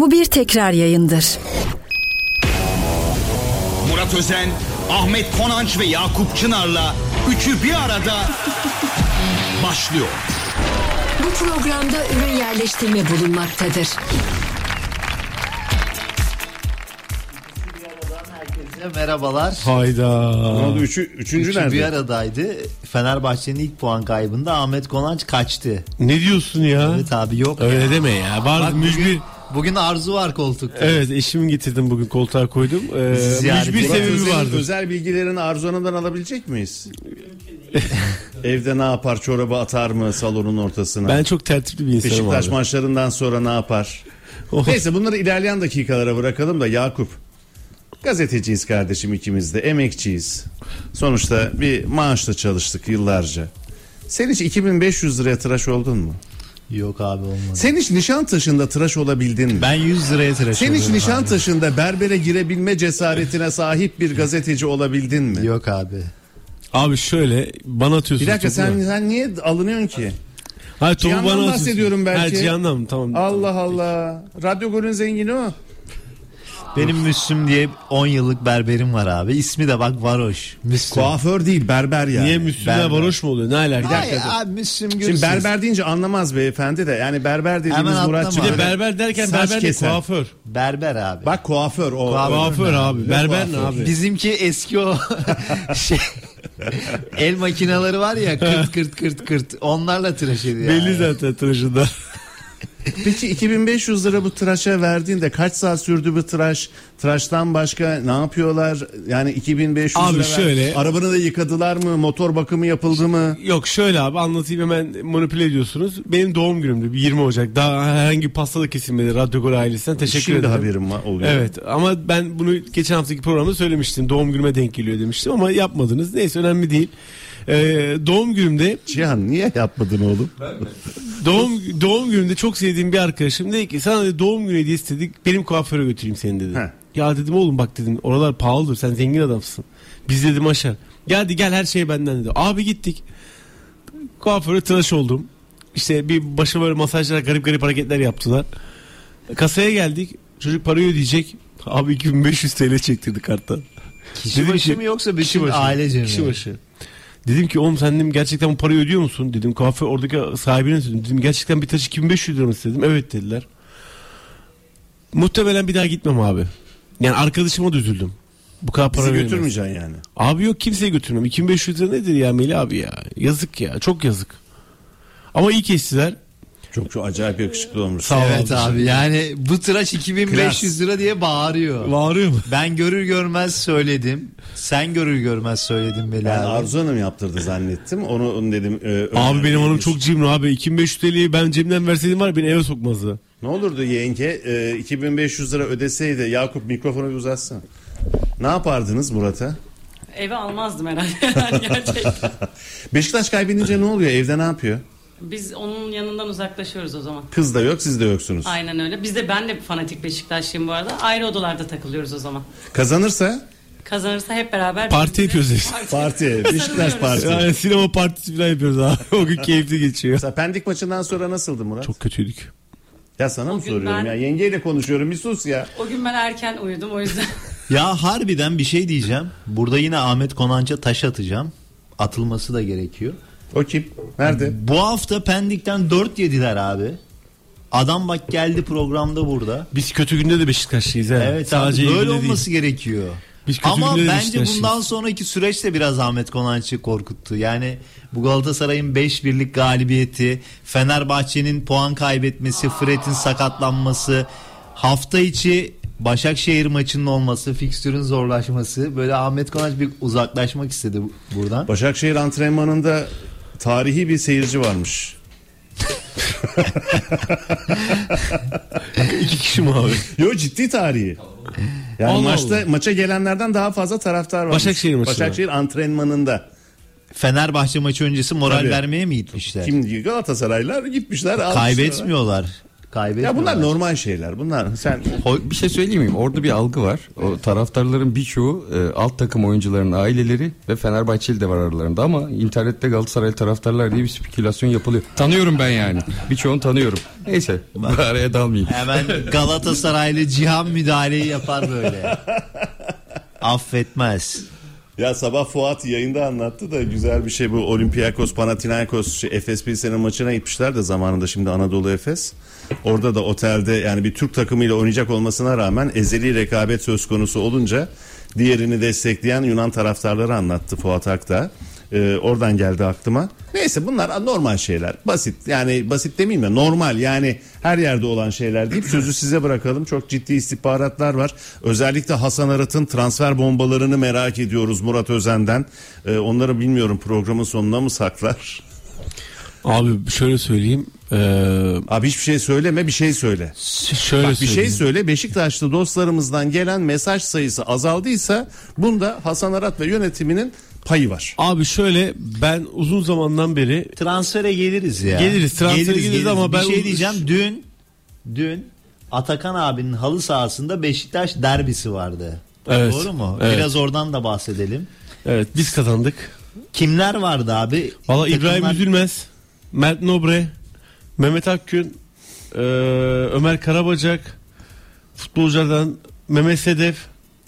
Bu bir tekrar yayındır. Murat Özen, Ahmet Konanç ve Yakup Çınar'la üçü bir arada başlıyor. Bu programda ürün yerleştirme bulunmaktadır. Herkese merhabalar. Hayda. Ne oldu? Üçü, üçüncü Üçü nerede? bir aradaydı. Fenerbahçe'nin ilk puan kaybında Ahmet Konanç kaçtı. Ne diyorsun ya? Evet abi yok. Öyle ya. deme ya. Var Bak mücbir. bugün, bugün arzu var koltukta. Evet eşimi getirdim bugün koltuğa koydum. Ee, yani mücbir sebebi vardı. Özel bilgilerini Arzu Hanım'dan alabilecek miyiz? Evde ne yapar? Çorabı atar mı salonun ortasına? Ben çok tertipli bir insanım Beşiktaş abi. maçlarından sonra ne yapar? Oh. Neyse bunları ilerleyen dakikalara bırakalım da Yakup. Gazeteciyiz kardeşim ikimiz de emekçiyiz. Sonuçta bir maaşla çalıştık yıllarca. Sen hiç 2500 liraya tıraş oldun mu? Yok abi olmadı. Sen hiç Nişantaşı'nda tıraş olabildin mi? Ben 100 liraya tıraş Sen hiç oluyorum abi. Nişantaşı'nda berbere girebilme cesaretine sahip bir gazeteci olabildin mi? Yok abi. Abi şöyle bana atıyorsun. Bir dakika sen, sen niye alınıyorsun ki? Hayır, Cihan'dan bana atıyorsun. bahsediyorum belki. Ha, Cihan'dan? Tamam. Allah Allah. Radyo Gol'ün zengini o. Benim Müslüm diye 10 yıllık berberim var abi. İsmi de bak Varoş. Müslüm. Kuaför değil berber yani. Niye Müslüm'le Berber. varoş mu oluyor? Ne alaka? Hayır abi Müslüm Gürses. Şimdi berber deyince anlamaz beyefendi de. Yani berber dediğimiz Hemen Murat atlama. Bir de berber derken Saç berber de kesen. kuaför. Berber abi. Bak kuaför o. Kuaför. Kuaför abi. Berber ne abi? Bizimki eski o şey el makineleri var ya kırt kırt kırt kırt onlarla tıraş ediyor. Belli yani. zaten tıraşında. Peki 2500 lira bu tıraşa verdiğinde kaç saat sürdü bu tıraş? Tıraştan başka ne yapıyorlar? Yani 2500 Abi lira şöyle- Arabanı da yıkadılar mı? Motor bakımı yapıldı mı? Yok şöyle abi anlatayım hemen manipüle ediyorsunuz. Benim doğum günümdü bir 20 Ocak. Daha herhangi bir pasta da kesilmedi Radyo Gol ailesinden. Teşekkür Şimdi ederim. haberim var, oluyor. Evet ama ben bunu geçen haftaki programda söylemiştim. Doğum günüme denk geliyor demiştim ama yapmadınız. Neyse önemli değil. Ee, doğum günümde Cihan niye yapmadın oğlum? doğum doğum günümde çok sevdiğim bir arkadaşım dedi ki sana dedi, doğum günü hediyesi dedik benim kuaföre götüreyim seni dedi. Heh. Ya dedim oğlum bak dedim oralar pahalıdır sen zengin adamsın. Biz dedim aşağı. Geldi gel her şey benden dedi. Abi gittik. Kuaföre tıraş oldum. İşte bir başıma böyle masajlar garip garip hareketler yaptılar. Kasaya geldik. Çocuk parayı ödeyecek. Abi 2500 TL çektirdi karttan. Kişi Dedim başı ki- mı yoksa Kişi bütün başı. ailece mi? Kişi başı. Dedim ki oğlum sen dedim gerçekten bu parayı ödüyor musun? Dedim kuaför oradaki sahibine söyledim. Dedim gerçekten bir taş 2500 lira mı istedim? Evet dediler. Muhtemelen bir daha gitmem abi. Yani arkadaşıma da üzüldüm. Bu kadar para Bizi veremez. götürmeyeceksin yani. Abi yok kimseye götürmem. 2500 lira nedir ya Melih abi ya? Yazık ya çok yazık. Ama iyi kestiler. Çok çok acayip yakışıklı olmuş. Sağ ol Evet abi yani bu tıraş 2500 lira diye bağırıyor. Bağırıyor mu? Ben görür görmez söyledim. Sen görür görmez söyledin Beli Ben abi. Arzu Hanım yaptırdı zannettim. Onu, onu dedim. e, Abi benim hanım önermiş. çok cimri abi. 2500 TL'yi ben cebimden verseydim var ya beni eve sokmazdı. Ne olurdu yenge e, 2500 lira ödeseydi Yakup mikrofonu bir uzatsın. Ne yapardınız Murat'a? Eve almazdım herhalde gerçekten. Beşiktaş kaybedince ne oluyor? Evde ne yapıyor? Biz onun yanından uzaklaşıyoruz o zaman. Kız da yok siz de yoksunuz. Aynen öyle. Biz de ben de fanatik Beşiktaşlıyım bu arada. Ayrı odalarda takılıyoruz o zaman. Kazanırsa Kazanırsa hep beraber Parti yapıyoruz. parti. Beşiktaş parti. Yani sinema partisi falan yapıyoruz abi. O gün keyifli geçiyor. Mesela Pendik maçından sonra nasıldı Murat? Çok kötüydük. Ya sana mı gün soruyorum ben- ya? Yengeyle konuşuyorum bir sus ya. O gün ben erken uyudum o yüzden. Ya harbiden bir şey diyeceğim. Burada yine Ahmet Konanç'a taş atacağım. Atılması da gerekiyor. O kim? Nerede? Bu hafta Pendik'ten 4 yediler abi. Adam bak geldi programda burada. Biz kötü günde de Beşiktaşlıyız. He. Evet Sadece abi böyle olması değil. gerekiyor. Biz kötü Ama günde de bence bundan sonraki süreç de biraz Ahmet Konanç'ı korkuttu. Yani bu Galatasaray'ın 5 birlik galibiyeti, Fenerbahçe'nin puan kaybetmesi, Fred'in sakatlanması, hafta içi Başakşehir maçının olması, fikstürün zorlaşması böyle Ahmet Konanç bir uzaklaşmak istedi bu- buradan. Başakşehir antrenmanında tarihi bir seyirci varmış. İki kişi mi abi? Yo ciddi tarihi. Yani Allah maçta Allah. maça gelenlerden daha fazla taraftar var. Başakşehir maçında. Başakşehir antrenmanında. Fenerbahçe maçı öncesi moral Tabii. vermeye mi gitmişler? Kim Galatasaraylar gitmişler. almışlar. Kaybetmiyorlar. Kaybetmiyorlar. Ya bunlar normal şeyler. Bunlar sen Bir şey söyleyeyim mi? Orada bir algı var. O taraftarların birçoğu e, alt takım oyuncuların aileleri ve Fenerbahçeli de var aralarında ama internette Galatasaray taraftarlar diye bir spekülasyon yapılıyor. Tanıyorum ben yani. Birçoğunu tanıyorum. Neyse bu araya dalmayayım. Hemen Galatasaraylı Cihan müdahaleyi yapar böyle. Affetmez. Ya sabah Fuat yayında anlattı da güzel bir şey bu Olympiakos Panathinaikos şey, Efes Pilsen'in maçına gitmişler de zamanında şimdi Anadolu Efes. Orada da otelde yani bir Türk takımıyla oynayacak olmasına rağmen ezeli rekabet söz konusu olunca diğerini destekleyen Yunan taraftarları anlattı Fuat Akta. Ee, oradan geldi aklıma. Neyse bunlar normal şeyler. Basit yani basit demeyeyim de normal yani her yerde olan şeyler deyip sözü size bırakalım. Çok ciddi istihbaratlar var. Özellikle Hasan Arat'ın transfer bombalarını merak ediyoruz Murat Özen'den. Ee, onları bilmiyorum programın sonuna mı saklar? Abi şöyle söyleyeyim. Ee, Abi hiçbir şey söyleme bir şey söyle. şöyle Bak bir şey söyle Beşiktaşlı dostlarımızdan gelen mesaj sayısı azaldıysa bunda Hasan Arat ve yönetiminin payı var. Abi şöyle ben uzun zamandan beri Transfere geliriz ya. Geliriz, transfere geliriz ama ben bir şey diyeceğim. Dün dün Atakan abinin halı sahasında Beşiktaş derbisi vardı. Evet, Doğru mu? evet. Biraz oradan da bahsedelim. evet biz kazandık. Kimler vardı abi? Valla İbrahim Takımlar- Üzülmez, Mert Nobre, Mehmet Akgün, e, Ömer Karabacak, futbolculardan Mehmet Sedef,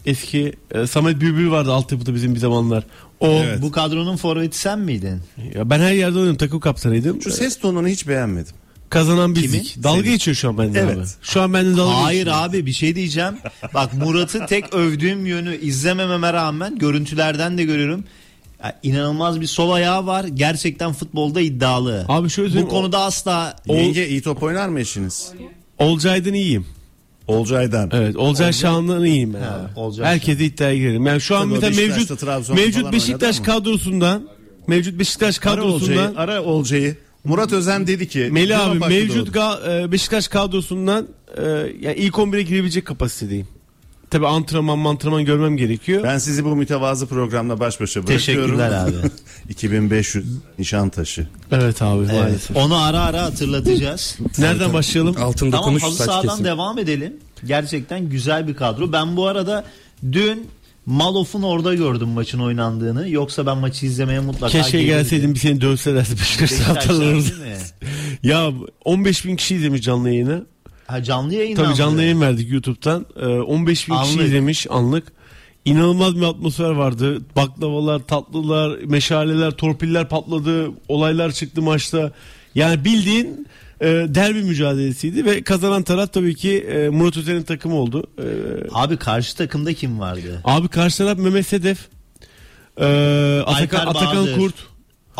eski e, Samet Bülbül vardı altyapıda bizim bir zamanlar. O Evet. Bu kadronun forveti sen miydin? ya ben her yerde oynadım takım kaptanıydım. Şu ses tonunu hiç beğenmedim. Kazanan bizdik. Dalga geçiyor şu an benden Evet. abi. Şu an benden dalga Hayır geçiyor. abi bir şey diyeceğim. Bak Murat'ı tek övdüğüm yönü izlemememe rağmen görüntülerden de görüyorum. İnanılmaz bir sol ayağı var. Gerçekten futbolda iddialı. Abi şöyle Bu konuda asla Yenge iyi top oynar mı eşiniz? Olcay'dan iyiyim. Olcay'dan. Evet Olcay Şahan'dan iyiyim ben Ha, abi. Olcay Herkese iddiaya girerim. Yani şu an o mesela Beşiktaş'ta, mevcut mevcut Beşiktaş kadrosundan mevcut Beşiktaş kadrosundan ara Olcay'ı. Murat Özen dedi ki Melih abi mevcut e, Beşiktaş kadrosundan e, yani ilk 11'e girebilecek kapasitedeyim. Tabi antrenman antrenman görmem gerekiyor. Ben sizi bu mütevazı programda baş başa bırakıyorum. Teşekkürler abi. 2500 Nişantaşı. Evet abi Evet, maalesef. onu ara ara hatırlatacağız. Nereden başlayalım? Altın tamam dokunuş halı sahadan kesim. devam edelim. Gerçekten güzel bir kadro. Ben bu arada dün Malof'un orada gördüm maçın oynandığını. Yoksa ben maçı izlemeye mutlaka Keşke gelirdim. gelseydin bir seni dövselerdi Beşiktaş? Ya 15 bin kişi izlemiş canlı yayını. Ha canlı yayın Tabii canlı yayın verdik YouTube'dan. Ee, 15 bin kişi Anlık. izlemiş anlık. İnanılmaz bir atmosfer vardı. Baklavalar, tatlılar, meşaleler, torpiller patladı. Olaylar çıktı maçta. Yani bildiğin e, derbi mücadelesiydi ve kazanan taraf tabii ki e, Murat Özen'in takımı oldu. E, Abi karşı takımda kim vardı? abi karşı taraf Mehmet Sedef, e, Atakan, Alper Atakan Bahadır. Kurt,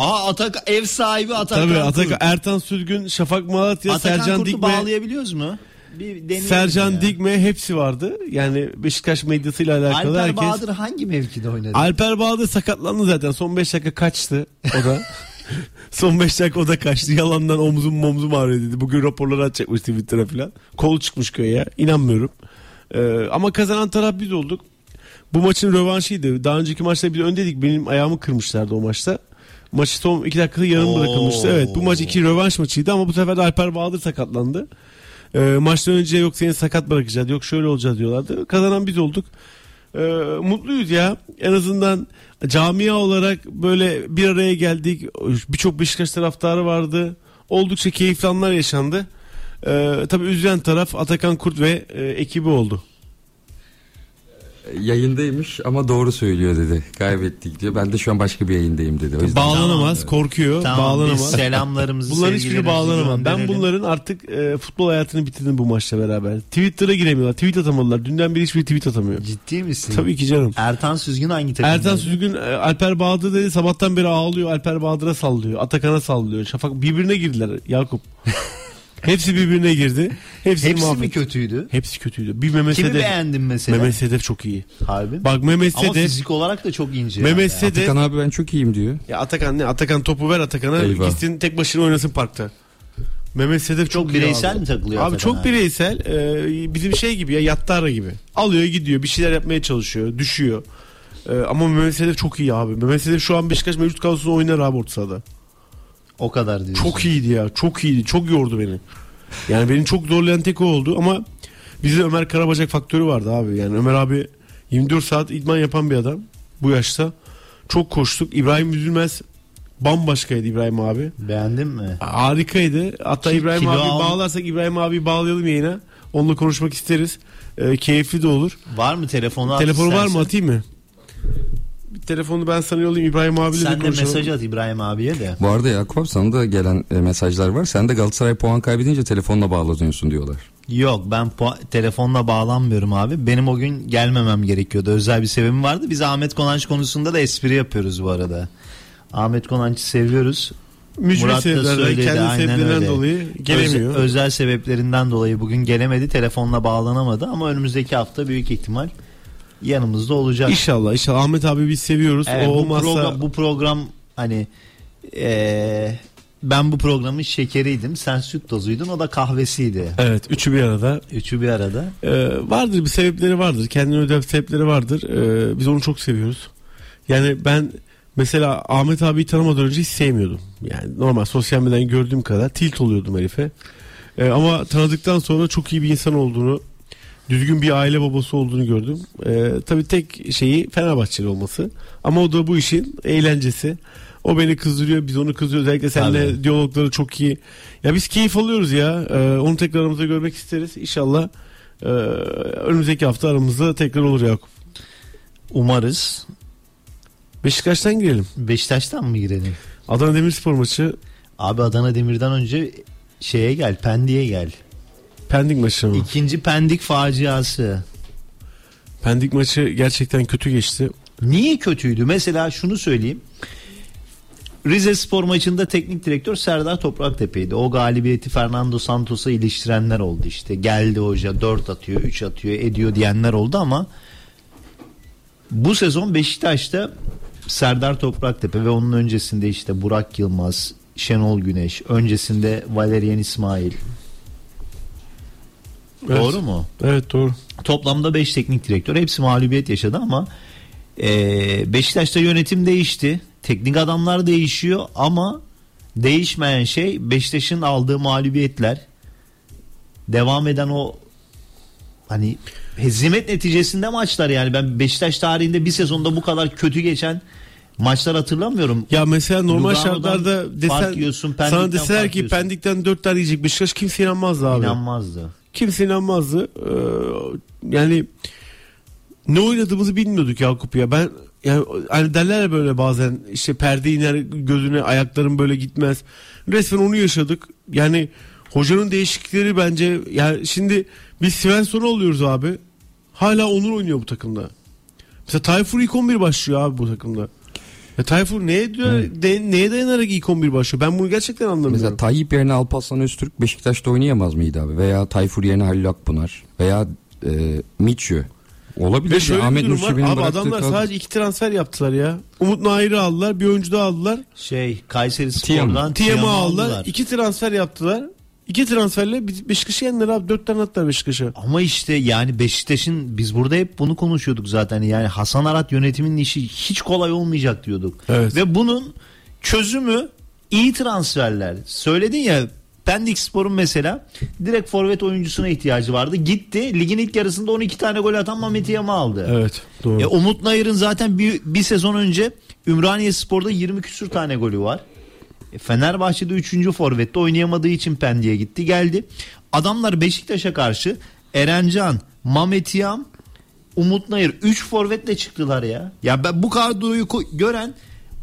Aa Atak ev sahibi Atakan tabii Kurt. Atakan, Ertan Sürgün, Şafak Malatya, Atakan Sercan Kurt'u Dikme. bağlayabiliyoruz mu? Bir Sercan ya. Dikme hepsi vardı. Yani Beşiktaş medyasıyla alakalı Alper herkes. Bahadır hangi mevkide oynadı? Alper Bahadır sakatlandı zaten. Son 5 dakika kaçtı o da. Son 5 dakika o da kaçtı. Yalandan omzum omzum ağrıyor dedi. Bugün raporları atacakmış Twitter'a falan. Kol çıkmış köye. İnanmıyorum. Ee, ama kazanan taraf biz olduk. Bu maçın rövanşıydı. Daha önceki maçta biz öndeydik. Benim ayağımı kırmışlardı o maçta. Maçı son 2 dakikada yarım bırakılmıştı. Evet bu maç iki rövanş maçıydı ama bu sefer de Alper Bahadır sakatlandı. Ee, maçtan önce yok seni sakat bırakacağız yok şöyle olacağız diyorlardı. Kazanan biz olduk. Ee, mutluyuz ya. En azından camia olarak böyle bir araya geldik. Birçok Beşiktaş taraftarı vardı. Oldukça keyifli anlar yaşandı. Ee, tabii üzülen taraf Atakan Kurt ve e, ekibi oldu. Yayındaymış ama doğru söylüyor dedi. Kaybettik diyor. Ben de şu an başka bir yayındayım dedi. O yüzden Bağlanamaz, korkuyor, Tamam biz bağlanamaz. selamlarımızı Bunların hiçbiri sevgilerimizi bağlanamaz. Ben gönderelim. bunların artık e, futbol hayatını bitirdim bu maçla beraber. Twitter'a giremiyorlar. Tweet atamadılar. Dünden beri hiçbir tweet atamıyor. Ciddi misin? Tabii ki canım. Ertan Süzgün hangi takımda? Ertan Süzgün e, Alper Bahadır dedi sabahtan beri ağlıyor. Alper Bahadır'a sallıyor. Atakan'a sallıyor. Şafak birbirine girdiler Yakup. Hepsi birbirine girdi. Hepsi, Hepsi mi kötüydü? Hepsi kötüydü. Bir Kimi Sedef. beğendin mesela? Mehmet Sedef çok iyi. Harbi. Bak Mehmet Ama Sedef. fizik olarak da çok ince. Mehmet yani. Sedef. Atakan abi ben çok iyiyim diyor. Ya Atakan ne? Atakan topu ver Atakan'a Eyvah. gitsin tek başına oynasın parkta. Mehmet Sedef çok, Çok iyi bireysel abi. mi takılıyor Abi Atakan çok abi? bireysel. Ee, bizim şey gibi ya Yattara gibi. Alıyor gidiyor bir şeyler yapmaya çalışıyor. Düşüyor. Ee, ama Mehmet Sedef çok iyi abi. Mehmet Sedef şu an Beşiktaş mevcut kadrosunda oynar abi orta sahada. O kadar diyorsun. Çok iyiydi ya. Çok iyiydi. Çok yordu beni. Yani beni çok zorlayan tek o oldu ama bizde Ömer Karabacak faktörü vardı abi. Yani Ömer abi 24 saat idman yapan bir adam bu yaşta. Çok koştuk. İbrahim Üzülmez bambaşkaydı İbrahim abi. Beğendin mi? Harikaydı. Hatta Ki- İbrahim abi al- bağlarsak İbrahim abi bağlayalım yayına. Onunla konuşmak isteriz. Ee, keyifli de olur. Var mı telefonu? Telefonu var mı atayım mı? Telefonu ben sana yollayayım İbrahim abiyle de Sen de konuşalım. mesaj at İbrahim abiye de. Bu arada Yakup sana da gelen e, mesajlar var. Sen de Galatasaray puan kaybedince telefonla bağlanıyorsun diyorlar. Yok ben pu- telefonla bağlanmıyorum abi. Benim o gün gelmemem gerekiyordu. Özel bir sebebim vardı. Biz Ahmet Konanç konusunda da espri yapıyoruz bu arada. Ahmet Konanç'ı seviyoruz. Mücbir Murat da sebeplerden, söyledi, kendi aynen öyle. dolayı gelemiyor. Özel, özel sebeplerinden dolayı bugün gelemedi. Telefonla bağlanamadı ama önümüzdeki hafta büyük ihtimal yanımızda olacak. İnşallah inşallah Ahmet abi biz seviyoruz. Evet, o bu olmazsa program bu program hani eee, ben bu programın şekeriydim. Sen süt tozuydun. O da kahvesiydi. evet üçü bir arada. Üçü bir arada. Ee, vardır bir sebepleri vardır. Kendine özel sebepleri vardır. Ee, biz onu çok seviyoruz. Yani ben mesela Ahmet abiyi tanımadan önce hiç sevmiyordum. Yani normal sosyal medyadan gördüğüm kadar tilt oluyordum herife. Ee, ama tanıdıktan sonra çok iyi bir insan olduğunu, düzgün bir aile babası olduğunu gördüm. Ee, tabii tek şeyi Fenerbahçeli olması. Ama o da bu işin eğlencesi. O beni kızdırıyor, biz onu kızdırıyoruz. Özellikle seninle Tabii. diyalogları çok iyi. Ya biz keyif alıyoruz ya. Ee, onu tekrar aramızda görmek isteriz. İnşallah ee, önümüzdeki hafta aramızda tekrar olur Yakup. Umarız. Beşiktaş'tan girelim. Beşiktaş'tan mı girelim? Adana Demirspor maçı Abi Adana Demir'den önce şeye gel, Pendik'e gel. Pendik maçı mı? İkinci Pendik faciası. Pendik maçı gerçekten kötü geçti. Niye kötüydü? Mesela şunu söyleyeyim. Rize Spor maçında teknik direktör Serdar Topraktepe'ydi. O galibiyeti Fernando Santos'a iliştirenler oldu işte. Geldi hoca 4 atıyor, 3 atıyor, ediyor diyenler oldu ama bu sezon Beşiktaş'ta Serdar Topraktepe ve onun öncesinde işte Burak Yılmaz, Şenol Güneş, öncesinde Valerian İsmail. Evet. Doğru mu? Evet doğru. Toplamda 5 teknik direktör hepsi mağlubiyet yaşadı ama e, Beşiktaş'ta yönetim değişti. Teknik adamlar değişiyor ama değişmeyen şey Beşiktaş'ın aldığı mağlubiyetler. Devam eden o hani hezimet neticesinde maçlar yani ben Beşiktaş tarihinde bir sezonda bu kadar kötü geçen maçlar hatırlamıyorum. Ya mesela normal Lugano'dan şartlarda fark desen, yiyorsun, sana deseler ki. Pendik'ten 4 tane yiyecek Beşiktaş kimse inanmazdı abi. İnanmazdı. Kimse inanmazdı. Ee, yani ne oynadığımızı bilmiyorduk Yakup ya. Ben yani hani derler ya böyle bazen işte perde iner gözüne ayakların böyle gitmez. Resmen onu yaşadık. Yani hocanın değişiklikleri bence yani şimdi biz Svensson'u oluyoruz abi. Hala Onur oynuyor bu takımda. Mesela Tayfur ilk 11 başlıyor abi bu takımda. Ya Tayfur neye, diyor, de- neye dayanarak ilk 11 başlıyor? Ben bunu gerçekten anlamıyorum. Mesela Tayyip yerine Alparslan Öztürk Beşiktaş'ta oynayamaz mıydı abi? Veya Tayfur yerine Halil Akpınar veya e, Mitchü. Olabilir. Ve şöyle Ahmet bir durum var. Abi adamlar kadro- sadece iki transfer yaptılar ya. Umut Nahir'i aldılar. Bir oyuncu daha aldılar. Şey Kayseri. Spor'dan Tiam'ı Tiam'ı aldılar. İki transfer yaptılar. İki transferle Be- Beşiktaş'ı yendiler abi. Dört tane attılar Beşiktaş'a. Ama işte yani Beşiktaş'ın biz burada hep bunu konuşuyorduk zaten. Yani Hasan Arat yönetiminin işi hiç kolay olmayacak diyorduk. Evet. Ve bunun çözümü iyi transferler. Söyledin ya Pendik Spor'un mesela direkt forvet oyuncusuna ihtiyacı vardı. Gitti ligin ilk yarısında 12 tane gol atan Mehmet Yama aldı. Evet doğru. E, Umut Nayır'ın zaten bir, bir sezon önce Ümraniye Spor'da 20 küsür tane golü var. E, Fenerbahçe'de 3. forvette oynayamadığı için Pendik'e gitti geldi. Adamlar Beşiktaş'a karşı Erencan, Mehmet Yam, Umut Nayır 3 forvetle çıktılar ya. Ya ben bu kadroyu gören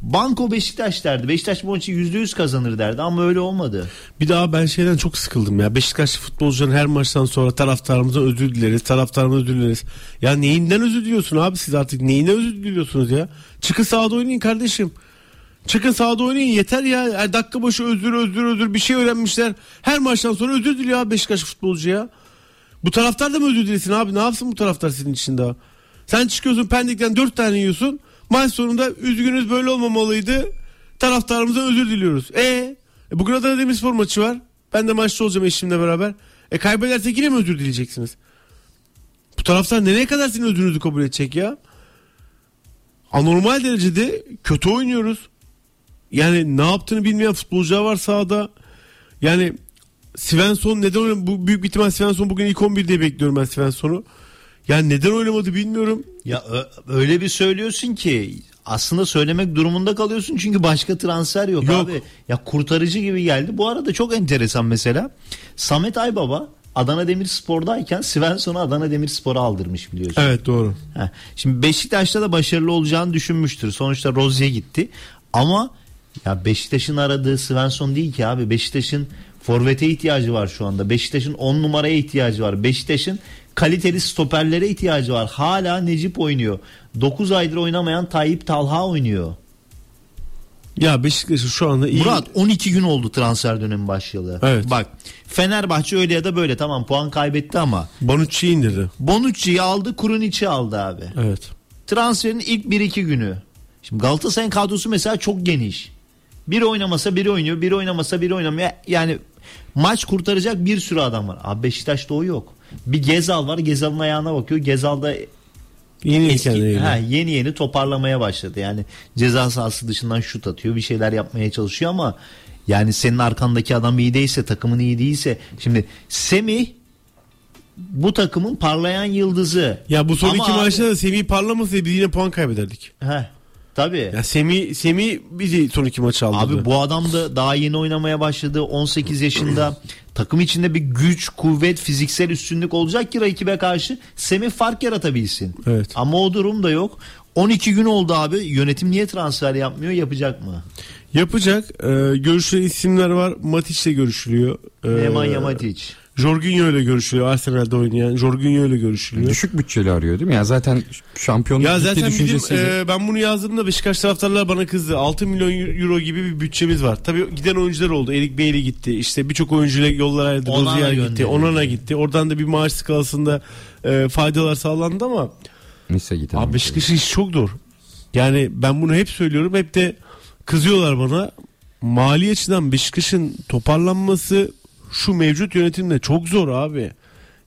Banko Beşiktaş derdi. Beşiktaş maçı %100 kazanır derdi ama öyle olmadı. Bir daha ben şeyden çok sıkıldım ya. Beşiktaşlı futbolcuların her maçtan sonra taraftarımıza özür dileriz. Taraftarımıza özür dileriz. Ya neyinden özür diliyorsun abi siz artık? Neyinden özür diliyorsunuz ya? Çıkın sahada oynayın kardeşim. Çıkın sahada oynayın yeter ya. Her dakika başı özür özür özür bir şey öğrenmişler. Her maçtan sonra özür diliyor abi Beşiktaş futbolcu ya. Bu taraftar da mı özür dilesin abi? Ne yapsın bu taraftar senin için daha? Sen çıkıyorsun Pendik'ten dört tane yiyorsun. Maç sonunda üzgünüz böyle olmamalıydı. Taraftarımıza özür diliyoruz. E, e bugün Adana Demirspor maçı var. Ben de maçta olacağım eşimle beraber. E kaybedersek yine mi özür dileyeceksiniz? Bu taraftar nereye kadar sizin özrünüzü kabul edecek ya? Anormal derecede kötü oynuyoruz. Yani ne yaptığını bilmeyen futbolcular var sahada. Yani Svensson neden oynamadı? Bu büyük bir ihtimal Svensson bugün ilk 11'de bekliyorum ben Svensson'u. Yani neden oynamadı bilmiyorum. Ya öyle bir söylüyorsun ki aslında söylemek durumunda kalıyorsun çünkü başka transfer yok, Yok. abi. Ya kurtarıcı gibi geldi. Bu arada çok enteresan mesela. Samet Aybaba Adana Demirspor'dayken Svensson'u Adana Demirspor'a aldırmış biliyorsun. Evet doğru. Heh, Şimdi Beşiktaş'ta da başarılı olacağını düşünmüştür. Sonuçta Rozier gitti. Ama ya Beşiktaş'ın aradığı Svensson değil ki abi. Beşiktaş'ın forvete ihtiyacı var şu anda. Beşiktaş'ın 10 numaraya ihtiyacı var. Beşiktaş'ın kaliteli stoperlere ihtiyacı var. Hala Necip oynuyor. 9 aydır oynamayan Tayyip Talha oynuyor. Ya Beşiktaş'ın şu anda iyi. Murat 12 gün oldu transfer dönemi başlayalı. Evet. Bak Fenerbahçe öyle ya da böyle tamam puan kaybetti ama Bonucci'yi indirdi. Bonucci'yi aldı Kurunic'i aldı abi. Evet. transferin ilk 1-2 günü. Şimdi Galatasaray'ın kadrosu mesela çok geniş. Biri oynamasa biri oynuyor, biri oynamasa biri oynamıyor. Yani maç kurtaracak bir sürü adam var. Abi Beşiktaş'ta o yok. Bir Gezal var. Gezal'ın ayağına bakıyor. Gezal da Yeni eski, ha, yeni yeni toparlamaya başladı. Yani ceza sahası dışından şut atıyor. Bir şeyler yapmaya çalışıyor ama yani senin arkandaki adam iyi değilse, takımın iyi değilse. Şimdi Semih bu takımın parlayan yıldızı. Ya bu son Ama iki maçta da Semih parlamasaydı yine puan kaybederdik. Heh, tabii. Ya Semih, Semih bizi son iki maçı aldırdı. Abi bu adam da daha yeni oynamaya başladı. 18 yaşında. Takım içinde bir güç, kuvvet, fiziksel üstünlük olacak ki rakibe karşı Semih fark yaratabilsin. Evet. Ama o durum da yok. 12 gün oldu abi. Yönetim niye transfer yapmıyor? Yapacak mı? Yapacak. E, görüşülen isimler var. Matic ile görüşülüyor. E, Nemanja Matic. Jorginho ile görüşülüyor. Arsenal'de oynayan Jorginho ile görüşülüyor. Düşük bütçeli arıyor değil mi? Ya zaten şampiyonluk Ya gitti zaten bizim düşüncesiyle. e, ben bunu yazdığımda Beşiktaş taraftarlar bana kızdı. 6 milyon euro gibi bir bütçemiz var. Tabii giden oyuncular oldu. Erik Bailey gitti. İşte birçok oyuncuyla yollar ayrıldı. Onana Rozier gitti. Onana gitti. Oradan da bir maaş skalasında e, faydalar sağlandı ama Nice giden. Abi Beşiktaş'ın işi çok zor. Yani ben bunu hep söylüyorum. Hep de kızıyorlar bana. Mali açıdan Beşiktaş'ın toparlanması şu mevcut yönetimde çok zor abi.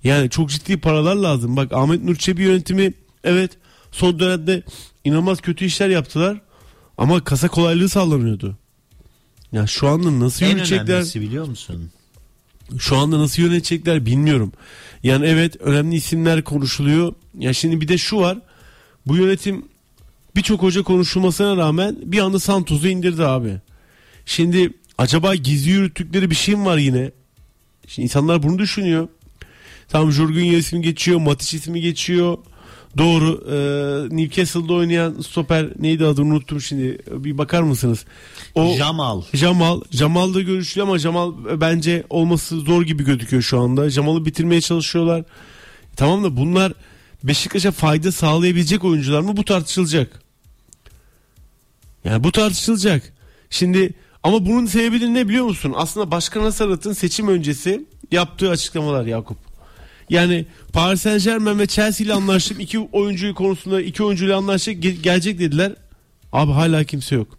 Yani çok ciddi paralar lazım. Bak Ahmet Nur Çebi yönetimi evet son dönemde inanılmaz kötü işler yaptılar. Ama kasa kolaylığı sağlanıyordu. Ya şu anda nasıl En yönetecekler? önemlisi biliyor musun? Şu anda nasıl yönetecekler bilmiyorum. Yani evet önemli isimler konuşuluyor. Ya şimdi bir de şu var. Bu yönetim birçok hoca konuşulmasına rağmen bir anda Santos'u indirdi abi. Şimdi acaba gizli yürüttükleri bir şey mi var yine? Şimdi insanlar bunu düşünüyor. Tamam Jorginho ismi geçiyor, Matic ismi geçiyor. Doğru. Ee, Newcastle'da oynayan stoper neydi adını unuttum şimdi. Bir bakar mısınız? O Jamal. Jamal. Jamal da görüşülüyor ama Jamal bence olması zor gibi gözüküyor şu anda. Jamal'ı bitirmeye çalışıyorlar. Tamam da bunlar Beşiktaş'a fayda sağlayabilecek oyuncular mı? Bu tartışılacak. Yani bu tartışılacak. Şimdi ama bunun sebebi ne biliyor musun? Aslında Başkan Asarat'ın seçim öncesi yaptığı açıklamalar Yakup. Yani Paris Saint Germain ve Chelsea ile anlaştık. iki oyuncuyu konusunda iki oyuncuyla anlaştık. Ge- gelecek dediler. Abi hala kimse yok.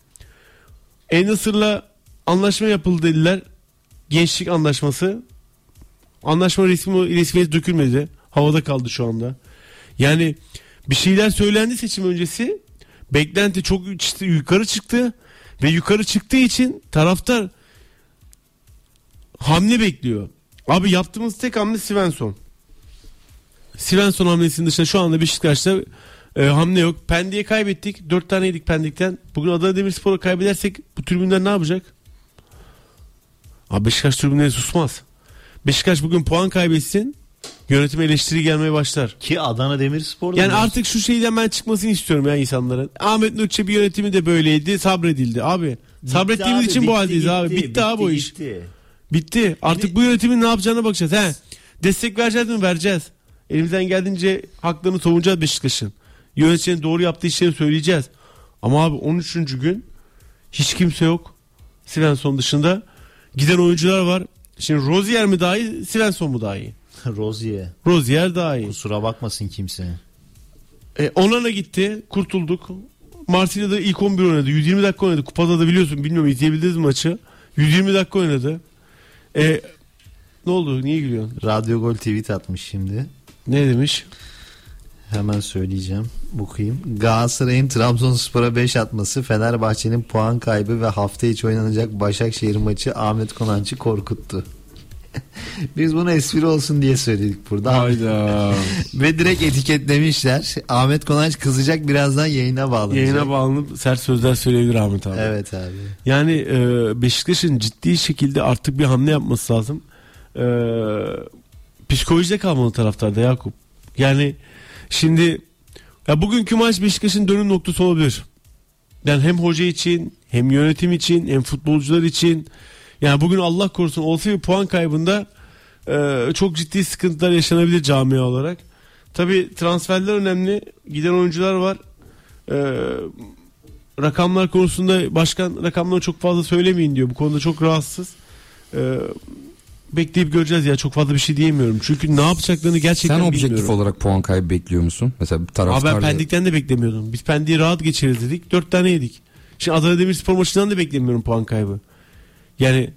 Enasır'la anlaşma yapıldı dediler. Gençlik anlaşması. Anlaşma resmi resmiyet dökülmedi. Havada kaldı şu anda. Yani bir şeyler söylendi seçim öncesi. Beklenti çok yukarı çıktı ve yukarı çıktığı için taraftar hamle bekliyor. Abi yaptığımız tek hamle Svensson. Svensson hamlesinin dışında şu anda Beşiktaş'ta e, hamle yok. Pendik'e kaybettik. Dört tane yedik Pendik'ten. Bugün Adana Demirspor'a kaybedersek bu tribünler ne yapacak? Abi Beşiktaş tribünleri susmaz. Beşiktaş bugün puan kaybetsin. Yönetime eleştiri gelmeye başlar. Ki Adana Demirspor'da Yani da- artık şu şeyden ben çıkmasını istiyorum ya insanların. Ahmet Nur Çebi yönetimi de böyleydi. Sabredildi. Abi Bitti sabrettiğimiz abi, için bu bitti, haldeyiz abi. gitti, Bitti, abi o bitti, iş. gitti. Bitti. Artık bu yönetimin ne yapacağına bakacağız. He. Destek vereceğiz mi? Vereceğiz. Elimizden geldiğince haklarını savunacağız Beşiktaş'ın. Yöneticinin doğru yaptığı işleri söyleyeceğiz. Ama abi 13. gün hiç kimse yok. Svensson dışında. Giden oyuncular var. Şimdi Rozier mi daha iyi, Svensson mu daha iyi? Rozier. Rozier daha iyi. Kusura bakmasın kimse. E, Onana gitti. Kurtulduk. Marsilya'da ilk 11 oynadı. 120 dakika oynadı. Kupada da biliyorsun. Bilmiyorum izleyebildiniz maçı? 120 dakika oynadı. E, ne oldu? Niye gülüyorsun? Radyo Gol tweet atmış şimdi. Ne demiş? Hemen söyleyeceğim. Okuyayım. Galatasaray'ın Trabzonspor'a 5 atması Fenerbahçe'nin puan kaybı ve hafta içi oynanacak Başakşehir maçı Ahmet Konanç'ı korkuttu. Biz bunu espri olsun diye söyledik burada. Hayda. Ve direkt etiketlemişler. Ahmet Konaç kızacak birazdan yayına bağlanacak. Yayına bağlanıp sert sözler söyleyebilir Ahmet abi. Evet abi. Yani e, Beşiktaş'ın ciddi şekilde artık bir hamle yapması lazım. E, psikolojide kalmalı taraftarda Yakup. Yani şimdi ya bugünkü maç Beşiktaş'ın dönüm noktası olabilir. Yani hem hoca için hem yönetim için hem futbolcular için yani bugün Allah korusun olsa bir puan kaybında e, çok ciddi sıkıntılar yaşanabilir camia olarak. Tabi transferler önemli. Giden oyuncular var. E, rakamlar konusunda başkan rakamları çok fazla söylemeyin diyor. Bu konuda çok rahatsız. E, bekleyip göreceğiz ya çok fazla bir şey diyemiyorum. Çünkü ne yapacaklarını gerçekten Sen objektif bilmiyorum. olarak puan kaybı bekliyor musun? Mesela bir Abi ben Pendik'ten de beklemiyordum. Biz Pendik'i rahat geçiririz dedik. Dört tane yedik. Şimdi Adana Demirspor maçından da beklemiyorum puan kaybı. Yani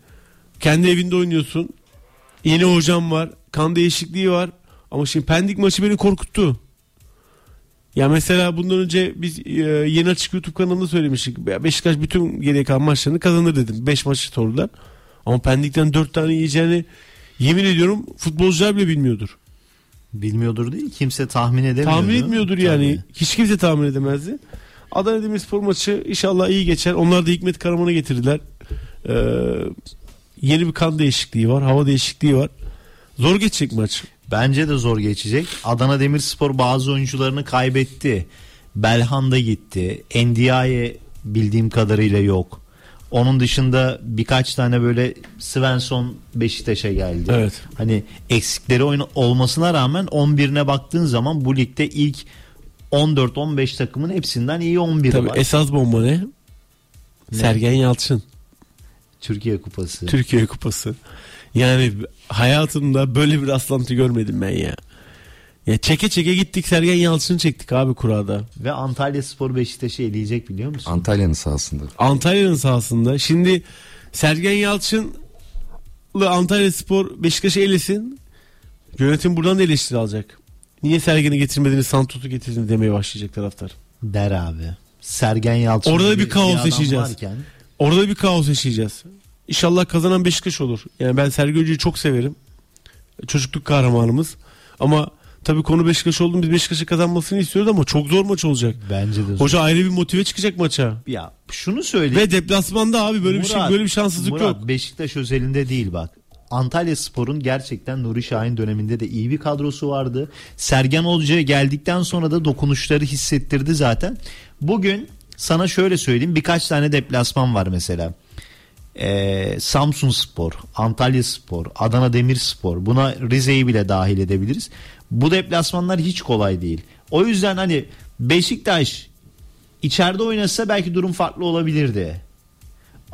kendi evinde oynuyorsun. Yeni hocam var. Kan değişikliği var. Ama şimdi Pendik maçı beni korkuttu. Ya mesela bundan önce biz e, yeni açık YouTube kanalında söylemiştik. Beşiktaş bütün geriye kalan maçlarını kazanır dedim. 5 maçı sordular. Ama Pendik'ten 4 tane yiyeceğini yemin ediyorum futbolcular bile bilmiyordur. Bilmiyordur değil kimse tahmin edemiyordu. Tahmin etmiyordur yani. Tabii. Hiç kimse tahmin edemezdi. Adana Demirspor maçı inşallah iyi geçer. Onlar da Hikmet Karaman'ı getirdiler. Ee, yeni bir kan değişikliği var. Hava değişikliği var. Zor geçecek maç. Bence de zor geçecek. Adana Demirspor bazı oyuncularını kaybetti. Belhan da gitti. Ndiaye bildiğim kadarıyla yok. Onun dışında birkaç tane böyle Svensson Beşiktaş'a geldi. Evet. Hani eksikleri oyun olmasına rağmen 11'ine baktığın zaman bu ligde ilk 14-15 takımın hepsinden iyi 11 Tabii var. esas bomba ne? Sergen Yalçın. Türkiye Kupası. Türkiye Kupası. Yani hayatımda böyle bir rastlantı görmedim ben ya. Ya çeke çeke gittik Sergen Yalçın'ı çektik abi kurada. Ve Antalya Spor Beşiktaş'ı eleyecek biliyor musun? Antalya'nın sahasında. Antalya'nın sahasında. Şimdi Sergen Yalçın'la Antalya Spor Beşiktaş'ı elesin. Yönetim buradan da eleştiri alacak. Niye Sergen'i getirmediniz Santos'u getirdiniz demeye başlayacak taraftar. Der abi. Sergen Yalçın. Orada gibi bir kaos yaşayacağız. varken- Orada bir kaos yaşayacağız. İnşallah kazanan Beşiktaş olur. Yani ben Sergen Hoca'yı çok severim. Çocukluk kahramanımız. Ama tabii konu Beşiktaş oldu. Biz Beşiktaş'ı kazanmasını istiyoruz ama çok zor maç olacak. Bence de zor. Hoca ayrı bir motive çıkacak maça. Ya şunu söyleyeyim. Ve deplasmanda abi böyle bir şey Murat, böyle bir şanssızlık Murat, yok. Beşiktaş özelinde değil bak. Antalya Spor'un gerçekten Nuri Şahin döneminde de iyi bir kadrosu vardı. Sergen Hoca geldikten sonra da dokunuşları hissettirdi zaten. Bugün sana şöyle söyleyeyim birkaç tane deplasman var mesela. Ee, Samsun Spor, Antalya Spor, Adana Demirspor buna Rize'yi bile dahil edebiliriz. Bu deplasmanlar hiç kolay değil. O yüzden hani Beşiktaş içeride oynasa belki durum farklı olabilirdi.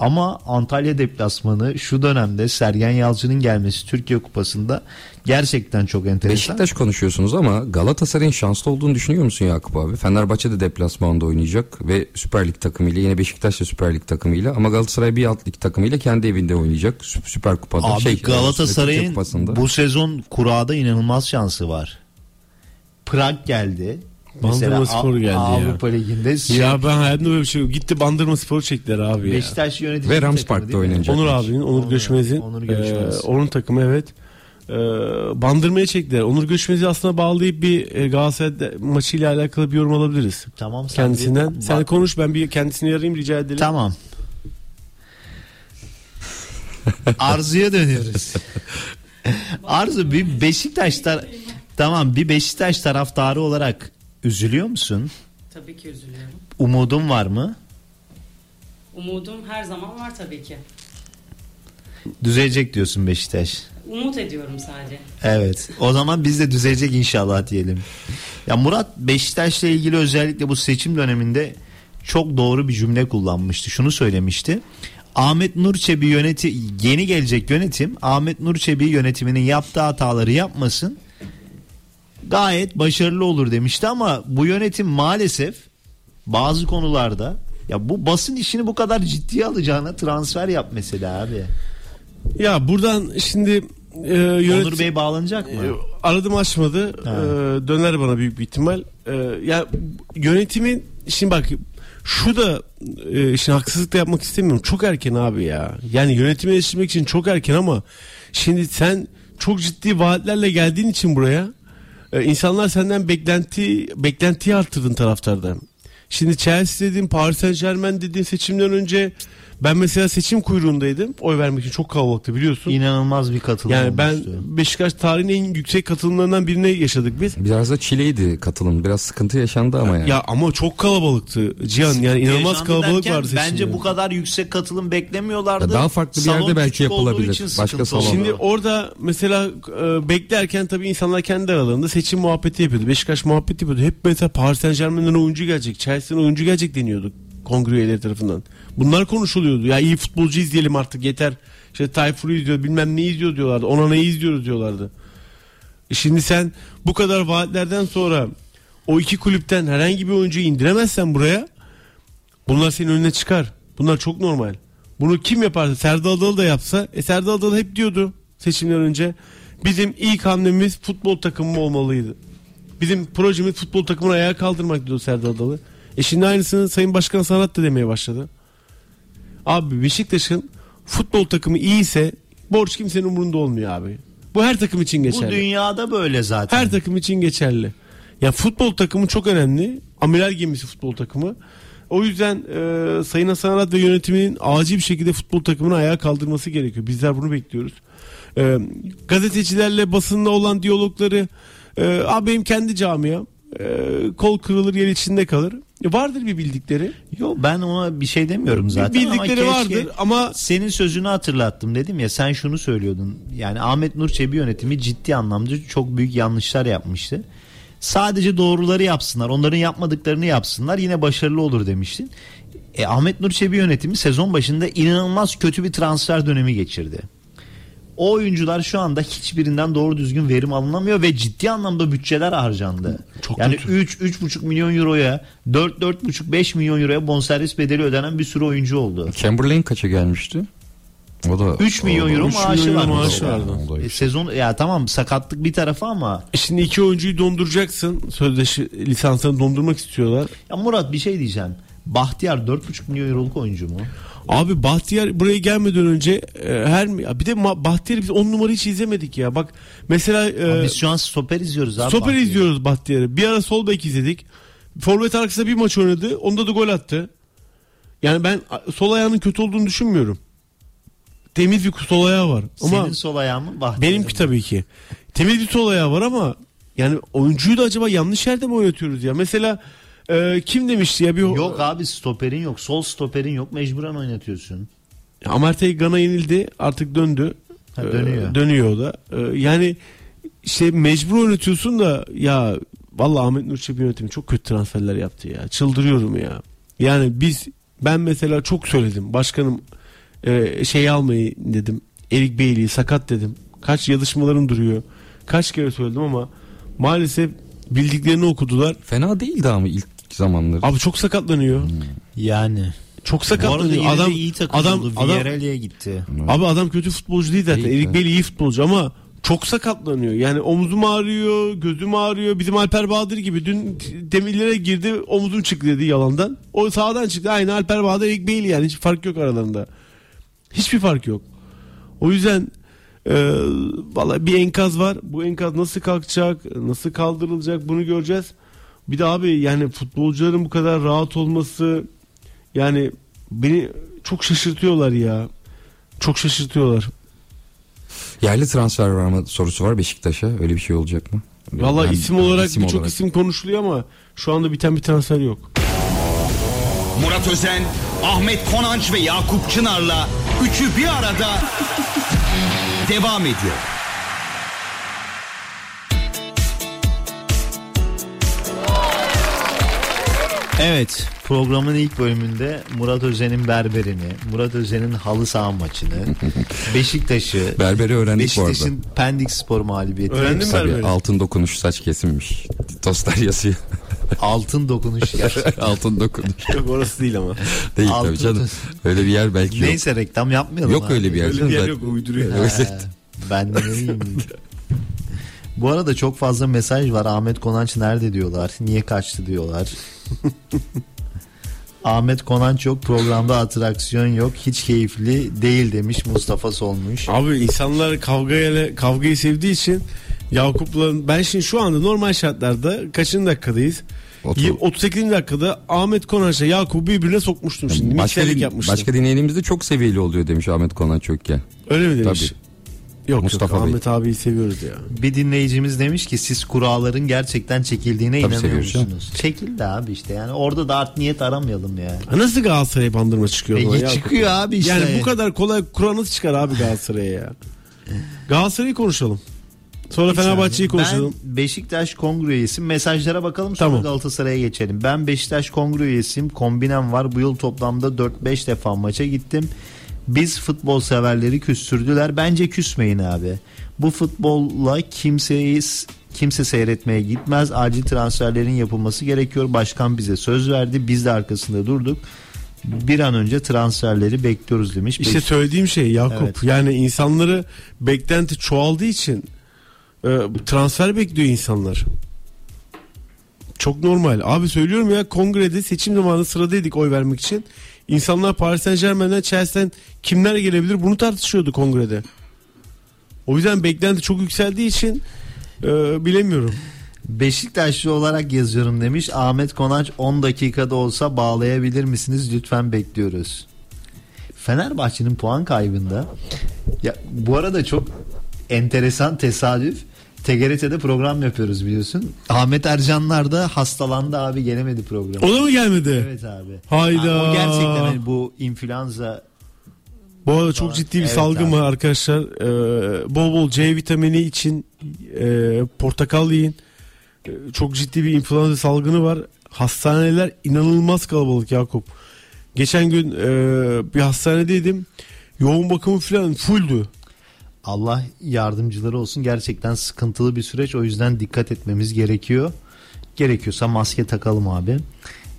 Ama Antalya deplasmanı şu dönemde Sergen Yalçın'ın gelmesi Türkiye Kupası'nda gerçekten çok enteresan. Beşiktaş konuşuyorsunuz ama Galatasaray'ın şanslı olduğunu düşünüyor musun Yakup abi? Fenerbahçe de deplasmanda oynayacak ve Süper Lig takımıyla yine Beşiktaş da Süper Lig takımıyla ama Galatasaray bir alt lig takımıyla kendi evinde oynayacak Sü- Süper Kupa'da. Abi şey, Galatasaray'ın bu sezon kurada inanılmaz şansı var. Prag geldi. Bandırma Spor geldi ya. Avrupa Ligi'nde Ya ben hayatımda böyle bir şey yok. Gitti bandırma sporu çektiler abi ya. Beşiktaş yönetici Ve takımı Rams değil Park'ta mi? oynanacak. Onur abinin, Onur, Onur- Göçmez'in. Onur Göçmez. e, onun takımı evet. E, bandırmaya çektiler. Onur Göçmez'i aslında bağlayıp bir e, Galatasaray maçıyla alakalı bir yorum alabiliriz. Tamam sen Kendisinden. bir- Sen bak- konuş ben bir kendisini arayayım rica edelim. Tamam. Arzu'ya dönüyoruz. Arzu bir Beşiktaş tar- tamam bir Beşiktaş taraftarı olarak üzülüyor musun? Tabii ki üzülüyorum. Umudun var mı? Umudum her zaman var tabii ki. Düzelecek diyorsun Beşiktaş. Umut ediyorum sadece. Evet. O zaman biz de düzelecek inşallah diyelim. Ya Murat Beşiktaş'la ilgili özellikle bu seçim döneminde çok doğru bir cümle kullanmıştı. Şunu söylemişti. Ahmet Nur Çebi yöneti yeni gelecek yönetim Ahmet Nur Çebi yönetiminin yaptığı hataları yapmasın. Gayet başarılı olur demişti ama bu yönetim maalesef bazı konularda ya bu basın işini bu kadar ciddiye alacağına transfer yap mesela abi. Ya buradan şimdi e, yönet- Onur Bey bağlanacak mı? E, aradım açmadı. E, döner bana büyük bir ihtimal. E, ya yönetimin şimdi bak şu da e, şimdi haksızlık da yapmak istemiyorum. Çok erken abi ya. Yani yönetimi eleştirmek için çok erken ama şimdi sen çok ciddi vaatlerle geldiğin için buraya e, insanlar senden beklenti beklentiyi arttırdın taraftardan. Şimdi Chelsea dedin, Paris Saint Germain dedin seçimden önce ben mesela seçim kuyruğundaydım. Oy vermek için çok kalabalıktı biliyorsun. İnanılmaz bir katılım Yani ben olmuştu. Beşiktaş tarihinin en yüksek katılımlarından birine yaşadık biz. Biraz da çileydi katılım. Biraz sıkıntı yaşandı ama yani. Ya ama çok kalabalıktı Cihan yani inanılmaz Yaşandı kalabalık derken vardı seçimde. Bence bu kadar yüksek katılım beklemiyorlardı. Ya daha farklı bir Salon yerde belki küçük olduğu yapılabilir. için Başka sıkıntı salon. oldu. Şimdi orada mesela e, beklerken tabii insanlar kendi aralarında seçim muhabbeti yapıyordu. Beşiktaş muhabbeti yapıyordu. Hep mesela Paris Saint Germain'den oyuncu gelecek, Chelsea'den oyuncu gelecek deniyordu kongre üyeleri tarafından. Bunlar konuşuluyordu. Ya iyi futbolcu izleyelim artık yeter. İşte Tayfur'u izliyor bilmem ne izliyor diyorlardı. Ona ne izliyoruz diyorlardı. E şimdi sen bu kadar vaatlerden sonra o iki kulüpten herhangi bir oyuncuyu indiremezsen buraya bunlar senin önüne çıkar. Bunlar çok normal. Bunu kim yaparsa Serdar Adalı da yapsa e Serdar Adalı hep diyordu seçimden önce bizim ilk hamlemiz futbol takımı olmalıydı. Bizim projemiz futbol takımını ayağa kaldırmak diyordu Serdar Adalı. E şimdi aynısını Sayın Başkan Sanat da demeye başladı. Abi Beşiktaş'ın futbol takımı iyiyse borç kimsenin umurunda olmuyor abi. Bu her takım için bu geçerli. dünyada böyle zaten. Her takım için geçerli. Ya futbol takımı çok önemli. Amiral gemisi futbol takımı. O yüzden e, Sayın Hasan Arat ve yönetiminin acil bir şekilde futbol takımını ayağa kaldırması gerekiyor. Bizler bunu bekliyoruz. E, gazetecilerle basında olan diyalogları e, abi benim kendi camiam e, kol kırılır yer içinde kalır. E, vardır bir bildikleri. Yok ben ona bir şey demiyorum zaten bildikleri ama vardır ama senin sözünü hatırlattım dedim ya sen şunu söylüyordun. Yani Ahmet Nur Çebi yönetimi ciddi anlamda çok büyük yanlışlar yapmıştı. Sadece doğruları yapsınlar. Onların yapmadıklarını yapsınlar. Yine başarılı olur demiştin. E, Ahmet Nur Çebi yönetimi sezon başında inanılmaz kötü bir transfer dönemi geçirdi. O oyuncular şu anda hiçbirinden doğru düzgün verim alınamıyor ve ciddi anlamda bütçeler harcandı. Çok yani kötü. 3 3,5 milyon euroya 4 4,5 5 milyon euroya bonservis bedeli ödenen bir sürü oyuncu oldu. Chamberlain kaça gelmişti? O da 3 milyon o euro üç maaşı milyon var. maaşı vardı. E, sezon ya tamam sakatlık bir tarafa ama E Şimdi iki oyuncuyu donduracaksın. Sözleşi lisansını dondurmak istiyorlar. ya Murat bir şey diyeceğim. Bahtiyar 4,5 milyon euroluk oyuncu mu? Abi Bahtiyar buraya gelmeden önce e, her bir de Bahtiyar'ı biz 10 numara hiç izlemedik ya. Bak mesela e, Biz şu an stoper izliyoruz abi. stoper Bahtiyar'ı. izliyoruz Bahtiyar'ı. Bir ara sol bek izledik. Forvet arkasında bir maç oynadı. Onda da gol attı. Yani ben sol ayağının kötü olduğunu düşünmüyorum. Temiz bir sol ayağı var. Ama Senin sol ayağın mı Bahtiyar'ın benimki mı? tabii ki. Temiz bir sol ayağı var ama yani oyuncuyu da acaba yanlış yerde mi oynatıyoruz ya? Mesela e, kim demişti ya bir Yok abi stoperin yok. Sol stoperin yok. Mecburen oynatıyorsun. Amartey Gana yenildi artık döndü. Ha, dönüyor. Ee, dönüyor o da. Ee, yani işte mecbur oynatıyorsun da ya vallahi Ahmet Nur Çebi yönetimi çok kötü transferler yaptı ya. Çıldırıyorum ya. Yani biz ben mesela çok söyledim. Başkanım e, şey almayı dedim. Erik Beyliği sakat dedim. Kaç yazışmalarım duruyor. Kaç kere söyledim ama maalesef bildiklerini okudular. Fena değildi ama ilk zamanları. Abi çok sakatlanıyor. Yani. Çok sakatlanıyor. Adam iyi adam adam Villarreal'e gitti. Abi adam kötü futbolcu değil zaten. Erik. Beyli iyi futbolcu ama çok sakatlanıyor. Yani omzum ağrıyor, gözüm ağrıyor. Bizim Alper Bahadır gibi dün demirlere girdi, omuzum çıktı dedi yalandan. O sağdan çıktı. Aynı Alper Bahadır, Erik Beyli yani hiç fark yok aralarında. Hiçbir fark yok. O yüzden e, valla bir enkaz var. Bu enkaz nasıl kalkacak, nasıl kaldırılacak bunu göreceğiz. Bir de abi yani futbolcuların bu kadar rahat olması yani beni çok şaşırtıyorlar ya. Çok şaşırtıyorlar. Yerli transfer var mı sorusu var Beşiktaş'a. Öyle bir şey olacak mı? Valla Ben- isim ben olarak isim birçok isim konuşuluyor ama şu anda biten bir transfer yok. Murat Özen, Ahmet Konanç ve Yakup Çınar'la üçü bir arada devam ediyor. Evet programın ilk bölümünde Murat Özen'in berberini, Murat Özen'in halı saha maçını, Beşiktaş'ı, Berberi öğrendik bu arada. Beşiktaş'ın Pendik Spor mağlubiyetini, Öğrendin mi? Tabii Berberi. altın dokunuş saç kesilmiş. Tostlar yazıyor. altın dokunuş gerçekten. altın dokunuş. Yok orası değil ama. Değil Altın tabii canım. Öyle bir yer belki yok. Neyse reklam yapmayalım. Yok abi. öyle bir yer. Öyle bir yer yok uyduruyor. Ben de ne bileyim. Bu arada çok fazla mesaj var. Ahmet Konanç nerede diyorlar. Niye kaçtı diyorlar. Ahmet Konanç yok programda atraksiyon yok hiç keyifli değil demiş Mustafa Solmuş. Abi insanlar kavgayla kavgayı sevdiği için Yakup'la ben şimdi şu anda normal şartlarda kaçıncı dakikadayız? Otur. Y- 38. dakikada Ahmet Konanç'la Yakup'u birbirine sokmuştum şimdi. Başka, din, yapmıştım. başka dinleyenimiz de çok seviyeli oluyor demiş Ahmet Konan Çökken. Öyle mi demiş? Tabii. Yok Mustafa yok Bey. Ahmet abiyi seviyoruz ya. Bir dinleyicimiz demiş ki siz kuralların gerçekten çekildiğine Tabii inanıyor seviyoruz ya. musunuz? Çekildi abi işte yani orada da art niyet aramayalım ya. Ha, Nasıl Galatasaray'a bandırma çıkıyor? E, bu ya? çıkıyor abi işte. Yani bu kadar kolay Kur'an nasıl çıkar abi Galatasaray'a ya? Galatasaray'ı konuşalım. Sonra Fenerbahçe'yi konuşalım. Ben Beşiktaş kongre üyesiyim. Mesajlara bakalım sonra Tamam. Galatasaray'a geçelim. Ben Beşiktaş kongre üyesiyim. Kombinem var. Bu yıl toplamda 4-5 defa maça gittim. Biz futbol severleri küstürdüler. Bence küsmeyin abi. Bu futbolla kimseyi kimse seyretmeye gitmez. Acil transferlerin yapılması gerekiyor. Başkan bize söz verdi. Biz de arkasında durduk. Bir an önce transferleri bekliyoruz demiş. İşte Beş- söylediğim şey Yakup. Evet. Yani insanları beklenti çoğaldığı için e, transfer bekliyor insanlar. Çok normal. Abi söylüyorum ya kongrede seçim zamanı sıradaydık oy vermek için. İnsanlar Paris Saint Germain'den Chelsea'den kimler gelebilir bunu tartışıyordu kongrede. O yüzden beklenti çok yükseldiği için e, bilemiyorum. Beşiktaşlı olarak yazıyorum demiş. Ahmet Konaç 10 dakikada olsa bağlayabilir misiniz? Lütfen bekliyoruz. Fenerbahçe'nin puan kaybında ya bu arada çok enteresan tesadüf. TGRT'de program yapıyoruz biliyorsun. Ahmet Ercanlar da hastalandı abi gelemedi programa. O da mı gelmedi? Evet abi. Hayda. Ha, o gerçekten hani bu influenza Bu arada çok ciddi bir Evet salgın abi. var arkadaşlar. Ee, bol bol C vitamini için e, portakal yiyin. E, çok ciddi bir influenza salgını var. Hastaneler inanılmaz kalabalık Yakup. Geçen gün e, bir hastanedeydim. Yoğun bakımı falan fulldü. Allah yardımcıları olsun. Gerçekten sıkıntılı bir süreç. O yüzden dikkat etmemiz gerekiyor. Gerekiyorsa maske takalım abi.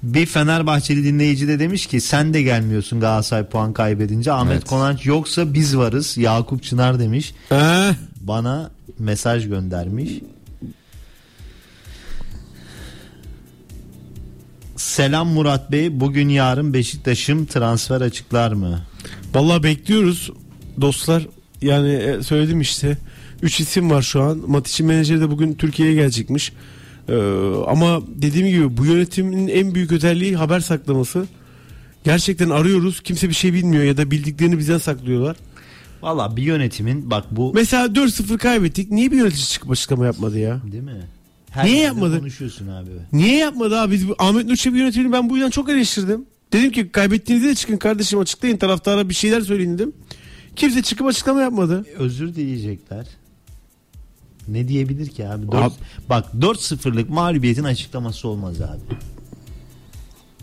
Bir Fenerbahçeli dinleyici de demiş ki sen de gelmiyorsun Galatasaray puan kaybedince. Ahmet Evet. Konanç yoksa biz varız. Yakup Çınar demiş. Ee, Bana mesaj göndermiş. Selam Murat Bey. Bugün yarın Beşiktaş'ım transfer açıklar mı? vallahi bekliyoruz dostlar. Yani e, söyledim işte. 3 isim var şu an. Matic'in menajeri de bugün Türkiye'ye gelecekmiş. Ee, ama dediğim gibi bu yönetimin en büyük özelliği haber saklaması. Gerçekten arıyoruz. Kimse bir şey bilmiyor ya da bildiklerini bizden saklıyorlar. Valla bir yönetimin bak bu Mesela 4-0 kaybettik. Niye bir yönetici çıkıp açıklama yapmadı ya? değil mi? Her Niye yapmadı? Konuşuyorsun abi. Niye yapmadı abi? Biz Ahmet Nur Çebi yönetimini ben bu yüzden çok eleştirdim. Dedim ki kaybettiğinizde de çıkın kardeşim açıklayın taraftara bir şeyler söyleyin dedim. Kimse çıkıp açıklama yapmadı. Özür dileyecekler. Ne diyebilir ki abi? Dört- Abi- Bak 4-0'lık mağlubiyetin açıklaması olmaz abi.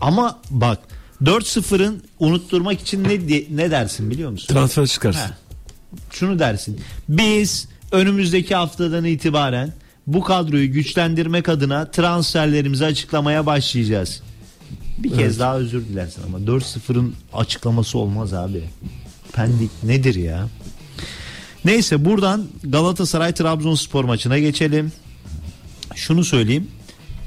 Ama bak 4-0'ın unutturmak için ne ne dersin biliyor musun? Transfer çıkarsın. Ha. Şunu dersin. Biz önümüzdeki haftadan itibaren bu kadroyu güçlendirmek adına transferlerimizi açıklamaya başlayacağız. Bir kez daha özür dilersin ama 4-0'ın açıklaması olmaz abi. Pendik nedir ya? Neyse buradan Galatasaray Trabzonspor maçına geçelim. Şunu söyleyeyim.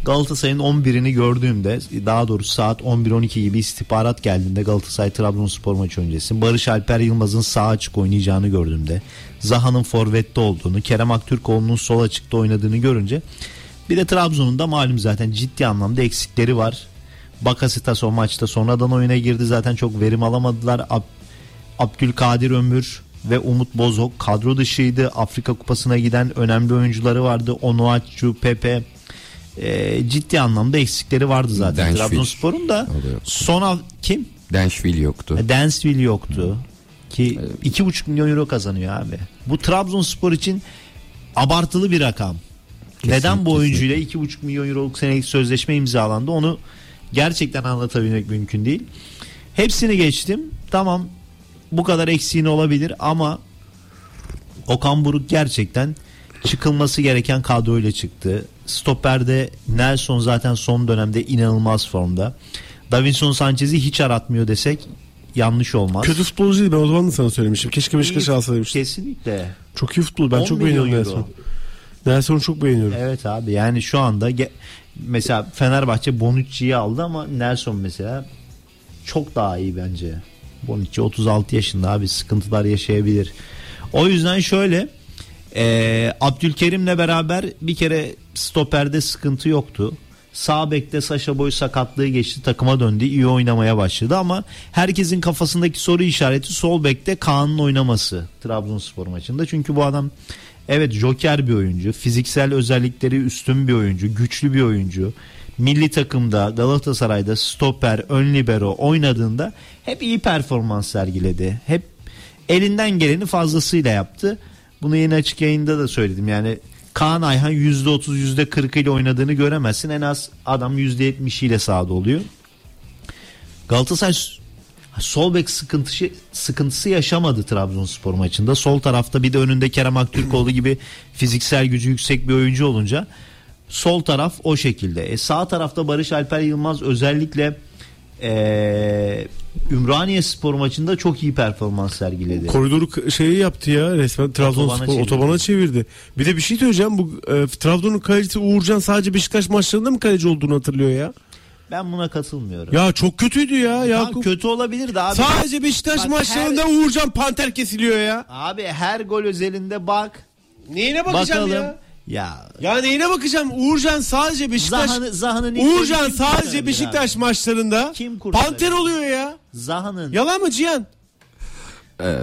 Galatasaray'ın 11'ini gördüğümde daha doğrusu saat 11-12 gibi istihbarat geldiğinde Galatasaray Trabzonspor maçı öncesi Barış Alper Yılmaz'ın sağ açık oynayacağını gördüğümde Zaha'nın forvette olduğunu Kerem Aktürkoğlu'nun sol açıkta oynadığını görünce bir de Trabzon'un da malum zaten ciddi anlamda eksikleri var. Bakasitas o maçta sonradan oyuna girdi zaten çok verim alamadılar. Ab- Abdülkadir Ömür ve Umut Bozok kadro dışıydı. Afrika Kupası'na giden önemli oyuncuları vardı. Onuachu, Pepe e, ciddi anlamda eksikleri vardı zaten. Denşvil. Trabzonspor'un da son kim? Denşvil yoktu. E, Dansville yoktu. Ki iki buçuk milyon euro kazanıyor abi. Bu Trabzonspor için abartılı bir rakam. Neden bu oyuncuyla iki buçuk milyon euroluk senelik sözleşme imzalandı onu gerçekten anlatabilmek mümkün değil. Hepsini geçtim. Tamam bu kadar eksiğin olabilir ama Okan Buruk gerçekten çıkılması gereken kadroyla çıktı. Stoper'de Nelson zaten son dönemde inanılmaz formda. Davinson Sanchez'i hiç aratmıyor desek yanlış olmaz. Kötü futbolcu değil ben o zaman da sana söylemiştim. Keşke Beşiktaş alsa demiştim. Kesinlikle. Çok iyi futbol ben 10 çok beğeniyorum euro. Nelson. Nelson'u çok beğeniyorum. Evet abi yani şu anda ge- mesela Fenerbahçe Bonucci'yi aldı ama Nelson mesela çok daha iyi bence. Bonucci 36 yaşında abi sıkıntılar yaşayabilir. O yüzden şöyle e, Abdülkerim'le beraber bir kere stoperde sıkıntı yoktu. Sağ bekte Saşa Boy sakatlığı geçti takıma döndü iyi oynamaya başladı ama herkesin kafasındaki soru işareti sol bekte Kaan'ın oynaması Trabzonspor maçında. Çünkü bu adam evet joker bir oyuncu fiziksel özellikleri üstün bir oyuncu güçlü bir oyuncu. Milli takımda Galatasaray'da stoper ön libero oynadığında hep iyi performans sergiledi. Hep elinden geleni fazlasıyla yaptı. Bunu yine açık yayında da söyledim. Yani Kaan Ayhan %30 %40 ile oynadığını göremezsin. En az adam %70 ile sahada oluyor. Galatasaray sol bek sıkıntısı, sıkıntısı yaşamadı Trabzonspor maçında. Sol tarafta bir de önünde Kerem Aktürkoğlu gibi fiziksel gücü yüksek bir oyuncu olunca sol taraf o şekilde. E, sağ tarafta Barış Alper Yılmaz özellikle e, Ümraniye Spor maçında çok iyi performans sergiledi. Koridoru şeyi yaptı ya resmen Trabzonspor otobana çevirdi. Bir de bir şey söyleyeceğim bu e, Trabzon'un kalecisi Uğurcan sadece Beşiktaş maçlarında mı kaleci olduğunu hatırlıyor ya? Ben buna katılmıyorum. Ya çok kötüydü ya Yakup. kötü olabilir de abi. Sadece Beşiktaş Bak, maçlarında Uğurcan panter kesiliyor ya. Abi her gol özelinde bak. Neyine bakacağım Bakalım. ya? Ya Ya neyine bakacağım? Uğurcan sadece Beşiktaş Zaha'nın ilk Uğurcan kim sadece kurtarabilir Beşiktaş abi? maçlarında Kim kurtarabilir? panter oluyor ya. Zaha'nın Yalan mı Cihan? Ee,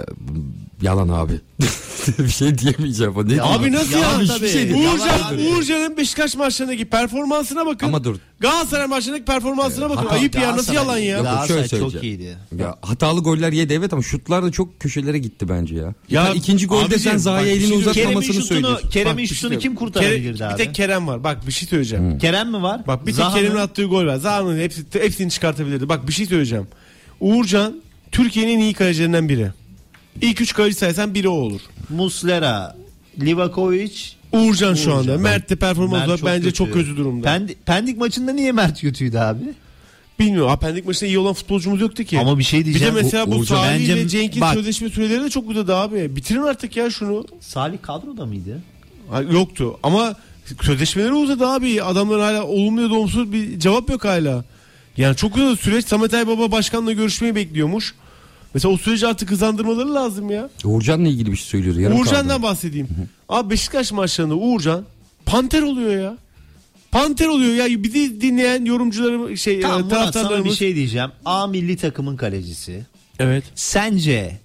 yalan abi. bir şey diyemeyeceğim. Ne Ya diyeyim? Abi nasıl Yalan ya? tabii. Şey değil. Uğurcan, Yalan abi. Uğurcan'ın Beşiktaş maçlarındaki performansına bakın. Ama dur. Galatasaray maçlarındaki performansına bakın. Hatta Ayıp ya nasıl Galatasaray- yalan ya? Yok, Galatasaray şöyle çok söyleyeceğim. iyiydi. Ya hatalı goller yedi evet ama şutlar da çok köşelere gitti bence ya. Ya Ya ikinci golde abicim, sen Zaha'ya bak bir elini şey Kerem'in uzatmamasını şutunu, söylüyorsun. Kerem'in Bak, şey şutunu kim kurtarabilirdi Kere- abi? Bir tek Kerem var. Bak bir şey söyleyeceğim. Kerem mi var? Bak bir tek Zaha'nın- Kerem'in attığı gol var. Zaha'nın hepsi, hepsini çıkartabilirdi. Bak bir şey söyleyeceğim. Uğurcan Türkiye'nin en iyi kalecilerinden biri. İlk üç kaleci saysan biri o olur. Muslera, Livakovic, Uğurcan şu anda. Mert de performans Mert olarak çok bence kötü. çok kötü durumda. Pendi- Pendik maçında niye Mert kötüydü abi? Bilmiyorum. Apendik maçında iyi olan futbolcumuz yoktu ki. Ama bir şey bir de diyeceğim. mesela bu, Uğurcan- Salih Bence- ile Cenk'in bak, sözleşme süreleri de çok uzadı abi. Bitirin artık ya şunu. Salih kadroda mıydı? Ha, Yoktu ama sözleşmeleri uzadı abi. Adamların hala olumlu ya da olumsuz bir cevap yok hala. Yani çok uzadı süreç. Samet Aybaba başkanla görüşmeyi bekliyormuş. Mesela o süreci artık hızlandırmaları lazım ya. Uğurcan'la ilgili bir şey söylüyordu. Yarım Uğurcan'dan kaldı. bahsedeyim. Abi Beşiktaş maçlarında Uğurcan panter oluyor ya. Panter oluyor ya. Bizi dinleyen yorumcularım şey Tamam e, Murat sana bir şey diyeceğim. A milli takımın kalecisi. Evet. Sence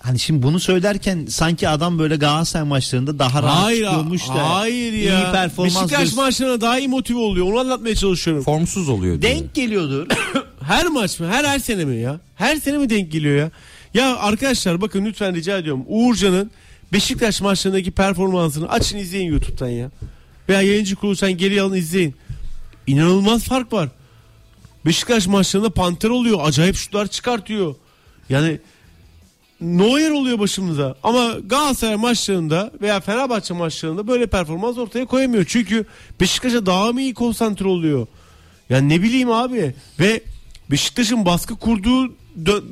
hani şimdi bunu söylerken sanki adam böyle Galatasaray maçlarında daha rahat Hayır, çıkıyormuş da hayır ya. iyi performans Beşiktaş göster- maçlarına daha iyi motive oluyor. Onu anlatmaya çalışıyorum. Formsuz oluyor diyor. denk geliyordur. Her maç mı? Her her sene mi ya? Her sene mi denk geliyor ya? Ya arkadaşlar bakın lütfen rica ediyorum. Uğurcan'ın Beşiktaş maçlarındaki performansını açın izleyin YouTube'dan ya. Veya yayıncı kurulu sen geri alın izleyin. İnanılmaz fark var. Beşiktaş maçlarında panter oluyor. Acayip şutlar çıkartıyor. Yani Neuer oluyor başımıza. Ama Galatasaray maçlarında veya Fenerbahçe maçlarında böyle performans ortaya koyamıyor. Çünkü Beşiktaş'a daha mı iyi konsantre oluyor? Yani ne bileyim abi. Ve Beşiktaş'ın baskı kurduğu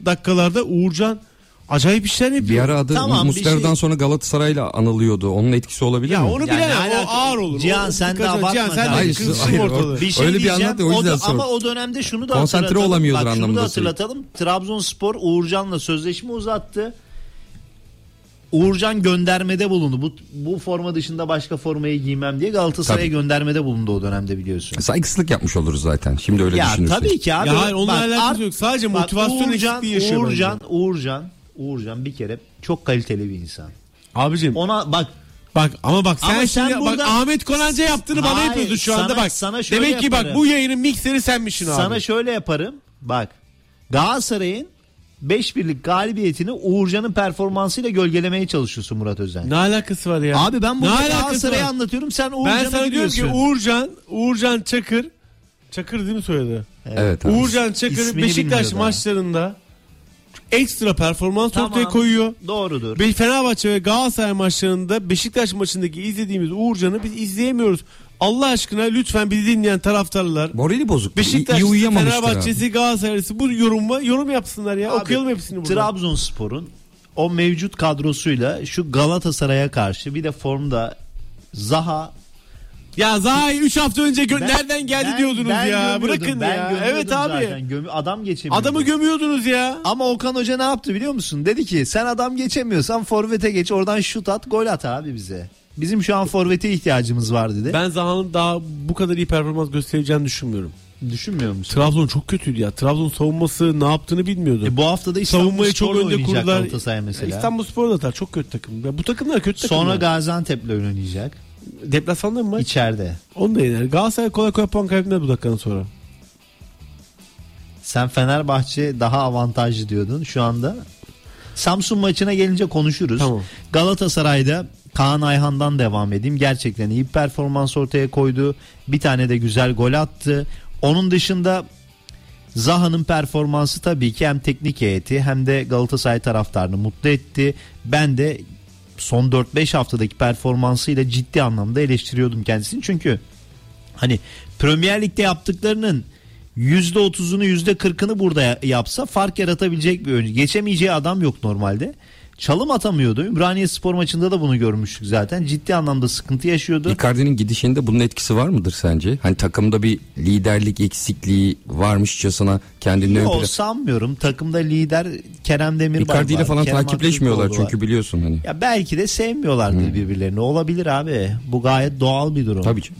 dakikalarda Uğurcan acayip işler yapıyor. Bir ara adı Tamam, bir Muslera'dan şey- sonra Galatasaray'la anılıyordu. Onun etkisi olabilir ya mi? onu Yani bilemem. ne O ağır olur. Cihan, O- sen de abartma Cihan sen de kızsın Hayır, ortalığı. Bir şey Öyle bir anlat o yüzden sordum. ama o dönemde şunu da Konsantre hatırlatalım. olamıyordur Bak, Şunu anlamında da hatırlatalım. Trabzonspor Uğurcan'la sözleşme uzattı. Uğurcan göndermede bulundu. Bu bu forma dışında başka formayı giymem diye Galatasaray'a Tabii. göndermede bulundu o dönemde biliyorsun. Saygısızlık yapmış oluruz zaten. Şimdi öyle ya düşünürsün. tabii ki abi. Ya hayır, onunla Bak, alakası art- yok. Sadece bak, motivasyon Uğurcan, eksikliği yaşıyor Uğurcan, bence. Uğurcan, Uğurcan bir kere çok kaliteli bir insan. Abicim Ona bak Bak ama bak sen Ama sen şimdi burada- bak Ahmet Konanca yaptığını bana Hayır, yapıyorsun şu anda sana- bak. sana şöyle Demek ki bak yaparım. bu yayının mikseri senmişsin abi. Sana şöyle yaparım. Bak Galatasaray'ın 5 birlik galibiyetini Uğurcan'ın performansıyla gölgelemeye çalışıyorsun Murat Özen. ne alakası var ya? Abi ben Galatasaray'ı var? anlatıyorum sen Uğurcan'ı Ben sana diyorum ki. Uğurcan, Uğurcan Çakır Çakır değil mi soyadı? Evet abi. Uğurcan Çakır İsmini Beşiktaş bilmiyor daha. maçlarında ekstra performans Tamam, ortaya koyuyor. Doğrudur. Ve Fenerbahçe ve Galatasaray maçlarında Beşiktaş maçındaki izlediğimiz Uğurcan'ı biz izleyemiyoruz. Allah aşkına lütfen bizi dinleyen taraftarlar Morali bozuk. Beşiktaş, iyi uyuyamamıştır abi. Fenerbahçe'si, Galatasaray'sı bu yoruma yorum yapsınlar ya. Abi, Okuyalım hepsini burada. Trabzonspor'un o mevcut kadrosuyla şu Galatasaray'a karşı bir de formda Zaha Ya Zahay 3 hafta önce gö- Ben- nereden geldi ben- diyordunuz ben ya. Bırakın ben ya. Evet abi. zaten. Gömü- adam geçemiyor. Adamı gömüyordunuz ya. Ama Okan Hoca ne yaptı biliyor musun? Dedi ki sen adam geçemiyorsan forvete geç oradan şut at gol at abi bize. Bizim şu an forvete ihtiyacımız var dedi. Ben Zaha'nın daha bu kadar iyi performans göstereceğini düşünmüyorum. Düşünmüyor musun? Trabzon çok kötüydü ya. Trabzon savunması ne yaptığını bilmiyordu. E bu hafta da İstanbul Savunmayı çok önde kurdular. Galatasaray mesela. İstanbul Spor da. Çok kötü takım. Ya bu takımlar kötü takımlar. Sonra Gaziantep'le oynayacak. Deplasmanda mı maç? İçeride. Onu da yener. Galatasaray kolay kolay puan kaybetmez bu dakikadan sonra. Sen Fenerbahçe daha avantajlı diyordun. Şu anda Samsun maçına gelince konuşuruz. Tamam. Galatasaray'da Kaan Ayhan'dan devam edeyim. Gerçekten iyi performans ortaya koydu. Bir tane de güzel gol attı. Onun dışında Zaha'nın performansı tabii ki hem teknik heyeti hem de Galatasaray taraftarını mutlu etti. Ben de son 4-5 haftadaki performansıyla ciddi anlamda eleştiriyordum kendisini. Çünkü hani Premier Lig'de yaptıklarının %30'unu %40'ını burada ya- yapsa fark yaratabilecek bir oyuncu. Geçemeyeceği adam yok normalde. Çalım atamıyordu. Ümraniye Spor maçında da bunu görmüştük zaten. Ciddi anlamda sıkıntı yaşıyordu. Icardi'nin gidişinde bunun etkisi var mıdır sence? Hani takımda bir liderlik eksikliği varmışçasına kendini Yok plana... sanmıyorum. Takımda lider Kerem Demirbay Icardi ile falan Kerem takipleşmiyorlar Aktürkoğlu var. çünkü biliyorsun hani. Ya belki de sevmiyorlardır birbirlerini. Olabilir abi. Bu gayet doğal bir durum. Tabii ki.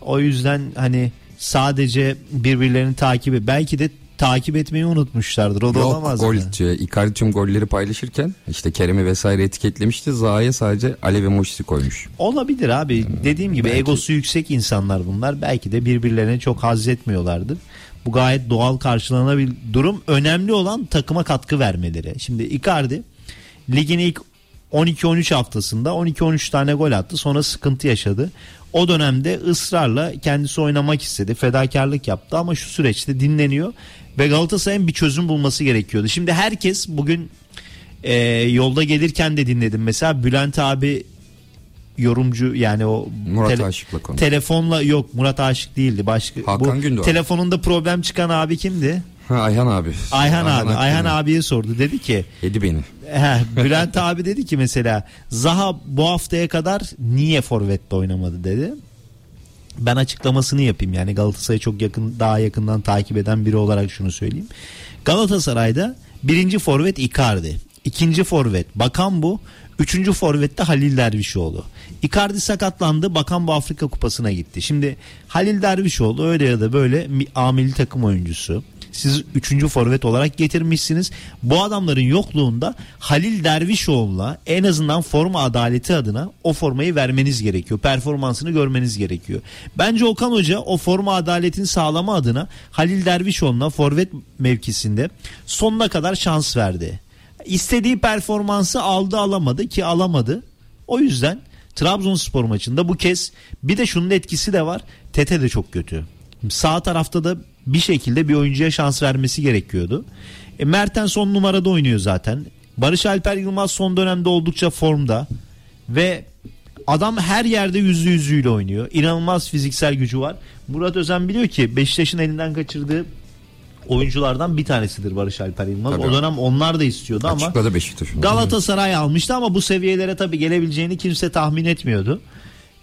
O yüzden hani sadece birbirlerini takibi belki de takip etmeyi unutmuşlardır. O da Yok olamaz gol mı? e, Icardi tüm golleri paylaşırken işte Kerem'i vesaire etiketlemişti. Zaha'ya sadece alev emojisi koymuş. Olabilir abi. Dediğim gibi belki. egosu yüksek insanlar bunlar. Belki de birbirlerine çok haz etmiyorlardır. Bu gayet doğal karşılanabilir durum. Önemli olan takıma katkı vermeleri. Şimdi Icardi ligin ilk 12-13 haftasında 12-13 tane gol attı. Sonra sıkıntı yaşadı. O dönemde ısrarla kendisi oynamak istedi. Fedakarlık yaptı ama şu süreçte dinleniyor. Ve Galatasaray'ın bir çözüm bulması gerekiyordu. Şimdi herkes bugün e, yolda gelirken de dinledim. Mesela Bülent abi yorumcu yani o Murat tele- Aşık'la konu. telefonla yok Murat Aşık değildi başka Hakan bu Gündoğan. telefonunda problem çıkan abi kimdi? Ha, Ayhan abi. Ayhan, abi. Akgün'ü. Ayhan abiye sordu. Dedi ki Yedi beni. He, Bülent abi dedi ki mesela Zaha bu haftaya kadar niye forvette oynamadı dedi. Ben açıklamasını yapayım yani Galatasaray'ı çok yakın daha yakından takip eden biri olarak şunu söyleyeyim. Galatasaray'da birinci forvet Icardi, ikinci forvet Bakan bu, üçüncü forvette Halil Dervişoğlu. Icardi sakatlandı, Bakan bu Afrika Kupası'na gitti. Şimdi Halil Dervişoğlu öyle ya da böyle mi- amili takım oyuncusu. Siz üçüncü forvet olarak getirmişsiniz. Bu adamların yokluğunda Halil Dervişoğlu'na en azından forma adaleti adına o formayı vermeniz gerekiyor. Performansını görmeniz gerekiyor. Bence Okan Hoca o forma adaletini sağlama adına Halil Dervişoğlu'na forvet mevkisinde sonuna kadar şans verdi. İstediği performansı aldı alamadı ki alamadı. O yüzden Trabzonspor maçında bu kez bir de şunun etkisi de var. Tete de çok kötü. Sağ tarafta da bir şekilde bir oyuncuya şans vermesi gerekiyordu. E, Mertens son numarada oynuyor zaten. Barış Alper Yılmaz son dönemde oldukça formda ve adam her yerde yüzü yüzüyle oynuyor. İnanılmaz fiziksel gücü var. Murat Özen biliyor ki Beşiktaş'ın elinden kaçırdığı oyunculardan bir tanesidir Barış Alper Yılmaz. Tabii. O dönem onlar da istiyordu ama Açıkladı Beşiktaş'ın. Galatasaray almıştı ama bu seviyelere tabii gelebileceğini kimse tahmin etmiyordu.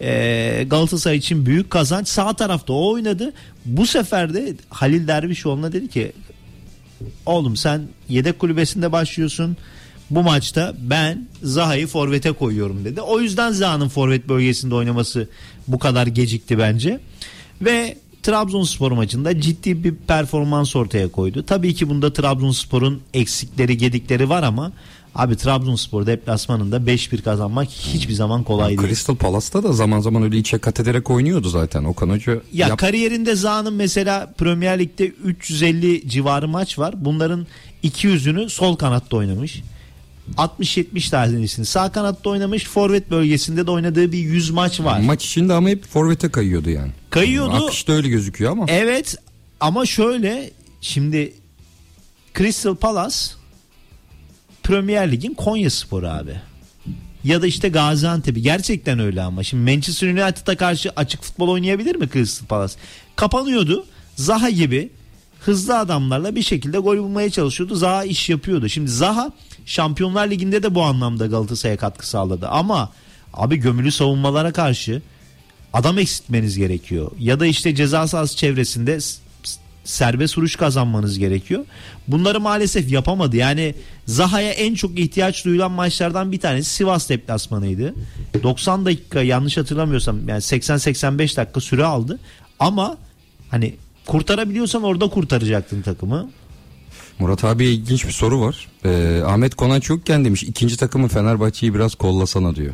Ee, Galatasaray için büyük kazanç. Sağ tarafta o oynadı. Bu sefer de Halil Dervişoğlu'na dedi ki oğlum sen yedek kulübesinde başlıyorsun. Bu maçta ben Zaha'yı forvete koyuyorum dedi. O yüzden Zaha'nın forvet bölgesinde oynaması bu kadar gecikti bence. Ve Trabzonspor maçında ciddi bir performans ortaya koydu. Tabii ki bunda Trabzonspor'un eksikleri, gedikleri var ama abi Trabzonspor deplasmanında 5-1 kazanmak hiçbir zaman kolay değil. Crystal Palace'ta da zaman zaman öyle içe kat ederek oynuyordu zaten. Okan Hoca Ya yap- kariyerinde Zaha'nın mesela Premier Lig'de 350 civarı maç var. Bunların 200'ünü sol kanatta oynamış. 60-70 tanesini sağ kanatta oynamış. Forvet bölgesinde de oynadığı bir 100 maç var. maç içinde ama hep forvete kayıyordu yani. Kayıyordu. Akışta öyle gözüküyor ama. Evet ama şöyle şimdi Crystal Palace Premier Lig'in Konya Sporu abi. Ya da işte Gaziantep'i gerçekten öyle ama. Şimdi Manchester United'a karşı açık futbol oynayabilir mi Crystal Palace? Kapanıyordu. Zaha gibi hızlı adamlarla bir şekilde gol bulmaya çalışıyordu. Zaha iş yapıyordu. Şimdi Zaha Şampiyonlar Ligi'nde de bu anlamda Galatasaray'a katkı sağladı. Ama abi gömülü savunmalara karşı adam eksiltmeniz gerekiyor. Ya da işte ceza sahası çevresinde serbest vuruş kazanmanız gerekiyor. Bunları maalesef yapamadı. Yani Zaha'ya en çok ihtiyaç duyulan maçlardan bir tanesi Sivas deplasmanıydı. 90 dakika yanlış hatırlamıyorsam yani 80-85 dakika süre aldı. Ama hani kurtarabiliyorsan orada kurtaracaktın takımı. Murat abiye ilginç bir soru var. Ee, Ahmet Konanç yokken demiş ikinci takımı Fenerbahçe'yi biraz kollasana diyor.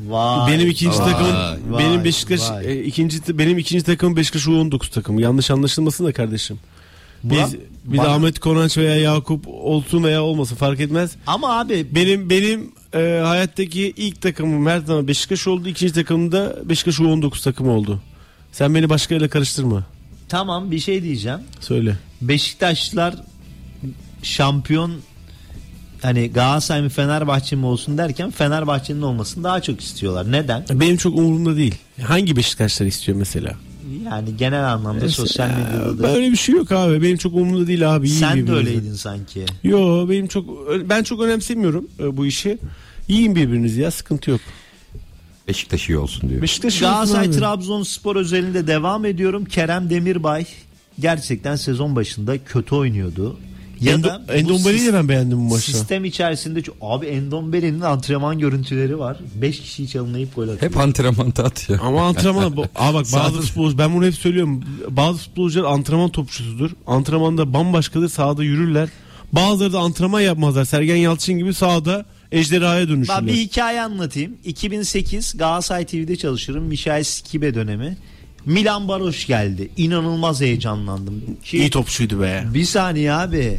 Vay. benim ikinci vay, takımım vay, benim Beşiktaş vay. e, ikinci benim ikinci takımım Beşiktaş U19 takımı. Yanlış anlaşılmasın da kardeşim. Biz Murat, biz bana- Ahmet Konanç veya Yakup olsun veya olmasın fark etmez. Ama abi Benim benim e, hayattaki ilk takımım her zaman Beşiktaş oldu. İkinci takımım da Beşiktaş U19 takımı oldu. Sen beni başkayla karıştırma. tamam bir şey diyeceğim. Söyle. Beşiktaşlılar şampiyon hani Galatasaray mı Fenerbahçe mi olsun derken Fenerbahçe'nin olmasını daha çok istiyorlar. Neden? Benim çok umurumda değil. Hangi Beşiktaşlar istiyor mesela? Yani genel anlamda sosyal medyada da. Böyle bir şey yok abi. Benim çok umurumda değil abi. Yiyin Sen de öyleydin sanki. Yo benim çok ben çok önemsemiyorum e, bu işi. Yiyin birbirinizi ya sıkıntı yok. Beşiktaş iyi olsun diyor. Beşiktaş Galatasaray. Trabzonspor özelinde devam ediyorum. Kerem Demirbay gerçekten sezon başında kötü oynuyordu. Ya Endo, da Endombele'yi de ben beğendim bu maçta. Sistem içerisinde çok- abi Endombele'nin antrenman görüntüleri var. 5 kişiyi çalınayıp gol atıyor. Hep antrenmanda atıyor. Ama antrenman bu- Aa bak bazı Sahada- futbolcu ben bunu hep söylüyorum. Bazı futbolcular antrenman topçusudur. Antrenmanda bambaşkadır. Sahada yürürler. Bazıları da antrenman yapmazlar. Sergen Yalçın gibi sahada ejderhaya dönüşürler. Ben bir hikaye anlatayım. 2008 Galatasaray TV'de çalışırım. Michael Skibe dönemi. Milan Baroş geldi. İnanılmaz heyecanlandım. Ki- İyi topçuydu be. Bir saniye abi.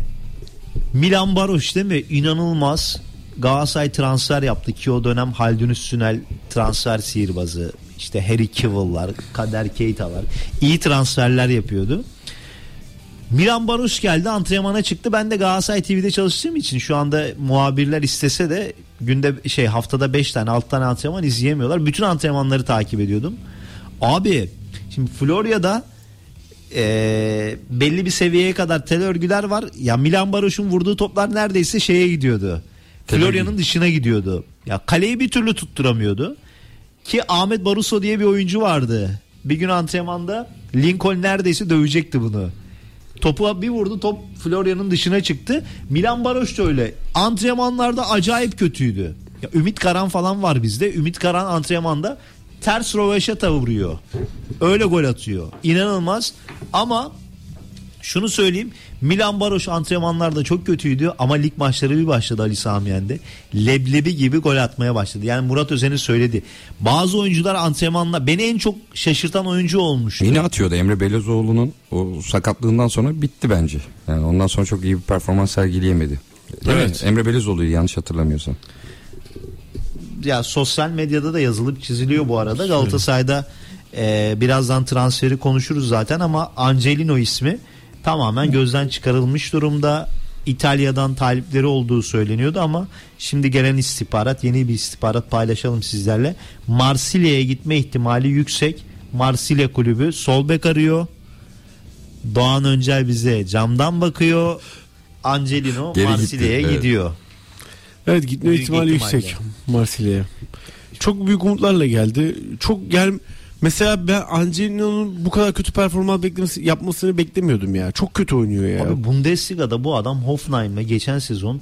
Milan Baroş değil mi? İnanılmaz. Galatasaray transfer yaptı ki o dönem Haldun Üstünel transfer sihirbazı. İşte Harry Kivill'lar, Kader Keita'lar. iyi transferler yapıyordu. Milan Baroş geldi antrenmana çıktı. Ben de Galatasaray TV'de çalıştığım için şu anda muhabirler istese de günde şey haftada 5 tane 6 tane antrenman izleyemiyorlar. Bütün antrenmanları takip ediyordum. Abi şimdi Florya'da e, belli bir seviyeye kadar tel örgüler var. Ya Milan Baroş'un vurduğu toplar neredeyse şeye gidiyordu. Florya'nın dışına gidiyordu. Ya kaleyi bir türlü tutturamıyordu. Ki Ahmet Baruso diye bir oyuncu vardı. Bir gün antrenmanda Lincoln neredeyse dövecekti bunu. Topu bir vurdu top Florya'nın dışına çıktı. Milan Baroş da öyle. Antrenmanlarda acayip kötüydü. Ya Ümit Karan falan var bizde. Ümit Karan antrenmanda ters rovaşata vuruyor. Öyle gol atıyor. İnanılmaz. Ama şunu söyleyeyim. Milan Baroş antrenmanlarda çok kötüydü ama lig maçları bir başladı Ali Sami Yen'de. Leblebi gibi gol atmaya başladı. Yani Murat Özen'i söyledi. Bazı oyuncular antrenmanla beni en çok şaşırtan oyuncu olmuştu. Yine atıyordu Emre Belezoğlu'nun o sakatlığından sonra bitti bence. Yani ondan sonra çok iyi bir performans sergileyemedi. Değil Evet. mi? Emre Belezoğlu'yu yanlış hatırlamıyorsam. Ya sosyal medyada da yazılıp çiziliyor bu arada. Galatasaray'da e, birazdan transferi konuşuruz zaten ama Angelino ismi tamamen gözden çıkarılmış durumda. İtalya'dan talipleri olduğu söyleniyordu ama şimdi gelen istihbarat yeni bir istihbarat paylaşalım sizlerle. Marsilya'ya gitme ihtimali yüksek. Marsilya kulübü sol bek arıyor. Doğan Öncel bize camdan bakıyor. Angelino Marsilya'ya evet. gidiyor. Evet gitme Büyük ihtimali yüksek Marsilya'ya. Çok büyük umutlarla geldi. Çok yani mesela ben Angelino'nun bu kadar kötü performans beklemesi yapmasını beklemiyordum ya. Çok kötü oynuyor ya. Abi Bundesliga'da bu adam Hoffenheim'le geçen sezon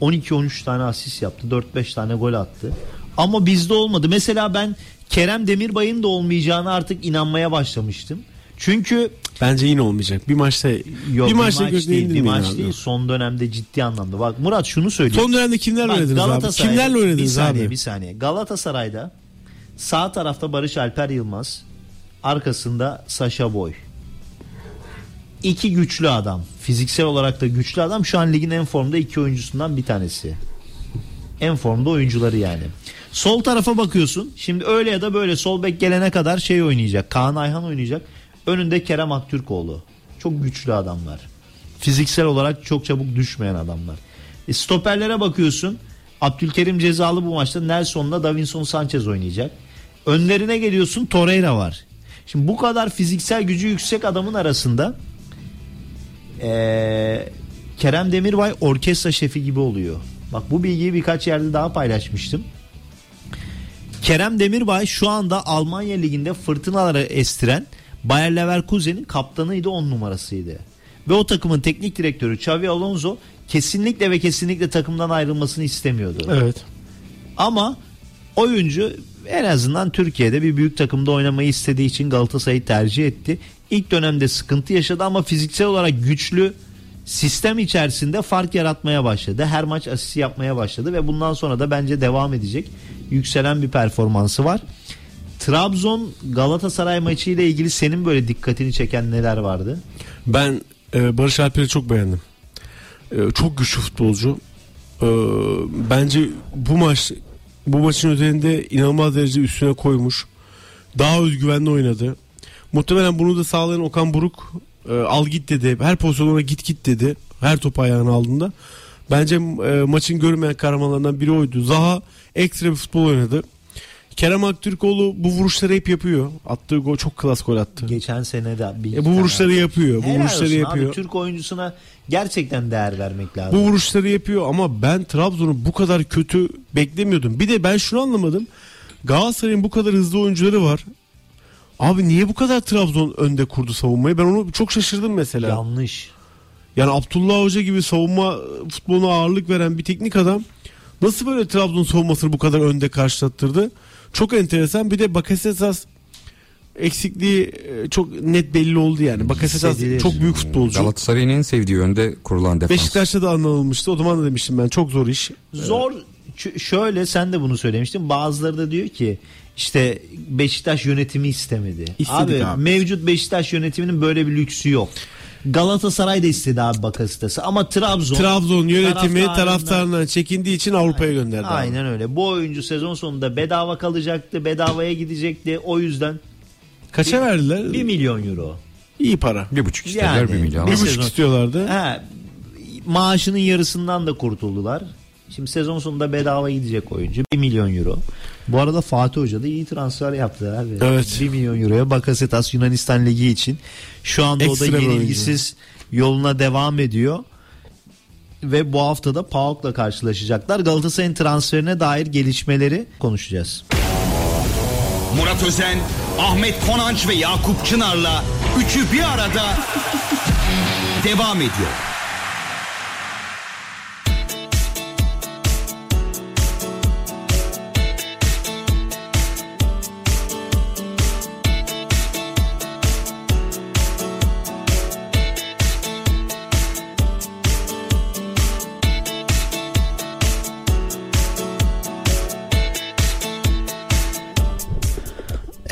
12-13 tane asist yaptı. 4-5 tane gol attı. Ama bizde olmadı. Mesela ben Kerem Demirbay'ın da olmayacağını artık inanmaya başlamıştım. Çünkü Bence yine olmayacak. Bir maçta yok, bir maçta maç değil, bir maç abi. değil. Son dönemde ciddi anlamda. Bak Murat şunu söyleyeyim. Son dönemde kimlerle Bak, oynadınız abi? Kimlerle bir oynadınız saniye, abi? Bir saniye. Galatasaray'da sağ tarafta Barış Alper Yılmaz, arkasında Saşa Boy. İki güçlü adam. Fiziksel olarak da güçlü adam. Şu an ligin en formda iki oyuncusundan bir tanesi. En formda oyuncuları yani. Sol tarafa bakıyorsun. Şimdi öyle ya da böyle sol bek gelene kadar şey oynayacak. Kaan Ayhan oynayacak. Önünde Kerem Aktürkoğlu. Çok güçlü adamlar. Fiziksel olarak çok çabuk düşmeyen adamlar. E, stoperlere bakıyorsun. Abdülkerim cezalı bu maçta. Nelson'la Davinson Sanchez oynayacak. Önlerine geliyorsun Torreira var. Şimdi bu kadar fiziksel gücü yüksek adamın arasında eee, Kerem Demirbay orkestra şefi gibi oluyor. Bak bu bilgiyi birkaç yerde daha paylaşmıştım. Kerem Demirbay şu anda Almanya Ligi'nde fırtınaları estiren Bayer Leverkusen'in kaptanıydı 10 numarasıydı. Ve o takımın teknik direktörü Xavi Alonso kesinlikle ve kesinlikle takımdan ayrılmasını istemiyordu. Evet. Ama oyuncu en azından Türkiye'de bir büyük takımda oynamayı istediği için Galatasaray'ı tercih etti. İlk dönemde sıkıntı yaşadı ama fiziksel olarak güçlü sistem içerisinde fark yaratmaya başladı. Her maç asist yapmaya başladı ve bundan sonra da bence devam edecek. Yükselen bir performansı var. Trabzon Galatasaray maçı ile ilgili senin böyle dikkatini çeken neler vardı? Ben e, Barış Alper'i çok beğendim. E, çok güçlü futbolcu. E, bence bu maç bu maçın üzerinde inanılmaz derece üstüne koymuş. Daha özgüvenli oynadı. Muhtemelen bunu da sağlayan Okan Buruk e, al git dedi. Her pozisyona git git dedi. Her topu ayağına aldığında. Bence e, maçın görünmeyen kahramanlarından biri oydu. Zaha ekstra bir futbol oynadı. Kerem Aktürkoğlu bu vuruşları hep yapıyor. Attığı gol çok klas gol attı. Geçen sene de bir E, bu vuruşları tane- yapıyor. Bu Helal vuruşları olsun yapıyor. Abi, Türk oyuncusuna gerçekten değer vermek lazım. Bu vuruşları yapıyor ama ben Trabzon'u bu kadar kötü beklemiyordum. Bir de ben şunu anlamadım. Galatasaray'ın bu kadar hızlı oyuncuları var. Abi niye bu kadar Trabzon önde kurdu savunmayı? Ben onu çok şaşırdım mesela. Yanlış. Yani Abdullah Hoca gibi savunma futboluna ağırlık veren bir teknik adam nasıl böyle Trabzon savunmasını bu kadar önde karşılattırdı? Çok enteresan. Bir de Bakasetas eksikliği e, çok net belli oldu yani. Bakasetas çok büyük futbolcu. Galatasaray'ın en sevdiği yönde kurulan defans. Beşiktaş'ta da anlatılmıştı. O zaman da demiştim ben çok zor iş. Zor şöyle sen de bunu söylemiştin. Bazıları da diyor ki işte Beşiktaş yönetimi istemedi. İstedik abi, abi. mevcut Beşiktaş yönetiminin böyle bir lüksü yok. Galatasaray da istedi abi Bakasitas'ı ama Trabzon Trabzon yönetimi taraftarından- taraftarından çekindiği için Avrupa'ya gönderdi. abi. Aynen öyle. Bu oyuncu sezon sonunda bedava kalacaktı, bedavaya gidecekti. O yüzden Kaça verdiler? 1 milyon euro. İyi para. Bir buçuk istediler Yani, bir milyon. Bir Bir buçuk sezon. istiyorlardı. Ha, maaşının yarısından da kurtuldular. Şimdi sezon sonunda bedava gidecek oyuncu. 1 milyon euro. Bu arada Fatih Hoca da iyi transfer yaptı abi. Evet. 1 milyon euroya Bakasetas Yunanistan Ligi için. Şu anda Ekstra o da yenilgisiz yoluna devam ediyor. Ve bu hafta da PAOK'la karşılaşacaklar. Galatasaray'ın transferine dair gelişmeleri konuşacağız. Murat Özen, Ahmet Konanç ve Yakup Çınar'la üçü bir arada devam ediyor.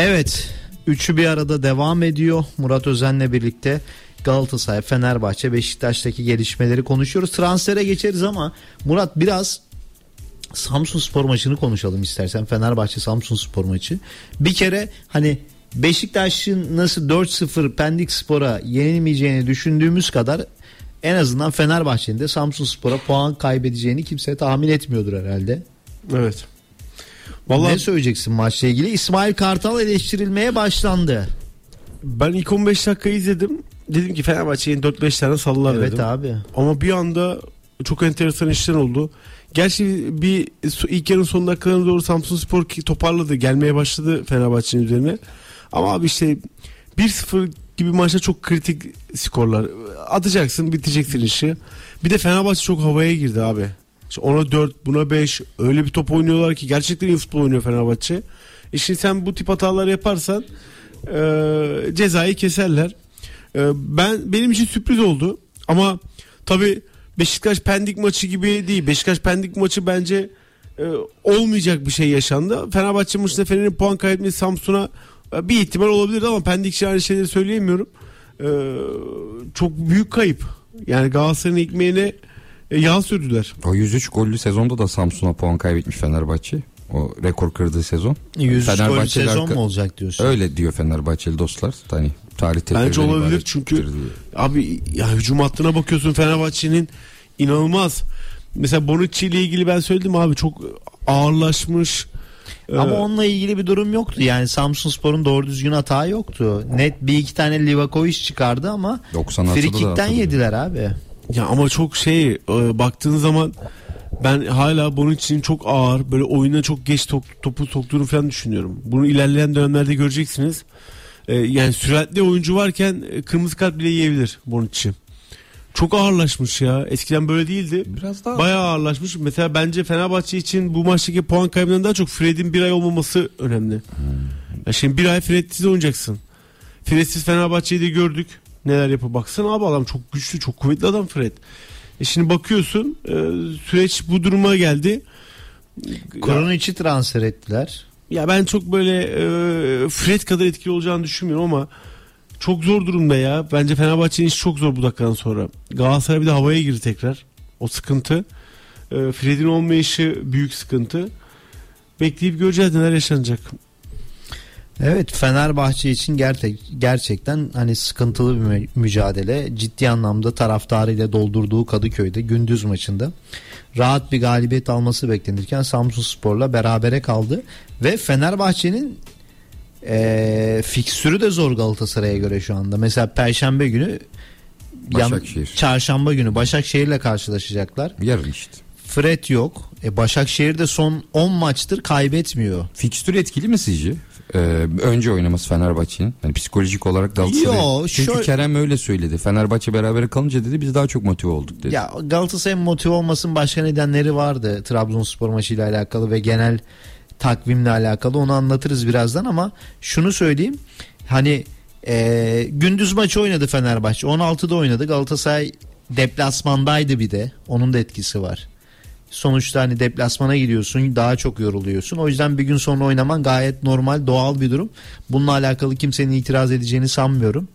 Evet. Üçü bir arada devam ediyor. Murat Özen'le birlikte Galatasaray, Fenerbahçe, Beşiktaş'taki gelişmeleri konuşuyoruz. Transfere geçeriz ama Murat biraz Samsun Spor maçını konuşalım istersen. Fenerbahçe Samsun Spor maçı. Bir kere hani Beşiktaş'ın nasıl 4-0 Pendik Spor'a yenilmeyeceğini düşündüğümüz kadar en azından Fenerbahçe'nin de Samsun Spor'a puan kaybedeceğini kimse tahmin etmiyordur herhalde. Evet. Vallahi Ne söyleyeceksin maçla ilgili? İsmail Kartal eleştirilmeye başlandı. ben ilk 15 dakika izledim. Dedim ki Fenerbahçe'nin 4-5 tane sallar Evet dedim. abi. Ama bir anda çok enteresan işler oldu. Gerçi bir ilk yarın son dakikalarına doğru Samsun Spor toparladı. Gelmeye başladı Fenerbahçe'nin üzerine. Ama abi işte 1-0 gibi maçta çok kritik skorlar. Atacaksın biteceksin işi. Bir de Fenerbahçe çok havaya girdi abi. İşte ona 4 buna 5 öyle bir top oynuyorlar ki gerçekten iyi futbol oynuyor Fenerbahçe. E sen bu tip hatalar yaparsan e, cezayı keserler. E, ben benim için sürpriz oldu ama tabi Beşiktaş Pendik maçı gibi değil. Beşiktaş Pendik maçı bence e, olmayacak bir şey yaşandı. Fenerbahçe maçında Fener'in puan kaybetmesi Samsun'a e, bir ihtimal olabilirdi ama Pendik için aynı şeyleri söyleyemiyorum. E, çok büyük kayıp. Yani Galatasaray'ın ekmeğine e, yağ sürdüler. O 103 gollü sezonda da Samsun'a puan kaybetmiş Fenerbahçe. O rekor kırdığı sezon. 100 gol Fenerbahçeli sezon mu olacak diyorsun? Öyle diyor Fenerbahçeli dostlar. Hani tarih Bence olabilir çünkü diye. abi ya hücum hattına bakıyorsun Fenerbahçe'nin inanılmaz. Mesela Bonucci ile ilgili ben söyledim abi çok ağırlaşmış. Ama Ee, onunla ilgili bir durum yoktu. Yani Samsun Spor'un doğru düzgün hata yoktu. Net bir iki tane Livakovic çıkardı ama 96'da da frikikten hatırlıyorum. yediler abi. Ya ama çok şey e, baktığın zaman Ben hala bunun için çok ağır böyle oyuna çok geç top, topu soktuğunu falan düşünüyorum. Bunu ilerleyen dönemlerde göreceksiniz. Ee, yani süratli oyuncu varken e, kırmızı kart bile yiyebilir Bonucci. Çok ağırlaşmış ya. Eskiden böyle değildi. Biraz daha Bayağı ağırlaşmış. Mesela bence Fenerbahçe için bu maçtaki puan kaybından daha çok Fred'in bir ay olmaması önemli. Ya şimdi bir ay Fred'siz oynayacaksın. Fred'siz Fenerbahçe'yi de gördük. Neler yapıyor. Baksana abi adam çok güçlü, çok kuvvetli adam Fred. E şimdi bakıyorsun e, süreç bu duruma geldi. Kronic'i transfer ettiler. Ya ben çok böyle e, Fred kadar etkili olacağını düşünmüyorum ama çok zor durumda ya. Bence Fenerbahçe'nin işi çok zor bu dakikadan sonra. Galatasaray bir de havaya girdi tekrar. O sıkıntı. E, Fred'in olmayışı büyük sıkıntı. Bekleyip göreceğiz neler yaşanacak. Evet Fenerbahçe için gerçek, gerçekten hani sıkıntılı bir mü- mücadele. Ciddi anlamda taraftarıyla doldurduğu Kadıköy'de gündüz maçında rahat bir galibiyet alması beklenirken Samsun Spor'la berabere kaldı. Ve Fenerbahçe'nin eee fikstürü de zor Galatasaray'a göre şu anda. Mesela Perşembe günü yan- Başakşehir. çarşamba günü Başakşehir'le karşılaşacaklar. yarın işte. Fred yok. E Başakşehir de son 10 maçtır kaybetmiyor. Fikstür etkili mi sizce? Ee, önce oynaması Fenerbahçe'nin. Yani psikolojik olarak Galatasaray. Yo, Çünkü şöyle- Kerem öyle söyledi. Fenerbahçe beraber kalınca dedi biz daha çok motive olduk dedi. Ya Galatasaray'ın motive olmasının başka nedenleri vardı. Trabzonspor maçıyla alakalı ve genel takvimle alakalı onu anlatırız birazdan ama şunu söyleyeyim. Hani e, gündüz maçı oynadı Fenerbahçe. 16'da oynadı. Galatasaray deplasmandaydı bir de. Onun da etkisi var. Sonuçta hani deplasmana gidiyorsun daha çok yoruluyorsun. O yüzden bir gün sonra oynaman gayet normal doğal bir durum. Bununla alakalı kimsenin itiraz edeceğini sanmıyorum.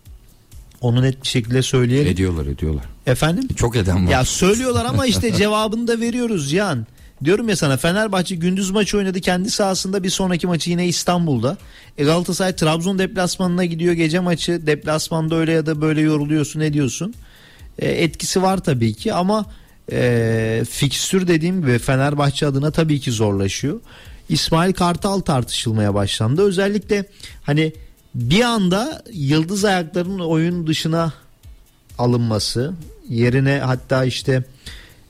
Onu net bir şekilde söyleyelim. Ediyorlar ediyorlar. Efendim? Çok eden var. Ya söylüyorlar ama işte cevabını da veriyoruz Can. Diyorum ya sana Fenerbahçe gündüz maçı oynadı kendi sahasında bir sonraki maçı yine İstanbul'da. E Galatasaray Trabzon deplasmanına gidiyor gece maçı deplasmanda öyle ya da böyle yoruluyorsun ediyorsun. E, etkisi var tabii ki ama e, fikstür dediğim gibi Fenerbahçe adına tabii ki zorlaşıyor. İsmail Kartal tartışılmaya başlandı. Özellikle hani bir anda yıldız ayakların oyun dışına alınması yerine hatta işte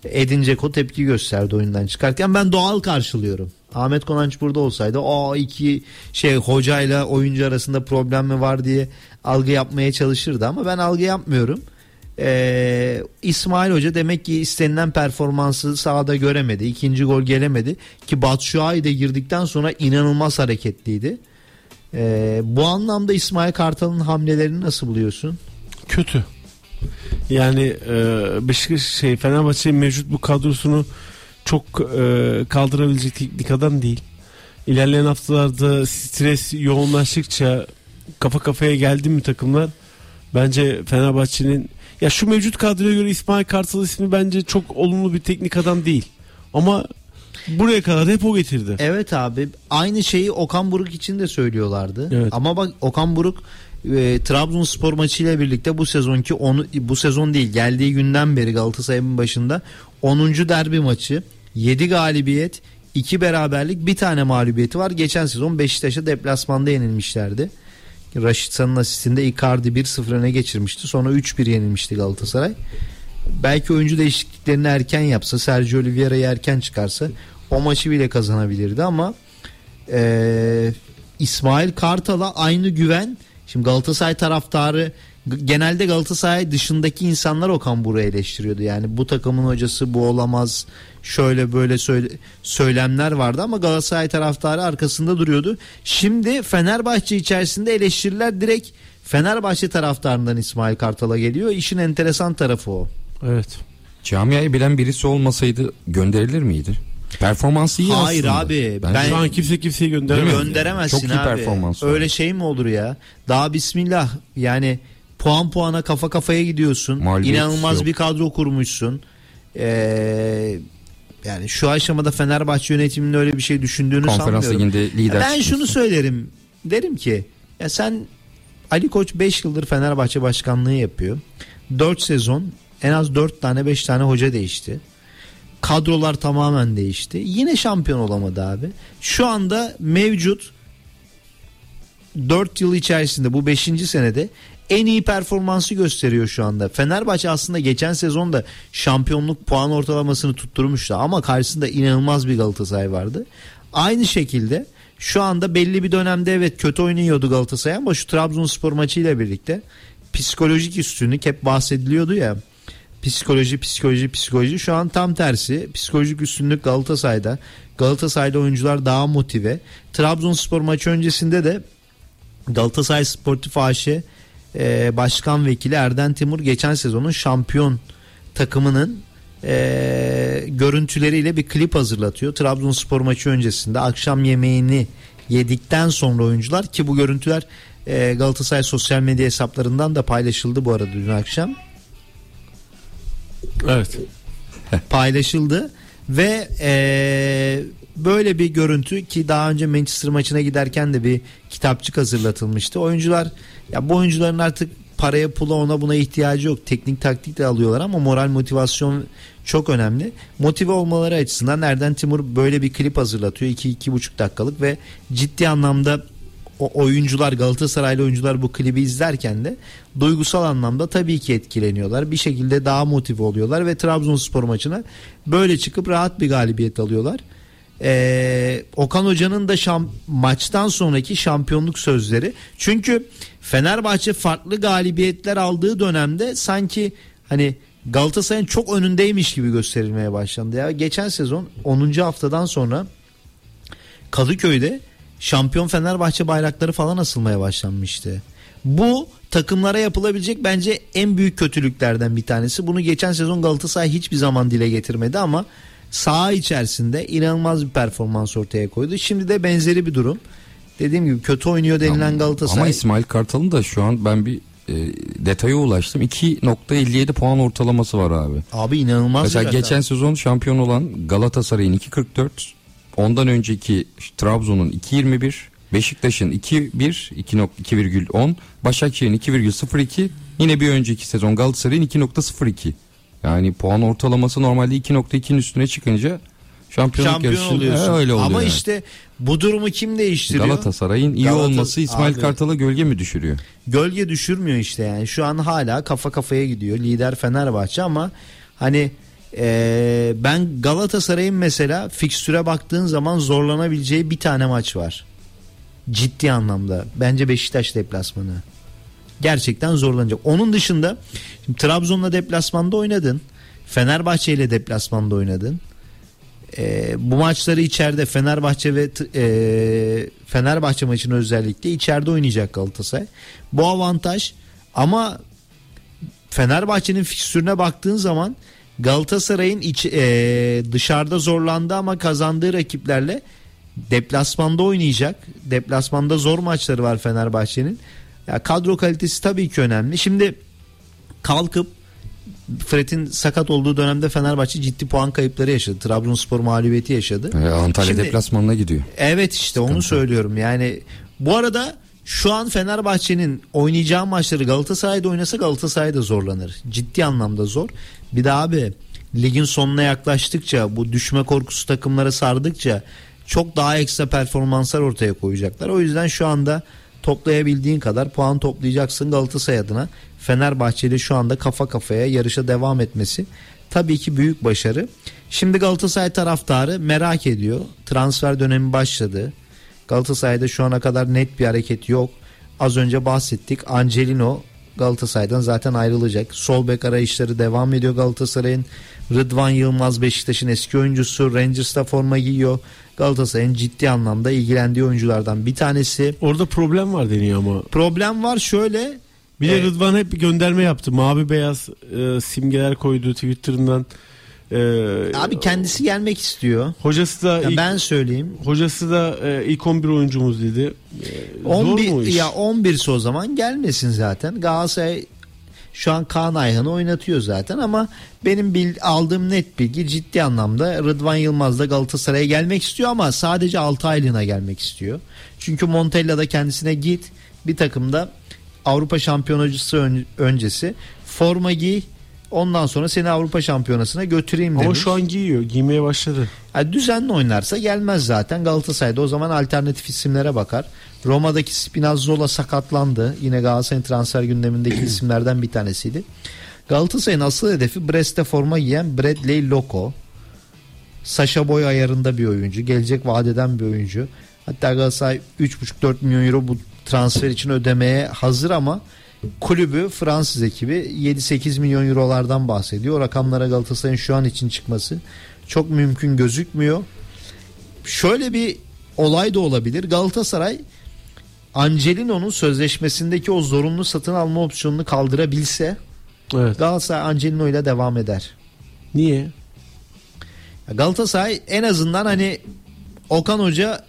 Edin Dzeko tepki gösterdi oyundan çıkarken ben doğal karşılıyorum. Ahmet Konanç burada olsaydı o iki şey hocayla oyuncu arasında problem mi var diye algı yapmaya çalışırdı ama ben algı yapmıyorum. Ee, İsmail Hoca demek ki istenilen performansı sahada göremedi. İkinci gol gelemedi ki Batshuayi de girdikten sonra inanılmaz hareketliydi. Ee, bu anlamda İsmail Kartal'ın hamlelerini nasıl buluyorsun? Kötü. Yani e, Beşiktaş şey Fenerbahçe mevcut bu kadrosunu çok e, kaldırabilecek teknik adam değil. İlerleyen haftalarda stres yoğunlaştıkça kafa kafaya geldi mi takımlar bence Fenerbahçe'nin ya şu mevcut kadroya göre İsmail Kartal ismi bence çok olumlu bir teknik adam değil. Ama buraya kadar hep o getirdi. Evet abi aynı şeyi Okan Buruk için de söylüyorlardı. Evet. Ama bak Okan Buruk e, Trabzonspor maçıyla birlikte bu sezonki onu bu sezon değil geldiği günden beri Galatasaray'ın başında 10. derbi maçı 7 galibiyet 2 beraberlik bir tane mağlubiyeti var. Geçen sezon Beşiktaş'a deplasmanda yenilmişlerdi. Raşit San'ın asistinde Icardi 1-0 öne geçirmişti. Sonra 3-1 yenilmişti Galatasaray. Belki oyuncu değişikliklerini erken yapsa, Sergio Oliveira'yı erken çıkarsa o maçı bile kazanabilirdi ama eee, İsmail Kartal'a aynı güven şimdi Galatasaray taraftarı genelde Galatasaray dışındaki insanlar Okan Buruk'u eleştiriyordu. Yani bu takımın hocası bu olamaz şöyle böyle söyle, söylemler vardı ama Galatasaray taraftarı arkasında duruyordu. Şimdi Fenerbahçe içerisinde eleştiriler direkt Fenerbahçe taraftarından İsmail Kartal'a geliyor. İşin enteresan tarafı o. Evet. Camiayı bilen birisi olmasaydı gönderilir miydi? Performansı iyi Hayır aslında. abi, Bence- ben- Şu an kimse kimseyi gönderemez. Gönderemezsin Çok iyi abi. performans var. Öyle şey mi olur ya? Daha bismillah yani puan puana kafa kafaya gidiyorsun. Mağlubiyet İnanılmaz yok. bir kadro kurmuşsun. Ee, yani şu aşamada Fenerbahçe yönetiminin öyle bir şey düşündüğünü Konferans sanmıyorum. liginde lider Ben şunu söylerim. Derim ki ya sen Ali Koç 5 yıldır Fenerbahçe başkanlığı yapıyor. 4 sezon en az 4 tane 5 tane hoca değişti. Kadrolar tamamen değişti. Yine şampiyon olamadı abi. Şu anda mevcut 4 yıl içerisinde bu 5. senede en iyi performansı gösteriyor şu anda. Fenerbahçe aslında geçen sezonda şampiyonluk puan ortalamasını tutturmuştu ama karşısında inanılmaz bir Galatasaray vardı. Aynı şekilde şu anda belli bir dönemde evet kötü oynuyordu Galatasaray ama şu Trabzonspor maçıyla birlikte psikolojik üstünlük hep bahsediliyordu ya. Psikoloji, psikoloji, psikoloji. Şu an tam tersi. Psikolojik üstünlük Galatasaray'da. Galatasaray'da oyuncular daha motive. Trabzonspor maçı öncesinde de Galatasaray Sportif AŞ e, Başkan Vekili Erden Timur geçen sezonun şampiyon takımının e, görüntüleriyle bir klip hazırlatıyor. Trabzonspor maçı öncesinde akşam yemeğini yedikten sonra oyuncular ki bu görüntüler e, Galatasaray sosyal medya hesaplarından da paylaşıldı bu arada dün akşam Evet. paylaşıldı ve e, böyle bir görüntü ki daha önce Manchester maçına giderken de bir kitapçık hazırlatılmıştı. Oyuncular ya bu oyuncuların artık paraya pula ona buna ihtiyacı yok. Teknik taktik de alıyorlar ama moral motivasyon çok önemli. Motive olmaları açısından Erden Timur böyle bir klip hazırlatıyor. 2-2,5 dakikalık ve ciddi anlamda o oyuncular Galatasaraylı oyuncular bu klibi izlerken de duygusal anlamda tabii ki etkileniyorlar. Bir şekilde daha motive oluyorlar ve Trabzonspor maçına böyle çıkıp rahat bir galibiyet alıyorlar. Ee, Okan Hoca'nın da şam, maçtan sonraki şampiyonluk sözleri. Çünkü Fenerbahçe farklı galibiyetler aldığı dönemde sanki hani Galatasaray'ın çok önündeymiş gibi gösterilmeye başlandı. Ya geçen sezon 10. haftadan sonra Kadıköy'de şampiyon Fenerbahçe bayrakları falan asılmaya başlanmıştı. Bu takımlara yapılabilecek bence en büyük kötülüklerden bir tanesi. Bunu geçen sezon Galatasaray hiçbir zaman dile getirmedi ama saha içerisinde inanılmaz bir performans ortaya koydu. Şimdi de benzeri bir durum. Dediğim gibi kötü oynuyor denilen Galatasaray. Ama İsmail Kartal'ın da şu an ben bir e, detaya ulaştım. 2.57 puan ortalaması var abi. Abi inanılmaz Mesela geçen sezon şampiyon olan Galatasaray'ın 2.44, ondan önceki Trabzon'un 2.21, Beşiktaş'ın 2.1, 2.10, Başakşehir'in 2.02, yine bir önceki sezon Galatasaray'ın 2.02. Yani puan ortalaması normalde 2.2'nin üstüne çıkınca şampiyonluk şampiyon yarışı oluyorsun. Öyle oluyor. Ama yani. işte bu durumu kim değiştiriyor? Galatasaray'ın iyi Galata- olması İsmail Abi- Kartal'a gölge mi düşürüyor? gölge düşürmüyor işte yani. Şu an hala kafa kafaya gidiyor. Lider Fenerbahçe ama hani eee, ben Galatasaray'ın mesela fikstüre baktığın zaman zorlanabileceği bir tane maç var. Ciddi anlamda. Bence Beşiktaş deplasmanı. Gerçekten zorlanacak. Onun dışında şimdi Trabzon'la deplasmanda oynadın. Fenerbahçe ile deplasmanda oynadın. Ee, bu maçları içeride Fenerbahçe ve e, Fenerbahçe maçını özellikle içeride oynayacak Galatasaray. Bu avantaj ama Fenerbahçe'nin fikstürüne baktığın zaman Galatasaray'ın iç, e, dışarıda zorlandı ama kazandığı rakiplerle deplasmanda oynayacak. Deplasmanda zor maçları var Fenerbahçe'nin. Ya kadro kalitesi tabii ki önemli. Şimdi kalkıp Fred'in sakat olduğu dönemde Fenerbahçe ciddi puan kayıpları yaşadı. Trabzonspor mağlubiyeti yaşadı. Ee, Antalya Şimdi- deplasmanına gidiyor. Evet işte onu söylüyorum. Yani bu arada şu an Fenerbahçe'nin oynayacağı maçları Galatasaray'da oynasa Galatasaray'da zorlanır. Ciddi anlamda zor. Bir daha abi ligin sonuna yaklaştıkça bu düşme korkusu takımlara sardıkça çok daha ekstra performanslar ortaya koyacaklar. O yüzden şu anda toplayabildiğin kadar puan toplayacaksın Galatasaray adına. Fenerbahçeli şu anda kafa kafaya yarışa devam etmesi tabii ki büyük başarı. Şimdi Galatasaray taraftarı merak ediyor. Transfer dönemi başladı. Galatasaray'da şu ana kadar net bir hareket yok. Az önce bahsettik. Angelino Galatasaray'dan zaten ayrılacak. Sol bek arayışları devam ediyor Galatasaray'ın. Rıdvan Yılmaz Beşiktaş'ın eski oyuncusu. Rangers'ta forma giyiyor. Galatasaray'ın ciddi anlamda ilgilendiği oyunculardan bir tanesi. Orada problem var deniyor ama. Problem var şöyle. Bir de Evet. Rıdvan hep bir gönderme yaptı. Mavi beyaz e, simgeler koydu Twitter'ından. E, Abi kendisi gelmek istiyor. hocası da Ya ilk, ben söyleyeyim. hocası da e, ilk 11 oyuncumuz dedi. E, zor mu o 11 iş? ya 11'si o zaman gelmesin zaten. Galatasaray şu an Kaan Ayhan'ı oynatıyor zaten ama benim bil, aldığım net bilgi ciddi anlamda Rıdvan Yılmaz da Galatasaray'a gelmek istiyor ama sadece 6 aylığına gelmek istiyor. Çünkü Montella'da kendisine git bir takımda Avrupa Şampiyonası ön- öncesi forma giy ondan sonra seni Avrupa Şampiyonası'na götüreyim Ama demiş. şu an giyiyor. Giymeye başladı. Yani düzenli oynarsa gelmez zaten. Galatasaray'da o zaman alternatif isimlere bakar. Roma'daki Spinazzola sakatlandı. Yine Galatasaray transfer gündemindeki isimlerden bir tanesiydi. Galatasaray'ın asıl hedefi Brest'te forma giyen Bradley Loko. Saşa Boy ayarında bir oyuncu. Gelecek vadeden bir oyuncu. Hatta Galatasaray 3,5-4 milyon euro bu transfer için ödemeye hazır ama kulübü Fransız ekibi 7-8 milyon eurolardan bahsediyor. O rakamlara Galatasaray'ın şu an için çıkması çok mümkün gözükmüyor. Şöyle bir olay da olabilir. Galatasaray Angelino'nun sözleşmesindeki o zorunlu satın alma opsiyonunu kaldırabilse Evet. Galatasaray Angelino ile devam eder. Niye? Galatasaray en azından hani Okan Hoca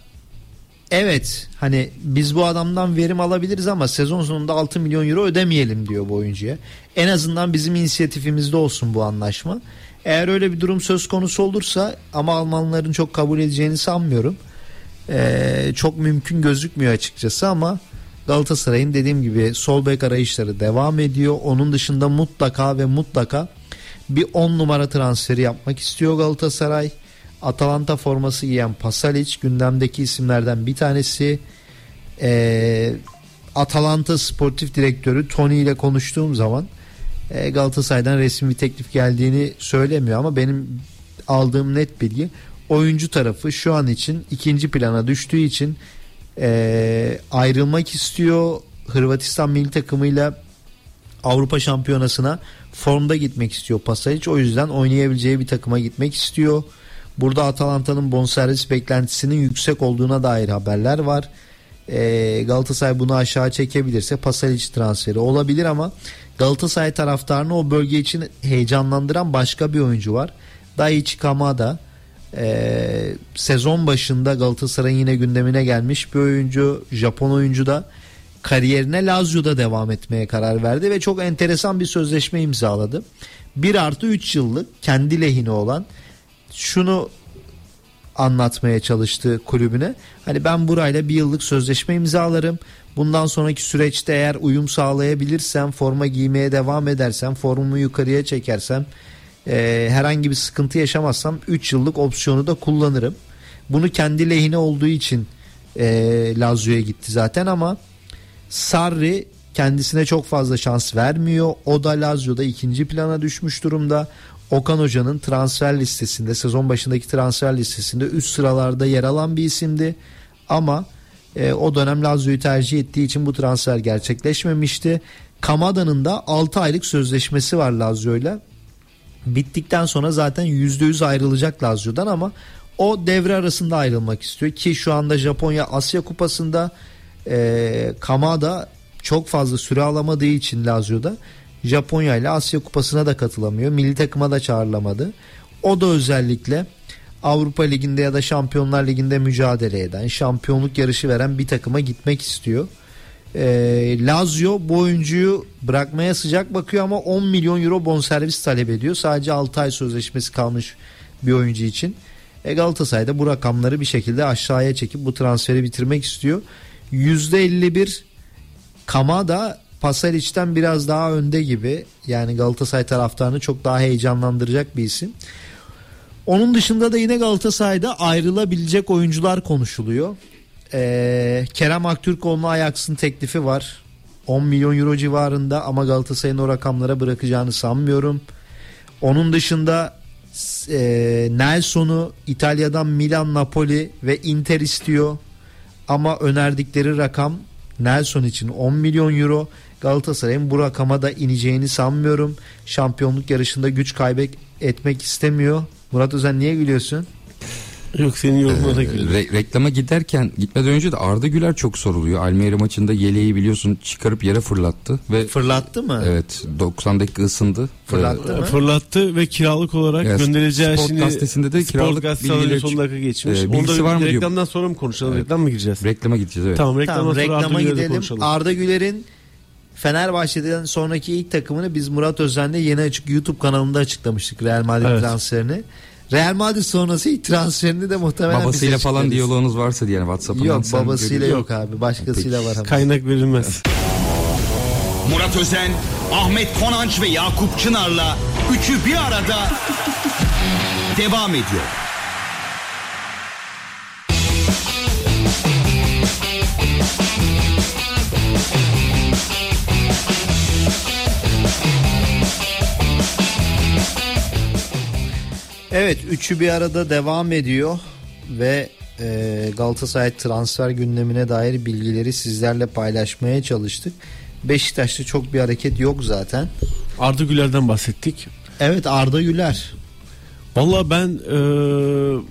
evet hani biz bu adamdan verim alabiliriz ama sezon sonunda 6 milyon euro ödemeyelim diyor bu oyuncuya. En azından bizim inisiyatifimizde olsun bu anlaşma. Eğer öyle bir durum söz konusu olursa ama Almanların çok kabul edeceğini sanmıyorum. Ee, çok mümkün gözükmüyor açıkçası ama Galatasaray'ın dediğim gibi sol bek arayışları devam ediyor. Onun dışında mutlaka ve mutlaka bir 10 numara transferi yapmak istiyor Galatasaray. Atalanta forması giyen Pasalic gündemdeki isimlerden bir tanesi. Ee, Atalanta sportif direktörü Tony ile konuştuğum zaman e, Galatasaray'dan resmi bir teklif geldiğini söylemiyor ama benim aldığım net bilgi oyuncu tarafı şu an için ikinci plana düştüğü için e, ayrılmak istiyor. Hırvatistan milli takımıyla Avrupa Şampiyonası'na formda gitmek istiyor Pasalic. O yüzden oynayabileceği bir takıma gitmek istiyor. Burada Atalanta'nın bonservis beklentisinin yüksek olduğuna dair haberler var. Ee, Galatasaray bunu aşağı çekebilirse Pasalic transferi olabilir ama Galatasaray taraftarını o bölge için heyecanlandıran başka bir oyuncu var. Daichi Kamada. Ee, sezon başında Galatasaray'ın yine gündemine gelmiş bir oyuncu. Japon oyuncu da kariyerine Lazio'da devam etmeye karar verdi ve çok enteresan bir sözleşme imzaladı. 1 artı 3 yıllık kendi lehine olan şunu anlatmaya çalıştı kulübüne. Hani ben burayla bir yıllık sözleşme imzalarım. Bundan sonraki süreçte eğer uyum sağlayabilirsem, forma giymeye devam edersem, formumu yukarıya çekersem, e, herhangi bir sıkıntı yaşamazsam 3 yıllık opsiyonu da kullanırım. Bunu kendi lehine olduğu için e, Lazio'ya gitti zaten ama Sarri kendisine çok fazla şans vermiyor. O da Lazio'da ikinci plana düşmüş durumda. Okan Hoca'nın transfer listesinde sezon başındaki transfer listesinde üst sıralarda yer alan bir isimdi. Ama e, o dönem Lazio'yu tercih ettiği için bu transfer gerçekleşmemişti. Kamada'nın da 6 aylık sözleşmesi var Lazio'yla. Bittikten sonra zaten %100 ayrılacak Lazio'dan ama o devre arasında ayrılmak istiyor ki şu anda Japonya Asya Kupası'nda e, Kamada çok fazla süre alamadığı için Lazio'da Japonya ile Asya Kupası'na da katılamıyor. Milli takıma da çağrılamadı. O da özellikle Avrupa Ligi'nde ya da Şampiyonlar Ligi'nde mücadele eden, şampiyonluk yarışı veren bir takıma gitmek istiyor. Ee, Lazio bu oyuncuyu bırakmaya sıcak bakıyor ama 10 milyon euro bonservis talep ediyor. Sadece 6 ay sözleşmesi kalmış bir oyuncu için. E Galatasaray da bu rakamları bir şekilde aşağıya çekip bu transferi bitirmek istiyor. %51 Kamada Pasalic'ten biraz daha önde gibi. Yani Galatasaray taraftarını çok daha heyecanlandıracak bir isim. Onun dışında da yine Galatasaray'da ayrılabilecek oyuncular konuşuluyor. Ee, Kerem Aktürkoğlu'na Ajax'ın teklifi var. 10 milyon euro civarında ama Galatasaray'ın o rakamlara bırakacağını sanmıyorum. Onun dışında e, Nelson'u İtalya'dan Milan, Napoli ve Inter istiyor. Ama önerdikleri rakam Nelson için 10 milyon euro. Galatasaray'ın bu rakama da ineceğini sanmıyorum. Şampiyonluk yarışında güç kaybetmek istemiyor. Murat Özen niye gülüyorsun? Yok senin yorumuna da Ee, re- reklama giderken gitmeden önce de Arda Güler çok soruluyor. Almeyra maçında yeleği biliyorsun çıkarıp yere fırlattı ve Fırlattı mı? evet 90 dakika ısındı. Fırlattı mı? Fırlattı ve kiralık olarak Evet, göndereceği Sport şimdi gazetesinde de kiralık bilgileri son dakika geçmiş. Ee, Onda bilgisi var mı diyor. reklamdan sonra mı konuşalım? Reklam mı gireceğiz? Reklama gideceğiz evet. Tamam reklamdan Tamam sonra reklama gidelim. konuşalım. Arda Güler'in Fenerbahçe'den sonraki ilk takımını biz Murat Özen'le yeni açık YouTube kanalında açıklamıştık Real Madrid Evet. transferini. Real Madrid sonrası transferini de muhtemelen Babasıyla falan açıklarız. diyaloğunuz varsa diye yani WhatsApp'ından Yok babasıyla yok abi başkasıyla var ama. Kaynak verilmez. Murat Özen, Ahmet Konanç ve Yakup Çınar'la üçü bir arada devam ediyor. Evet üçü bir arada devam ediyor ve e, Galatasaray transfer gündemine dair bilgileri sizlerle paylaşmaya çalıştık. Beşiktaş'ta çok bir hareket yok zaten. Arda Güler'den bahsettik. Evet Arda Güler. Valla ben eee,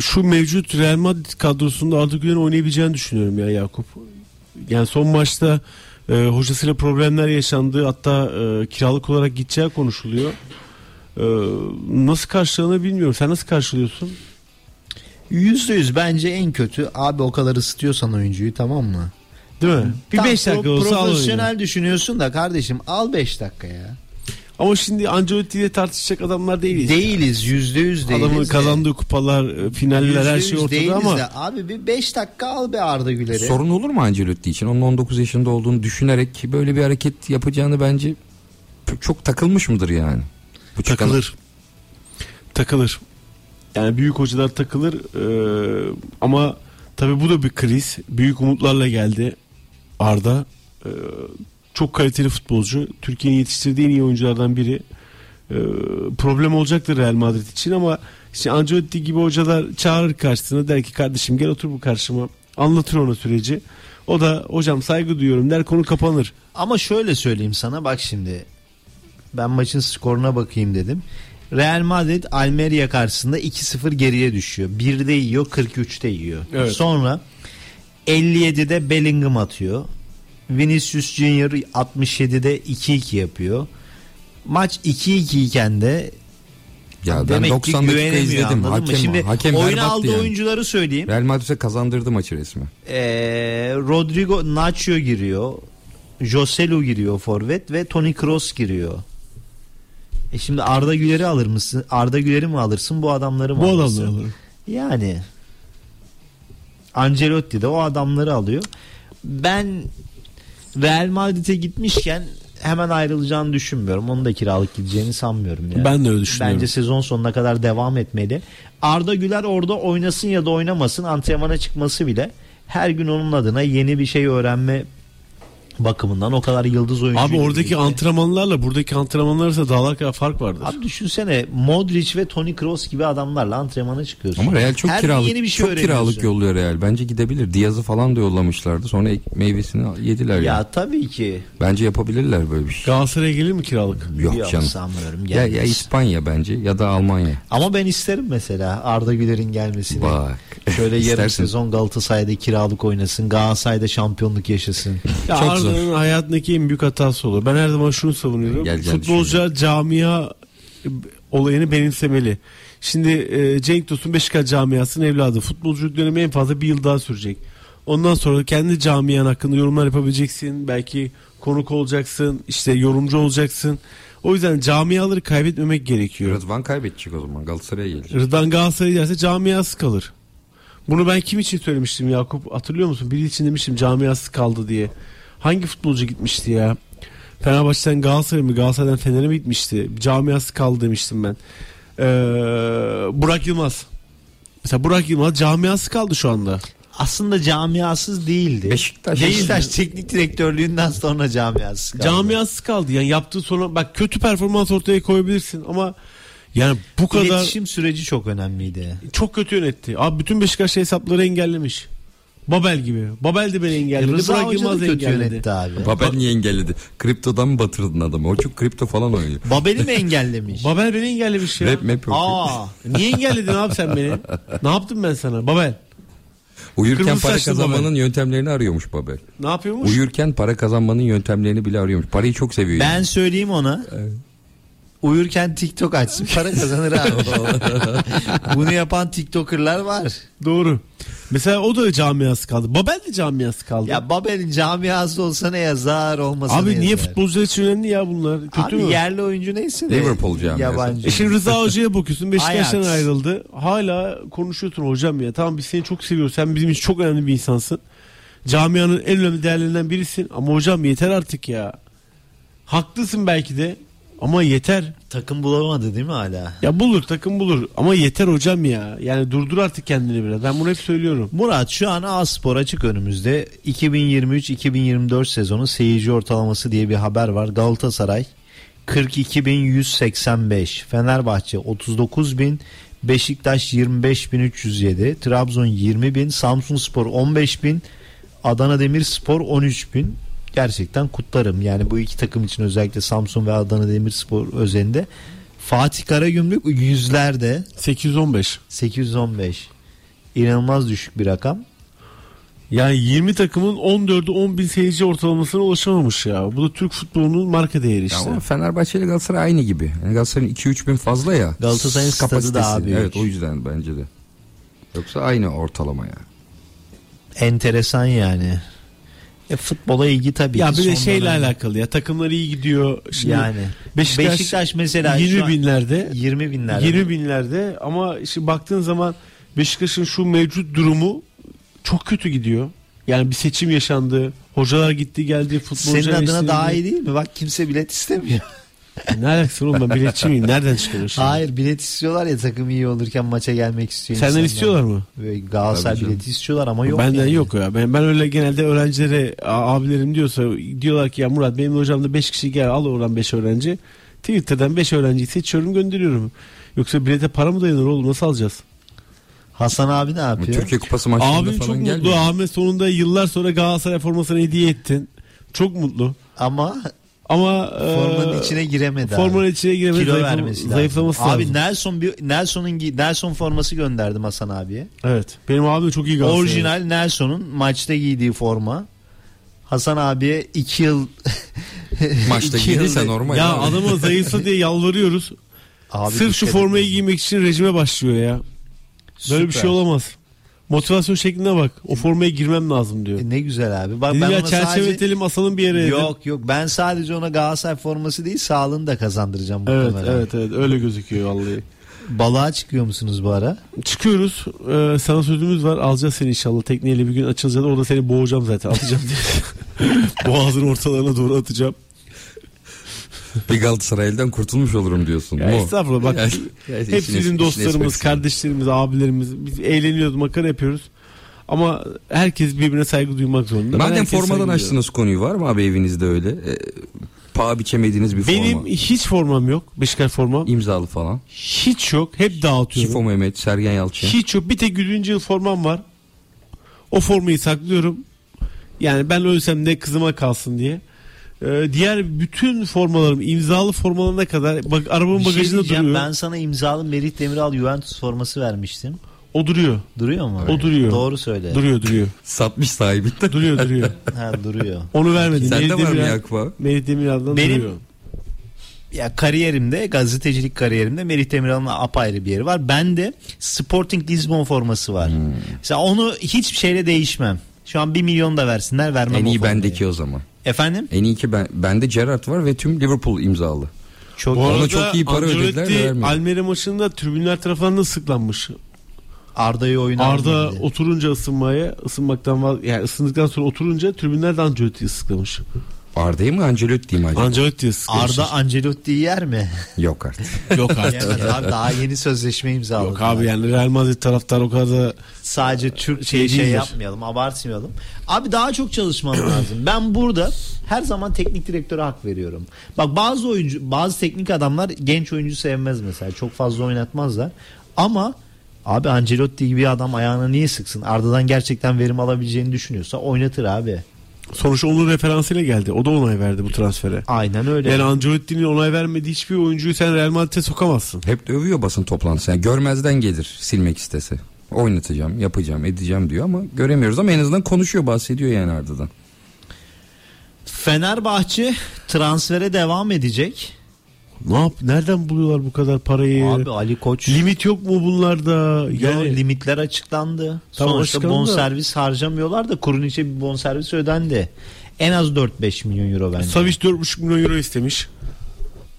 şu mevcut Real Madrid kadrosunda Arda Güler'in oynayabileceğini düşünüyorum ya Yakup. Yani son maçta eee, hocasıyla problemler yaşandı. Hatta eee, kiralık olarak gideceği konuşuluyor. Eee, nasıl karşılanır bilmiyorum. Sen nasıl karşılıyorsun? Yüzde yüz bence en kötü abi o kadar ısıtıyorsan oyuncuyu tamam mı? Değil mi? Bir Tam 5 dakika pro- olsa al. Profesyonel düşünüyorsun da kardeşim al 5 dakika ya. Ama şimdi Ancelotti ile tartışacak adamlar değiliz. Değiliz yüzde yüz değiliz. Adamın de. kazandığı kupalar, e, finaller her şey ortada ama de. Abi bir 5 dakika al be Arda Güler'i. Sorun olur mu Ancelotti için? Onun 19 yaşında olduğunu düşünerek böyle bir hareket yapacağını bence çok takılmış mıdır yani? Bu çıkan- takılır. Takılır. Yani büyük hocalar takılır Ee, ama tabii bu da bir kriz. Büyük umutlarla geldi Arda. Ee, çok kaliteli futbolcu. Türkiye'nin yetiştirdiği en iyi oyunculardan biri. Ee, problem olacaktır Real Madrid için ama işte Ancelotti gibi hocalar çağırır karşısına der ki kardeşim gel otur bu karşıma. Anlatır ona süreci. O da hocam saygı duyuyorum der konu kapanır. Ama şöyle söyleyeyim sana bak şimdi. Ben maçın skoruna bakayım dedim. Real Madrid Almeria karşısında 2-0 geriye düşüyor. 1'de yiyor 43'te yiyor. Evet. Sonra 57'de Bellingham atıyor. Vinicius Junior 67'de 2-2 yapıyor. Maç 2-2 iken de Ya ben demek 90 ki dakika izledim. Hakem, Şimdi hakem berbattı aldığı yani. oyuncuları söyleyeyim. Real Madrid'e kazandırdı maçı resmen. Ee, Rodrigo Nacho giriyor. Joselu giriyor forvet ve Toni Kroos giriyor. E şimdi Arda Güler'i alır mısın? Arda Güler'i mi alırsın bu adamları mı Bu alırsın? adamlar alır. Yani Ancelotti de o adamları alıyor. Ben Real Madrid'e gitmişken hemen ayrılacağını düşünmüyorum. Onu da kiralık gideceğini sanmıyorum ya. Ben de öyle düşünüyorum. Bence sezon sonuna kadar devam etmeli. Arda Güler orada oynasın ya da oynamasın antrenmana çıkması bile her gün onun adına yeni bir şey öğrenme bakımından o kadar yıldız oyuncu. Abi oradaki antrenmanlarla buradaki antrenmanlar arasında dağlar kadar fark vardır. Abi düşünsene Modric ve Toni Kroos gibi adamlarla antrenmana çıkıyorsun. Ama Real çok Her kiralık yeni bir şey çok kiralık yolluyor Real. Bence gidebilir. Diaz'ı falan da yollamışlardı. Sonra meyvesini yediler ya. Ya tabii ki. Bence yapabilirler böyle bir şey. Galatasaray'a gelir mi kiralık? Yok, Yok canım. sanmıyorum. Ya, ya. İspanya bence ya da Almanya. Ama ben isterim mesela Arda Güler'in gelmesini. Bak. Şöyle yarım sezon Galatasaray'da kiralık oynasın. Galatasaray'da şampiyonluk yaşasın. Ya Çok Arda'nın hayatındaki en büyük hatası olur. Ben her zaman şunu savunuyorum. Geleceğini Futbolcular camia e, olayını benimsemeli. Şimdi e, Cenk Tosun Beşiktaş camiasının evladı. Futbolculuk dönemi en fazla bir yıl daha sürecek. Ondan sonra kendi camian hakkında yorumlar yapabileceksin. Belki konuk olacaksın. işte yorumcu olacaksın. O yüzden camiaları kaybetmemek gerekiyor. Rıdvan kaybedecek o zaman. Galatasaray'a gelecek. Rıdvan Galatasaray derse camiası kalır. Bunu ben kim için söylemiştim Yakup? Hatırlıyor musun? Biri için demiştim camiası kaldı diye. Hangi futbolcu gitmişti ya? Fenerbahçe'den Galatasaray'a mı Galatasaray'dan Fener'e mi gitmişti? Camiası kaldı demiştim ben. Ee, Burak Yılmaz. Mesela Burak Yılmaz camiası kaldı şu anda. Aslında camiasız değildi. Beşiktaş- Beşiktaş teknik direktörlüğünden sonra camiasız kaldı. Camiası kaldı. Yani yaptığı sonra bak kötü performans ortaya koyabilirsin ama yani bu kadar İletişim süreci çok önemliydi. çok kötü yönetti. Abi bütün Beşiktaş hesapları engellemiş. Babel gibi. Babel de beni engelledi. Rıza Burak da Yılmaz kötü engelledi. yönetti abi. Babel niye engelledi? Kriptodan mı batırdın adamı? O çok kripto falan oynuyor. Babel'i mi engellemiş? Babel beni engellemiş ya. Rap map yapıyor. Aa, Niye engelledin abi sen beni? Ne yaptım ben sana? Babel. Uyurken Kırmızı para kazanmanın yöntemlerini arıyormuş Babel. Ne yapıyormuş? Uyurken para kazanmanın yöntemlerini bile arıyormuş. Parayı çok seviyor. ben yani. söyleyeyim ona. Uyurken TikTok açsın para kazanır abi. Bunu yapan TikToker'lar var. Doğru. Mesela o da camiası kaldı. Babel de camiası kaldı. Ya Babel'in camiası olsa ne yazar olmasa ne abi niye yazar? futbolcular için önemli ya bunlar? Kötü Abi mü? yerli oyuncu neyse de Liverpool camiası. Yabancı. E şimdi Rıza Hoca'ya bakıyorsun Beşiktaş'tan ayrıldı. Hala konuşuyorsun hocam ya. Tamam biz seni çok seviyoruz. Sen bizim için çok önemli bir insansın. Camianın en önemli değerlerinden birisin. Ama hocam yeter artık ya. Haklısın belki de. Ama yeter. Takım bulamadı değil mi hala? Ya bulur takım bulur. Ama yeter hocam ya. Yani durdur artık kendini biraz. Ben bunu hep söylüyorum. Murat şu an A-Spor açık önümüzde 2023-2024 sezonu seyirci ortalaması diye bir haber var. Galatasaray 42.185, Fenerbahçe 39.000, Beşiktaş 25.307, Trabzon 20.000, Samsunspor 15.000, Adana Demirspor 13.000. Gerçekten kutlarım. Yani bu iki takım için özellikle Samsun ve Adana Demirspor özelinde. Fatih Karagümrük yüzlerde 815. 815. İnanılmaz düşük bir rakam. Yani 20 takımın 14'ü 10 bin seyirci ortalamasına ulaşamamış ya. Bu da Türk futbolunun marka değeri Ya işte. Ama Fenerbahçe ile Galatasaray aynı gibi. Yani Galatasaray'ın 2-3 bin fazla ya. Galatasaray'ın Kapasitesi. daha büyük. Evet o yüzden bence de. Yoksa aynı ortalama yani. Enteresan yani. E, futbola ilgi tabii Ya ki bir de şeyle dönem- alakalı ya takımlar iyi gidiyor. Şimdi Yani Beşiktaş, Beşiktaş, mesela 20 şu an- binlerde 20 binlerde. 20 binlerde ama işte baktığın zaman Beşiktaş'ın şu mevcut durumu çok kötü gidiyor. Yani bir seçim yaşandı. Hocalar gitti geldi. Futbolcular Senin adına daha iyi değil mi? Bak kimse bilet istemiyor. Ne alakası var oğlum ben biletçi miyim? Nereden çıkarıyorsun? Hayır bilet istiyorlar ya takım iyi olurken maça gelmek istiyor. Senden insanlar. istiyorlar mı? Böyle Galatasaray Tabii canım. bileti istiyorlar ama yok. Benden yani. yok ya. Ben, ben öyle genelde öğrencilere a- abilerim diyorsa diyorlar ki ya Murat benim hocamda 5 kişi gel al oradan 5 öğrenci. Twitter'dan 5 öğrenciyi seçiyorum gönderiyorum. Yoksa bilete para mı dayanır oğlum nasıl alacağız? Hasan abi ne yapıyor? Türkiye Kupası maçlarında Abim falan çok mutlu. gelmiyor. Ahmet sonunda yıllar sonra Galatasaray formasını hediye ettin. Çok mutlu. Ama Ama formanın e, içine giremedi. formanın abi. içine giremedi. Kilo Zayıflam- vermesi lazım. zayıflaması Abi lazım. Nelson bir Nelson'un Nelson forması gönderdim Hasan abiye. Evet. Benim abim çok iyi Galatasaray. Orijinal Nelson'un maçta giydiği forma. Hasan abiye 2 yıl Maçta giydiyse normal. Ya abi. adama zayıfsa diye yalvarıyoruz. Abi Sırf şu formayı giymek için rejime başlıyor ya. Böyle bir şey olamaz. Motivasyon şekline bak. O formaya girmem lazım diyor. E, Ne güzel abi. Bak Dedim ben ya ona sadece asalım bir yere. Yok yok ben sadece ona Galatasaray forması değil sağlığını da kazandıracağım Evet muhtemelen. evet evet öyle gözüküyor vallahi. Balığa çıkıyor musunuz bu ara? Çıkıyoruz. Ee, sana sözümüz var. Alacağız seni inşallah. Tekneyle bir gün açılacağız. Orada seni boğacağım zaten. Atacağım diye. Boğazın ortalarına doğru atacağım. Bir Galatasaray'dan kurtulmuş olurum diyorsun. Ya Mu? estağfurullah bak. Ya, ya hep işin es- bizim işin dostlarımız, kardeşlerimiz, abilerimiz. Biz eğleniyoruz, makara yapıyoruz. Ama herkes birbirine saygı duymak zorunda. Madem formadan açtınız konuyu var mı abi evinizde öyle? E, paha biçemediğiniz bir Benim forma. hiç formam yok. Beşiktaş formam. İmzalı falan. Hiç yok. Hep dağıtıyorum. Şifo Mehmet, Sergen Yalçın. Hiç yok. Bir tek 100. yıl formam var. O formayı saklıyorum. Yani ben ölsem de kızıma kalsın diye. Ee, diğer bütün formalarım imzalı formalarına kadar bak arabamın Bir şey bagajında duruyor. ben sana imzalı Merih Demiral Juventus forması vermiştim. O duruyor. Duruyor mu? O duruyor. Doğru söyle. Duruyor duruyor. Satmış sahibinden. Duruyor duruyor. Ha duruyor. Onu vermedim. Sende Melih var mı abi? Melih Demiral'dan Benim- duruyor. Ya kariyerimde gazetecilik kariyerimde Merih Demiral'ın apayrı bir yeri var. Bende Sporting Lisbon forması var. Hmm. Mesela onu hiçbir şeyle değişmem. Şu an 1 milyon da versinler vermem En iyi bendeki o zaman. Efendim? En iyi ki ben, bende Gerrard var ve tüm Liverpool imzalı. Çok Bu Ona arada çok iyi para ödediler Ancelotti vermiyor. Almere maçında tribünler tarafından da sıklanmış. Arda'yı oyuna Arda almadı. oturunca ısınmaya, ısınmaktan vaz yani ısındıktan sonra oturunca tribünler de Ancelotti'yi sıklamış. Arda'yı mı Ancelotti'yi mi acaba? Ancelotti'yi sıklamış. Arda Ancelotti'yi yer mi? Yok artık. yok artık. Yemez abi daha yeni sözleşme imzaladı. Yok abi yani Real Madrid taraftar o kadar da Sadece Türk Şey şey, şey değildir. yapmayalım, abartmayalım. Abi daha çok çalışman lazım. Ben burada her zaman teknik direktöre hak veriyorum. Bak bazı oyuncu, bazı teknik adamlar genç oyuncu sevmez mesela. Çok fazla oynatmazlar. Ama abi Ancelotti gibi bir adam ayağına niye sıksın? Arda'dan gerçekten verim alabileceğini düşünüyorsa oynatır abi. Sonuçta onun referansıyla geldi. O da onay verdi bu transfere. Aynen öyle. Yani Ancelotti'nin onay vermediği hiçbir oyuncuyu sen Real Madrid'e sokamazsın. Hep övüyor basın toplantısı. Yani görmezden gelir silmek istese. Oynatacağım, yapacağım, edeceğim diyor ama göremiyoruz ama en azından konuşuyor, bahsediyor yani Arda'dan. Fenerbahçe transfere devam edecek. Ne yap? Nereden buluyorlar bu kadar parayı? Abi Ali Koç Limit yok mu bunlarda? Yani Yani limitler açıklandı. Tamam, Sonuçta açıklandı. bonservis harcamıyorlar da Kuruniç'e bir bonservis ödendi. En az 4-5 milyon euro bence. Savic 4,5 milyon euro istemiş.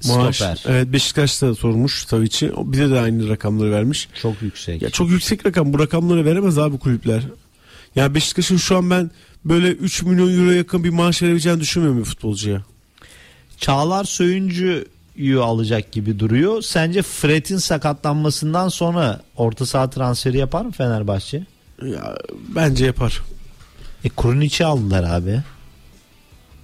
Maaş. Stoper. Evet Beşiktaş'ta sormuş Savic'i. Bize de aynı rakamları vermiş. Çok yüksek. Ya çok yüksek rakam. Bu rakamları veremez abi kulüpler. Ya Beşiktaş'ın şu an ben böyle 3 milyon euro yakın bir maaş verebileceğini düşünmüyorum bir futbolcuya. Çağlar Söyüncü alacak gibi duruyor. Sence Fred'in sakatlanmasından sonra orta saha transferi yapar mı Fenerbahçe? Ya, bence yapar. E Kuruniç'i aldılar abi.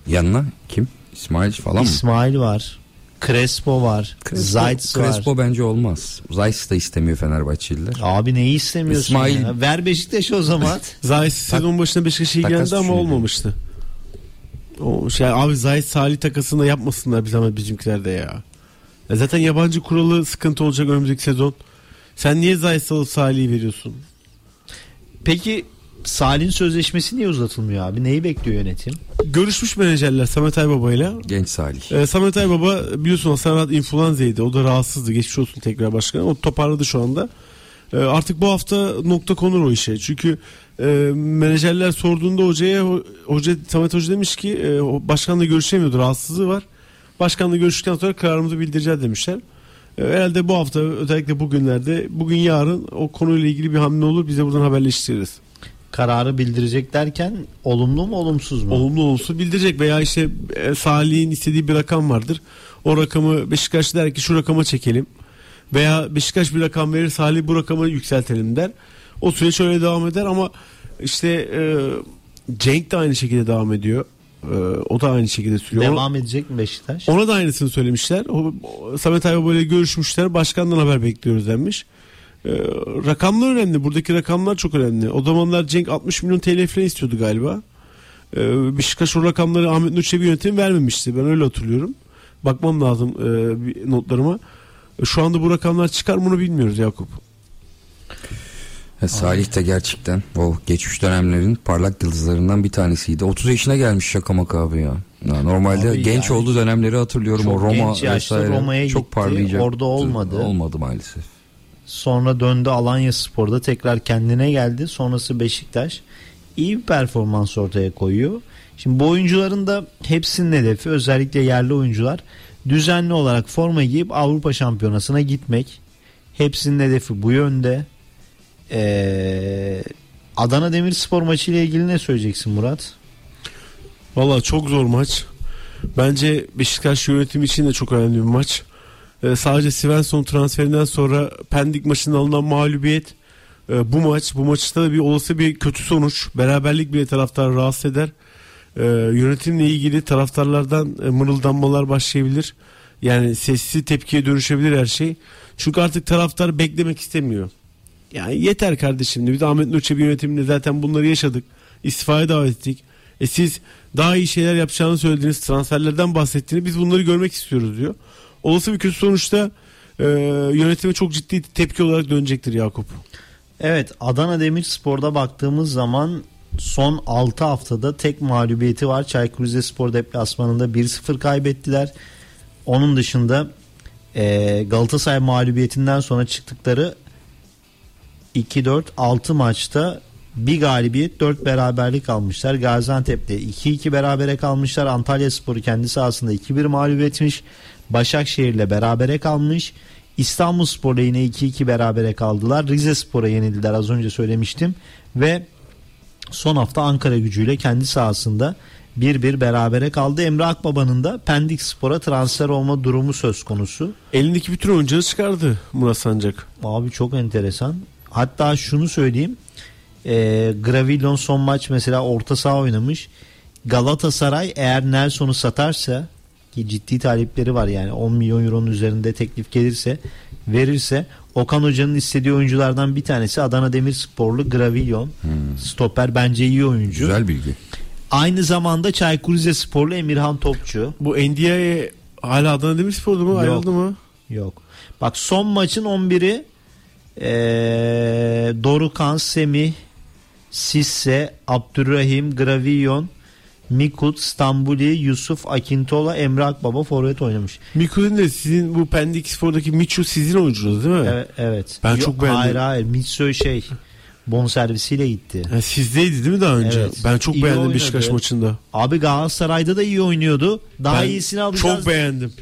Yanına kim? İsmail falan mı? İsmail var. Crespo var. Zayt var. Crespo bence olmaz. Zayt da istemiyor Fenerbahçeliler. Abi neyi istemiyorsun İsmail- ya? Ver Beşiktaş o zaman. Zayt sezon başına Beşiktaş'a ilgilendi ama düşünüyor. olmamıştı. O şey abi Zayt Salih takasını yapmasınlar bir zaman bizimkiler de ya. Ya Zaten yabancı kuralı sıkıntı olacak önümüzdeki sezon. Sen niye Zayt salıp Salih'i veriyorsun? Peki Salih'in sözleşmesi niye uzatılmıyor abi? Neyi bekliyor yönetim? Görüşmüş menajerler Samet Aybaba'yla. Genç Salih. Ee, Samet Aybaba biliyorsun Hasan Rahat influenza'ydı. O da rahatsızdı. Geçmiş olsun tekrar başkan. O toparladı şu anda. Ee, artık bu hafta nokta konur o işe. Çünkü e, menajerler sorduğunda hocaya ho- hoca Samet Hoca demiş ki e, başkanla görüşemiyordu. Rahatsızlığı var. Başkanla görüştükten sonra kararımızı bildireceğiz demişler. E, herhalde bu hafta özellikle bugünlerde bugün yarın o konuyla ilgili bir hamle olur. Bize buradan haberleştiririz. Kararı bildirecek derken olumlu mu olumsuz mu? olumlu olumsuz bildirecek veya işte e, Salih'in istediği bir rakam vardır. O rakamı Beşiktaş der ki şu rakama çekelim. Veya Beşiktaş bir rakam verir Salih bu rakamı yükseltelim der. O süreç öyle devam eder ama işte e, Cenk de aynı şekilde devam ediyor. E, o da aynı şekilde sürüyor. Ona- Devam edecek mi Beşiktaş? Ona da aynısını söylemişler. O, o- Samet Aybaba ile görüşmüşler. Başkandan haber bekliyoruz denmiş. Ee, rakamlar önemli. Buradaki rakamlar çok önemli. O zamanlar Cenk 60 milyon TL falan istiyordu galiba. Ee, Beşiktaş o rakamları Ahmet Nur Çebi yönetim vermemişti. Ben öyle hatırlıyorum. Bakmam lazım e, bir notlarıma. E, Şu anda bu rakamlar çıkar mı bunu bilmiyoruz Yakup. Ya Salih de gerçekten o geçmiş dönemlerin parlak yıldızlarından bir tanesiydi. 30 yaşına gelmiş şaka abi ya. Ya normalde Abi genç yani olduğu dönemleri hatırlıyorum. o Roma vesaire Roma'ya çok gitti. Orada olmadı. Olmadı maalesef. Sonra döndü Alanya Spor'da tekrar kendine geldi. Sonrası Beşiktaş. İyi bir performans ortaya koyuyor. Şimdi bu oyuncuların da hepsinin hedefi özellikle yerli oyuncular düzenli olarak forma giyip Avrupa Şampiyonası'na gitmek. Hepsinin hedefi bu yönde. Ee, Adana Demirspor maçı ile ilgili ne söyleyeceksin Murat? Valla çok zor maç. Bence Beşiktaş yönetimi için de çok önemli bir maç. Ee, sadece Svensson transferinden sonra Pendik maçında alınan mağlubiyet e, bu maç. Bu maçta da bir olası bir kötü sonuç. Beraberlik bile taraftarı rahatsız eder. Ee, yönetimle ilgili taraftarlardan e, mırıldanmalar başlayabilir. Yani sessiz tepkiye dönüşebilir her şey. Çünkü artık taraftar beklemek istemiyor. Yani yeter kardeşim. Biz Ahmet Nur Çebi yönetiminde zaten bunları yaşadık. İstifaya davet ettik. E siz daha iyi şeyler yapacağını söylediğiniz transferlerden bahsettiğini biz bunları görmek istiyoruz diyor. Olası bir kötü sonuçta e, yönetime çok ciddi tepki olarak dönecektir Yakup. Evet Adana Demirspor'da baktığımız zaman son 6 haftada tek mağlubiyeti var. Çaykur Rizespor deplasmanında 1-0 kaybettiler. Onun dışında e, Galatasaray mağlubiyetinden sonra çıktıkları 2-4-6 maçta bir galibiyet 4 beraberlik almışlar. Gaziantep'te 2-2 berabere kalmışlar. Antalya Sporu kendi sahasında 2-1 mağlup etmiş. Başakşehir'le berabere kalmış. İstanbul Spor'la yine 2-2 berabere kaldılar. Rize Spor'a yenildiler az önce söylemiştim. Ve son hafta Ankara gücüyle kendi sahasında 1-1 berabere kaldı. Emre Akbaba'nın da Pendik Spor'a transfer olma durumu söz konusu. Elindeki bütün oyuncuları çıkardı Murat Sancak. Abi çok enteresan. Hatta şunu söyleyeyim. E, Gravillon son maç mesela orta saha oynamış. Galatasaray eğer Nelson'u satarsa ki ciddi talipleri var yani 10 milyon euronun üzerinde teklif gelirse verirse Okan Hoca'nın istediği oyunculardan bir tanesi Adana Demirsporlu Gravillon. Stoper bence iyi oyuncu. Güzel bilgi. Aynı zamanda Çaykur Rizesporlu Emirhan Topçu. Bu NDI'ye hala Adana Demirspor'da mı Yok. ayrıldı mı? Yok. Bak son maçın 11'i ee, Dorukan, Semih, Sisse, Abdurrahim, Gravillon, Mikut, Stambuli, Yusuf, Akintola, Emre Akbaba forvet oynamış. Miku'nun de sizin bu Pendik Spor'daki Michu sizin oyuncunuz değil mi? Evet. evet. Ben çok beğendim. Hayır hayır. Mitsoy şey bonservisiyle gitti. Ha, sizdeydi değil mi daha önce? Evet. Ben çok İyi beğendim oynadı. Beşiktaş maçında. Abi Galatasaray'da da iyi oynuyordu. Daha Ben iyisini alacağız. Çok beğendim.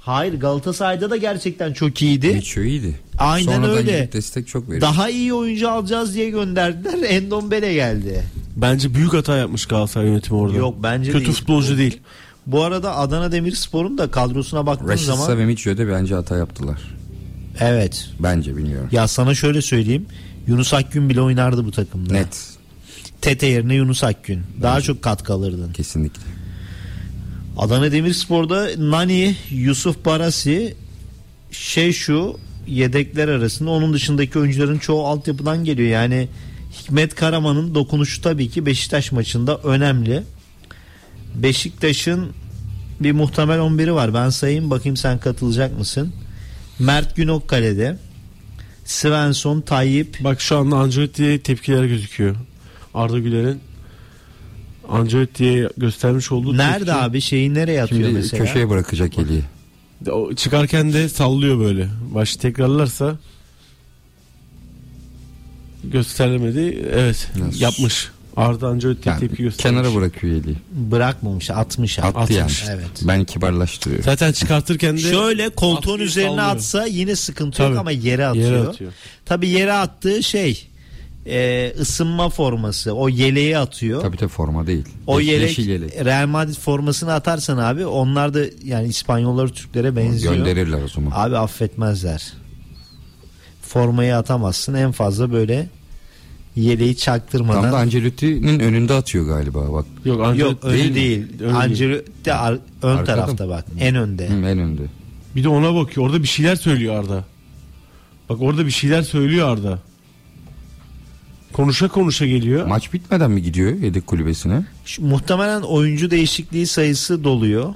Hayır Galatasaray'da da gerçekten çok iyiydi. Miço iyiydi. Aynen Sonradan öyle. destek çok veriyor. Daha iyi oyuncu alacağız diye gönderdiler. Endombele geldi. Bence büyük hata yapmış Galatasaray yönetimi orada. Yok bence Kötü değil. futbolcu değil. Bu arada Adana Demirspor'un da kadrosuna baktığın Rashid zaman Savemicio'da bence hata yaptılar. evet. Bence bilmiyorum. Ya sana şöyle söyleyeyim. Yunus Akgün bile oynardı bu takımda. Net. Tete yerine Yunus Akgün. Daha çok katkı alırdın. Kesinlikle. Adana Demirspor'da Nani, Yusuf Barasi, Şeşu yedekler arasında. Onun dışındaki oyuncuların çoğu altyapıdan geliyor. Yani Hikmet Karaman'ın dokunuşu tabii ki Beşiktaş maçında önemli. Beşiktaş'ın bir muhtemel 11'i var. Ben sayayım bakayım sen katılacak mısın? Mert Günok kalede. Svensson, Tayyip, Bak şu anda Ancelotti'ye tepkiler gözüküyor. Arda Güler'in Ancelotti'ye göstermiş olduğu Nerede tepki- abi şeyi nereye atıyor Şimdi mesela? köşeye bırakacak Eli'yi. O çıkarken de sallıyor böyle. Baş tekrarlarsa gösteremedi. Evet Nasıl? yapmış. Arda Ancelotti'ye Yani tepki göstermiş. kenara bırakıyor Eli'yi. Bırakmamış, atmış. Attı Atmış. yani. Evet. Ben kibarlaştırıyorum. Zaten çıkartırken de Şöyle koltuğun üzerine sallıyor. atsa yine sıkıntı yok Tabii. ama yere atıyor. Yere atıyor. Tabii yere attığı şey e, ısınma forması. O yeleği atıyor. Tabii tabii forma değil. O Yeş- yelek, Yeşil yelek. Real Madrid formasını atarsan abi onlar da yani İspanyolları Türklere benziyor. Gönderirler o zaman. Abi affetmezler. Formayı atamazsın en fazla böyle yeleği çaktırmadan. Tam da Ancelotti'nin önünde atıyor galiba bak. Yok Yok Ancelotti önü değil değil. Önü. Ancelotti ar- ön Arkada tarafta mı? bak. En önde. Hı, en önde. Bir de ona bakıyor. Orada bir şeyler söylüyor Arda. Bak orada bir şeyler söylüyor Arda. Konuşa konuşa geliyor. Maç bitmeden mi gidiyor yedek kulübesine? Şu- muhtemelen oyuncu değişikliği sayısı doluyor.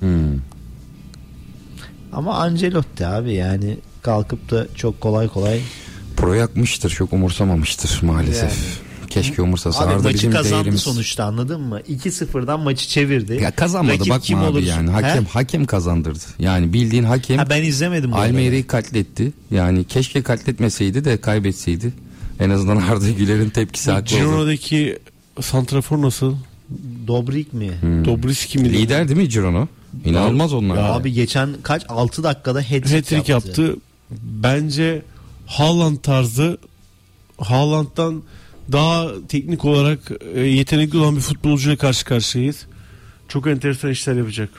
Hmm. Ama Ancelotti abi yani kalkıp da çok kolay kolay. Pro yakmıştır çok umursamamıştır maalesef. Keşke umursasa. Abi Arda maçı bizim kazandı değerimiz. sonuçta anladın mı? 2-0'dan maçı çevirdi. Ya kazanmadı Rakip bakma kim abi olursa- yani. Hakem He? hakem kazandırdı. Yani bildiğin hakem Ha ben izlemedim. Almeyre'yi katletti. Yani keşke katletmeseydi de kaybetseydi. En azından Arda Güler'in tepkisi haklı oldu. Gironna'daki santrafor nasıl? Dobrik mi? Hmm. Dobriski mi? Lider değil mi Cirono? İnanılmaz onlar. Abi geçen kaç 6 dakikada hat-trick, Hat-trick yaptı. yaptı. Bence Haaland tarzı Haaland'dan daha teknik olarak e, yetenekli olan bir futbolcuyla karşı karşıyayız. Çok enteresan işler yapacak.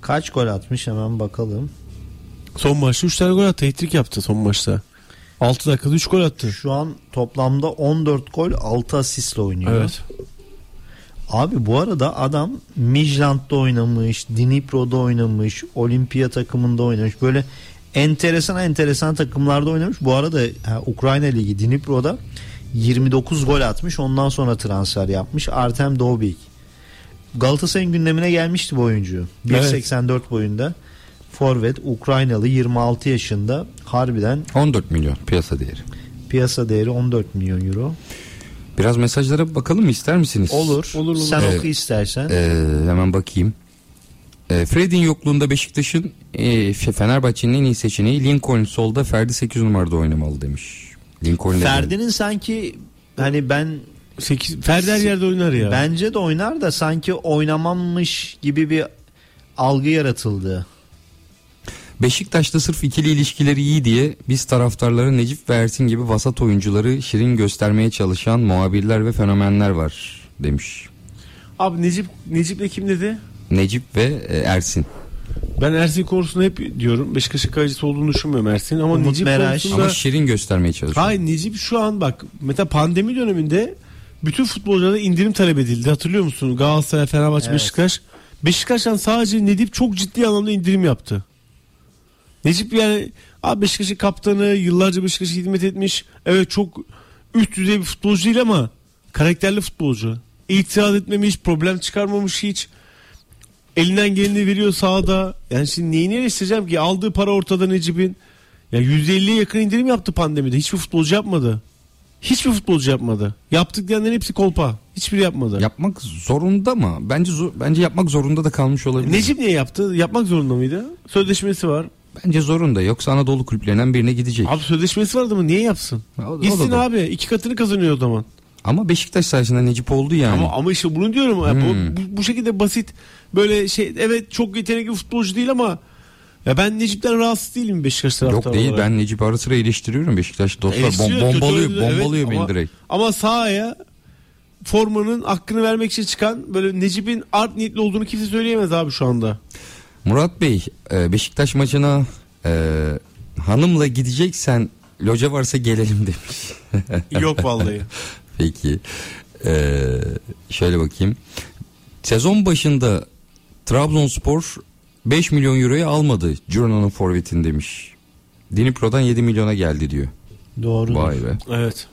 Kaç gol atmış hemen bakalım. Son maçta 3 tane gol attı. Hat-trick yaptı son maçta. 6 dakikada 3 gol attı. Şu an toplamda 14 gol 6 asistle oynuyor. Evet. Abi bu arada adam Midland'da oynamış, Dnipro'da oynamış, Olimpiya takımında oynamış. Böyle enteresan enteresan takımlarda oynamış. Bu arada ha, Ukrayna Ligi Dnipro'da 29 gol atmış. Ondan sonra transfer yapmış. Artem Dobik. Galatasaray'ın gündemine gelmişti bu oyuncu. 1.84 boyunda. Forvet Ukraynalı 26 yaşında. Harbiden 14 milyon piyasa değeri. piyasa değeri 14 milyon euro. Biraz mesajlara bakalım mı ister misiniz? Olur. Olur, olur. Sen Evet. oku istersen. Ee, hemen bakayım. Ee, Fred'in yokluğunda Beşiktaş'ın e, Fenerbahçe'nin en iyi seçeneği Lincoln solda Ferdi 8 numarada oynamalı demiş. Lincoln Ferdi'nin sanki hani ben 8 Ferdi her yerde oynar ya. bence de oynar da sanki oynamamış gibi bir algı yaratıldı. Beşiktaş'ta sırf ikili ilişkileri iyi diye biz taraftarları Necip ve Ersin gibi vasat oyuncuları şirin göstermeye çalışan muhabirler ve fenomenler var demiş. Abi Necip Necip'le kim dedi? Necip ve e, Ersin. Ben Ersin konusunda hep diyorum. Beşiktaş'ın kalecisi olduğunu düşünmüyorum Ersin ama Umut Necip Meraş. konusunda Ama şirin göstermeye çalışıyor. Hayır Necip şu an bak mesela pandemi döneminde bütün futbolculara indirim talep edildi. Hatırlıyor musun? Galatasaray, Fenerbahçe, Evet. Beşiktaş. Beşiktaş'tan sadece Necip çok ciddi anlamda indirim yaptı. Necip yani abi Beşiktaş'ın kaptanı yıllarca Beşiktaş'a hizmet etmiş. Evet çok üst düzey bir futbolcu değil ama karakterli futbolcu. İtiraz etmemiş, problem çıkarmamış hiç. Elinden geleni veriyor sahada. Yani şimdi neyini eleştireceğim ki? Aldığı para ortada Necip'in. Ya %50'ye yakın indirim yaptı pandemide. Hiçbir futbolcu yapmadı. Hiçbir futbolcu yapmadı. Yaptık diyenlerin hepsi kolpa. Hiçbiri yapmadı. Yapmak zorunda mı? Bence zor- bence yapmak zorunda da kalmış olabilir. Necip niye yaptı? Yapmak zorunda mıydı? Sözleşmesi var. Bence zorunda. Yoksa Anadolu kulüplerinden birine gidecek. Abi sözleşmesi vardı mı? Niye yapsın? O- o da Gitsin doğru. abi. iki katını kazanıyor o zaman. Ama Beşiktaş sayesinde Necip oldu yani. Ama, ama işte bunu diyorum. ya. Bu, Hmm. bu, bu şekilde basit böyle şey evet çok yetenekli futbolcu değil ama ya ben Necip'ten rahatsız değilim Beşiktaş taraftarı Yok değil olarak. ben Necip ara sıra eleştiriyorum Beşiktaş dostlar. Bom, Eleştiriyor, kötü bombalıyor oynadı, evet. bombalıyor beni ama, direkt. Ama sahaya formanın hakkını vermek için çıkan böyle Necip'in art niyetli olduğunu kimse söyleyemez abi şu anda. Murat Bey e, Beşiktaş maçına e, hanımla gideceksen loca varsa gelelim demiş. Yok vallahi. Peki. E, şöyle bakayım. Sezon başında Trabzonspor 5 milyon euroya almadı Gironda'nın forvetini demiş. Dinipro'dan 7 milyona geldi diyor. Doğru. Vay be. evet.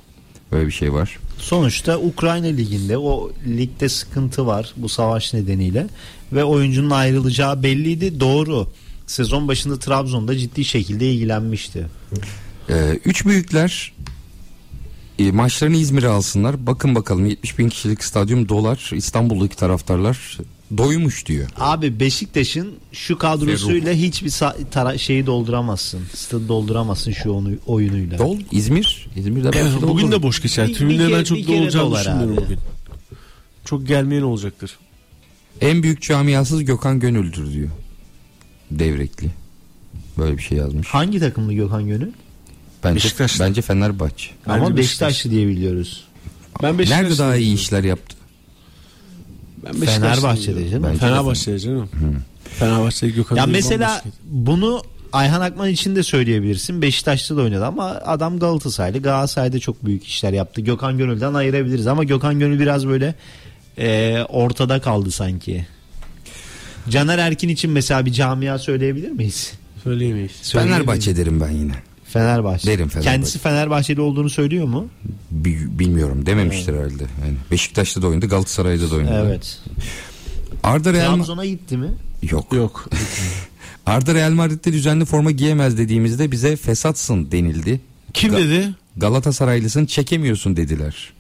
Böyle bir şey var. Sonuçta Ukrayna liginde o ligde sıkıntı var bu savaş nedeniyle ve oyuncunun ayrılacağı belliydi. Doğru. Sezon başında Trabzon'da ciddi şekilde ilgilenmişti. Ee, üç büyükler e, maçlarını İzmir'e alsınlar. Bakın bakalım 70 bin kişilik stadyum dolar. İstanbul'daki taraftarlar doymuş diyor. Abi Beşiktaş'ın şu kadrosuyla hiçbir sa- tara- şeyi dolduramazsın. Stadı dolduramazsın şu onu- oyunuyla. Dol İzmir. İzmir'de de bugün olur. de boş geçer. Kere- ben çok bir da kere olacağını dolar düşünmüyorum abi. bugün. Çok gelmeyen olacaktır. En büyük camiasız Gökhan Gönül'dür diyor. Devrekli. Böyle bir şey yazmış. Hangi takımlı Gökhan Gönül? Bence, Beşiktaş'ta. bence Fenerbahçe. Ama Bence Beşiktaşlı diye biliyoruz. Ben Nerede daha iyi işler yaptı? Ben Fenerbahçe'de canım. Bence de Fenerbahçe'de canım. Fenerbahçe'de Gökhan Ya mesela bunu Ayhan Akman için de söyleyebilirsin. Beşiktaş'ta da oynadı ama adam Galatasaraylı. Galatasaray'da çok büyük işler yaptı. Gökhan Gönül'den ayırabiliriz ama Gökhan Gönül biraz böyle e, ortada kaldı sanki. Caner Erkin için mesela bir camia söyleyebilir miyiz? söyleyemeyiz. Söyleyebilir Fenerbahçe derim ben yine. Fenerbahçe. Derim Fenerbahçe. Kendisi Fenerbahçeli olduğunu söylüyor mu? Bi- bilmiyorum dememiştir herhalde. Yani Beşiktaş'ta da oynadı Galatasaray'da da oynadı. Evet. Arda Real Trabzon'a gitti mi? Yok. Yok. Arda Real Madrid'de düzenli forma giyemez dediğimizde bize fesatsın denildi. Kim Ga- dedi? Galatasaraylısın çekemiyorsun dediler.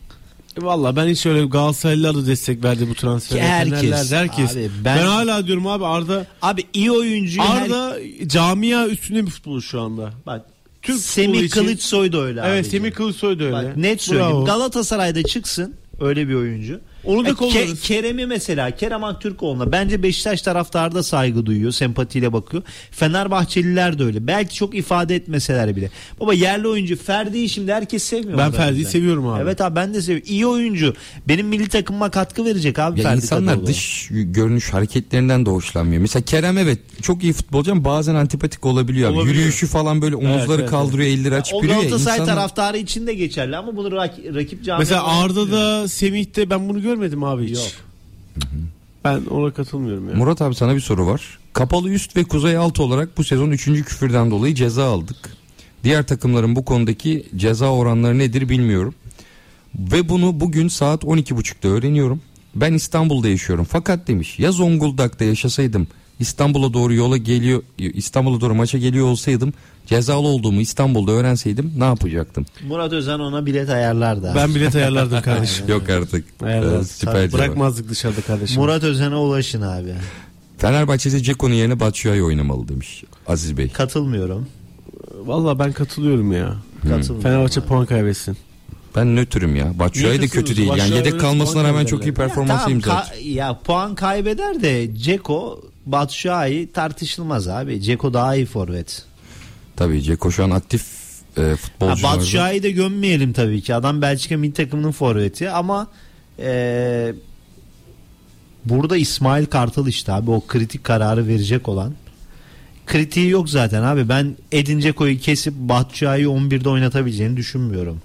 E Valla ben hiç öyle Galatasaraylılar da destek verdi bu transfere. Herkes. Fenerler herkes. Abi ben... ben- hala diyorum abi Arda Abi iyi oyuncu. Arda camia üstünde bir futbol şu anda. Bak Türk Semih için- Kılıçsoy da öyle Evet abicim. Semih Kılıçsoy da öyle. Bak net söyleyeyim. Bravo. Galatasaray'da çıksın öyle bir oyuncu. Onu da Ya Ke-. Kerem'i mesela Kerem Aktürkoğlu'na bence Beşiktaş taraftarı da saygı duyuyor. Sempatiyle bakıyor. Fenerbahçeliler de öyle. Belki çok ifade etmeseler bile. Baba yerli oyuncu Ferdi'yi şimdi herkes sevmiyor. Ben Ferdi'yi seviyorum abi. Evet abi ben de seviyorum. İyi oyuncu. Benim milli takımıma katkı verecek abi Ya Ferdi insanlar Kadıoğlu. dış görünüş hareketlerinden de hoşlanmıyor. Mesela Kerem evet çok iyi futbolcu ama bazen antipatik olabiliyor. abi. Olabiliyor. Yürüyüşü falan böyle omuzları evet, kaldırıyor, elleri açıp O yürüyor. ya. Galatasaray İnsanlar- taraftarı için de geçerli ama bunu rak- rakip camiada Mesela Arda'da Semih'te ben bunu görmedim abi hiç. Yok. Ben ona katılmıyorum ya. Murat abi sana bir soru var. Kapalı üst ve kuzey alt olarak bu sezon 3. küfürden dolayı ceza aldık. Diğer takımların bu konudaki ceza oranları nedir bilmiyorum. Ve bunu bugün saat 12.30'da öğreniyorum. Ben İstanbul'da yaşıyorum. Fakat demiş ya Zonguldak'ta yaşasaydım İstanbul'a doğru yola geliyor İstanbul'a doğru maça geliyor olsaydım cezalı olduğumu İstanbul'da öğrenseydim ne yapacaktım? Murat Özen ona bilet ayarlardı. abi. Ben bilet ayarlardım kardeşim. Yok artık. Ayarlardım. Ee, süper. Bırakmazdık dışarıda kardeşim. Murat Özen'e ulaşın abi. Fenerbahçe'de Ceko'nun yerine Batshuayi oynamalı demiş Aziz Bey. Katılmıyorum. Valla ben katılıyorum ya. Katılmıyorum. Fenerbahçe puan kaybetsin. Ben nötrüm ya. Batshuayi de kötü değil. Yani yedek kalmasına rağmen çok iyi performans tamam, imza ka- attı. ya puan kaybeder de Ceko Batshuayi tartışılmaz abi. Ceko daha iyi forvet. Tabii Ceko şu an aktif e, Ha, futbolcularda. Batshuayi'yi de gömmeyelim tabii ki. Adam Belçika milli takımının forveti ama e, burada İsmail Kartal işte abi o kritik kararı verecek olan. Kritiği yok zaten abi. Ben Edin Dzeko'yu kesip Batshuayi'yi 11'de oynatabileceğini düşünmüyorum.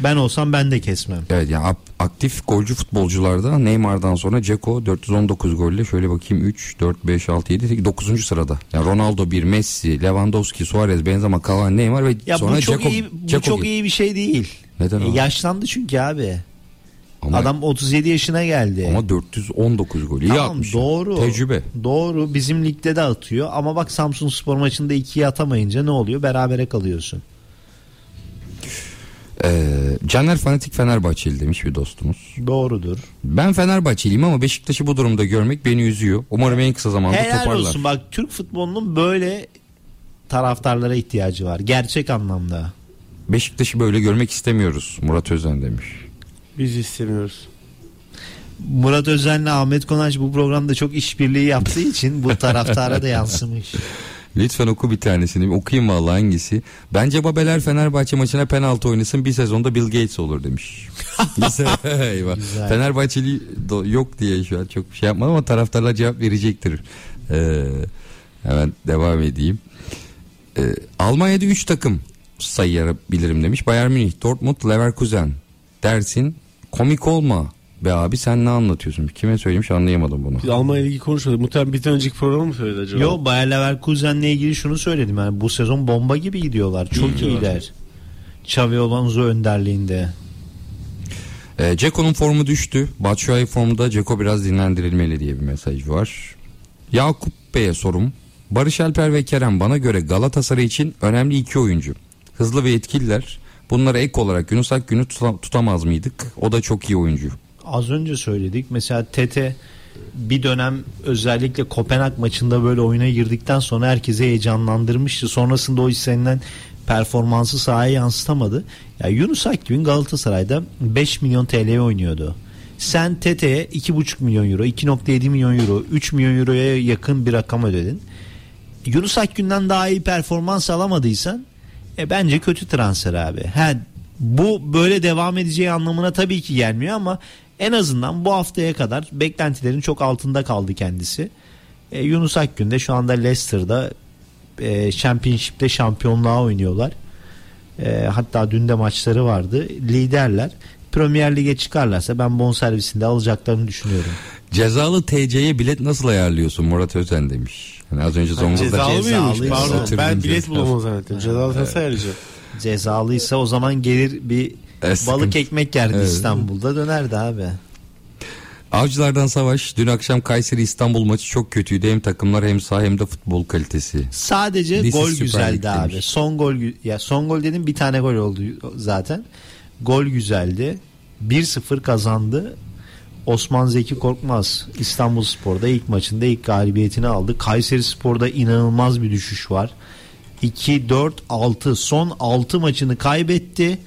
Ben olsam ben de kesmem. Evet yani aktif golcü futbolcularda Neymar'dan sonra Ceko 419 golle şöyle bakayım 3 4 5 6 7 8 9. sırada. Yani Ronaldo 1, Messi, Lewandowski, Suarez, Benzema, Cavani, Neymar ve Ya sonra bu çok Ceko, iyi bu Ceko çok iyi bir şey değil. Neden E, yaşlandı çünkü abi. Ama, Adam 37 yaşına geldi. ama 419 gol. İyi Tamam atmış. doğru. Tecrübe. Doğru. Bizim ligde de atıyor ama bak Samsun Spor maçında 2'yi atamayınca ne oluyor? Berabere kalıyorsun. Ee, Caner Fanatik Fenerbahçeli demiş bir dostumuz. Doğrudur. Ben Fenerbahçeliyim ama Beşiktaş'ı bu durumda görmek beni üzüyor. Umarım en kısa zamanda Helal toparlar. olsun. Bak Türk futbolunun böyle taraftarlara ihtiyacı var. Gerçek anlamda. Beşiktaş'ı böyle görmek istemiyoruz Murat Özen demiş. Biz istemiyoruz. Murat Özen'le Ahmet Konaç bu programda çok işbirliği yaptığı için bu taraftara da yansımış. Lütfen oku bir tanesini. Okuyayım vallahi hangisi. Bence Babeler Fenerbahçe maçına penaltı oynasın bir sezonda Bill Gates olur demiş. Güzel. Eyvah. Fenerbahçeli yok diye şu an çok şey yapmadım ama taraftarlar cevap verecektir. Ee, hemen devam edeyim. Ee, Almanya'da 3 takım sayabilirim demiş. Bayern Münih, Dortmund, Leverkusen dersin. Komik olma be abi sen ne anlatıyorsun? Kime söylemiş anlayamadım bunu. Biz Almanya Ligi konuşmadık. Muhtemelen bir önceki programı mı söyledi acaba? Yo Bayer Leverkusen'le ilgili şunu söyledim. Yani bu sezon bomba gibi gidiyorlar. Çok Hmm. iyiler. Xavi Alonso önderliğinde. E, Ceko'nun formu düştü. Batshuayi formda Ceko biraz dinlendirilmeli diye bir mesaj var. Yakup Bey'e sorum. Barış Alper ve Kerem bana göre Galatasaray için önemli iki oyuncu. Hızlı ve etkililer. Bunlara ek olarak Yunus Akgün'ü tuta- tutamaz mıydık? O da çok iyi oyuncu. Az önce söyledik. Mesela Tete bir dönem özellikle Kopenhag maçında böyle oyuna girdikten sonra herkese heyecanlandırmıştı. Sonrasında o istenilen performansı sahaya yansıtamadı. Ya Yunus Akgün Galatasaray'da 5 milyon TL'ye oynuyordu. Sen Tete'ye 2,5 milyon euro, 2.7 milyon euro, 3 milyon euroya yakın bir rakam ödedin. Yunus Akgün'den daha iyi performans alamadıysan e, bence kötü transfer abi. Ha, bu böyle devam edeceği anlamına tabii ki gelmiyor ama en azından bu haftaya kadar beklentilerin çok altında kaldı kendisi. E, Yunus Akgün de şu anda Leicester'da e, Championship'te şampiyonluğa oynuyorlar. E, hatta dün de maçları vardı. Liderler. Premier Lig'e çıkarlarsa ben bonservisinde alacaklarını düşünüyorum. Cezalı TC'ye bilet nasıl ayarlıyorsun Murat Özen demiş. Hani az önce Zonguldak'ta Cezalı mıymış? Pardon ben bilet bulamam zannettim. Cezalı nasıl ayarlayacağım? Cezalıysa o zaman gelir bir E, balık ekmek yerdi Evet. İstanbul'da dönerdi abi. Avcılardan Savaş. Dün akşam Kayseri İstanbul maçı çok kötüydü. Hem takımlar hem saha hem de futbol kalitesi. Sadece This is gol güzeldi Lig abi. demiş. Son gol ya son gol dedim bir tane gol oldu zaten. Gol güzeldi. 1-0 kazandı. Osman Zeki Korkmaz İstanbul Spor'da ilk maçında ilk galibiyetini aldı. Kayseri Spor'da inanılmaz bir düşüş var. 2 4 6 son 6 maçını kaybetti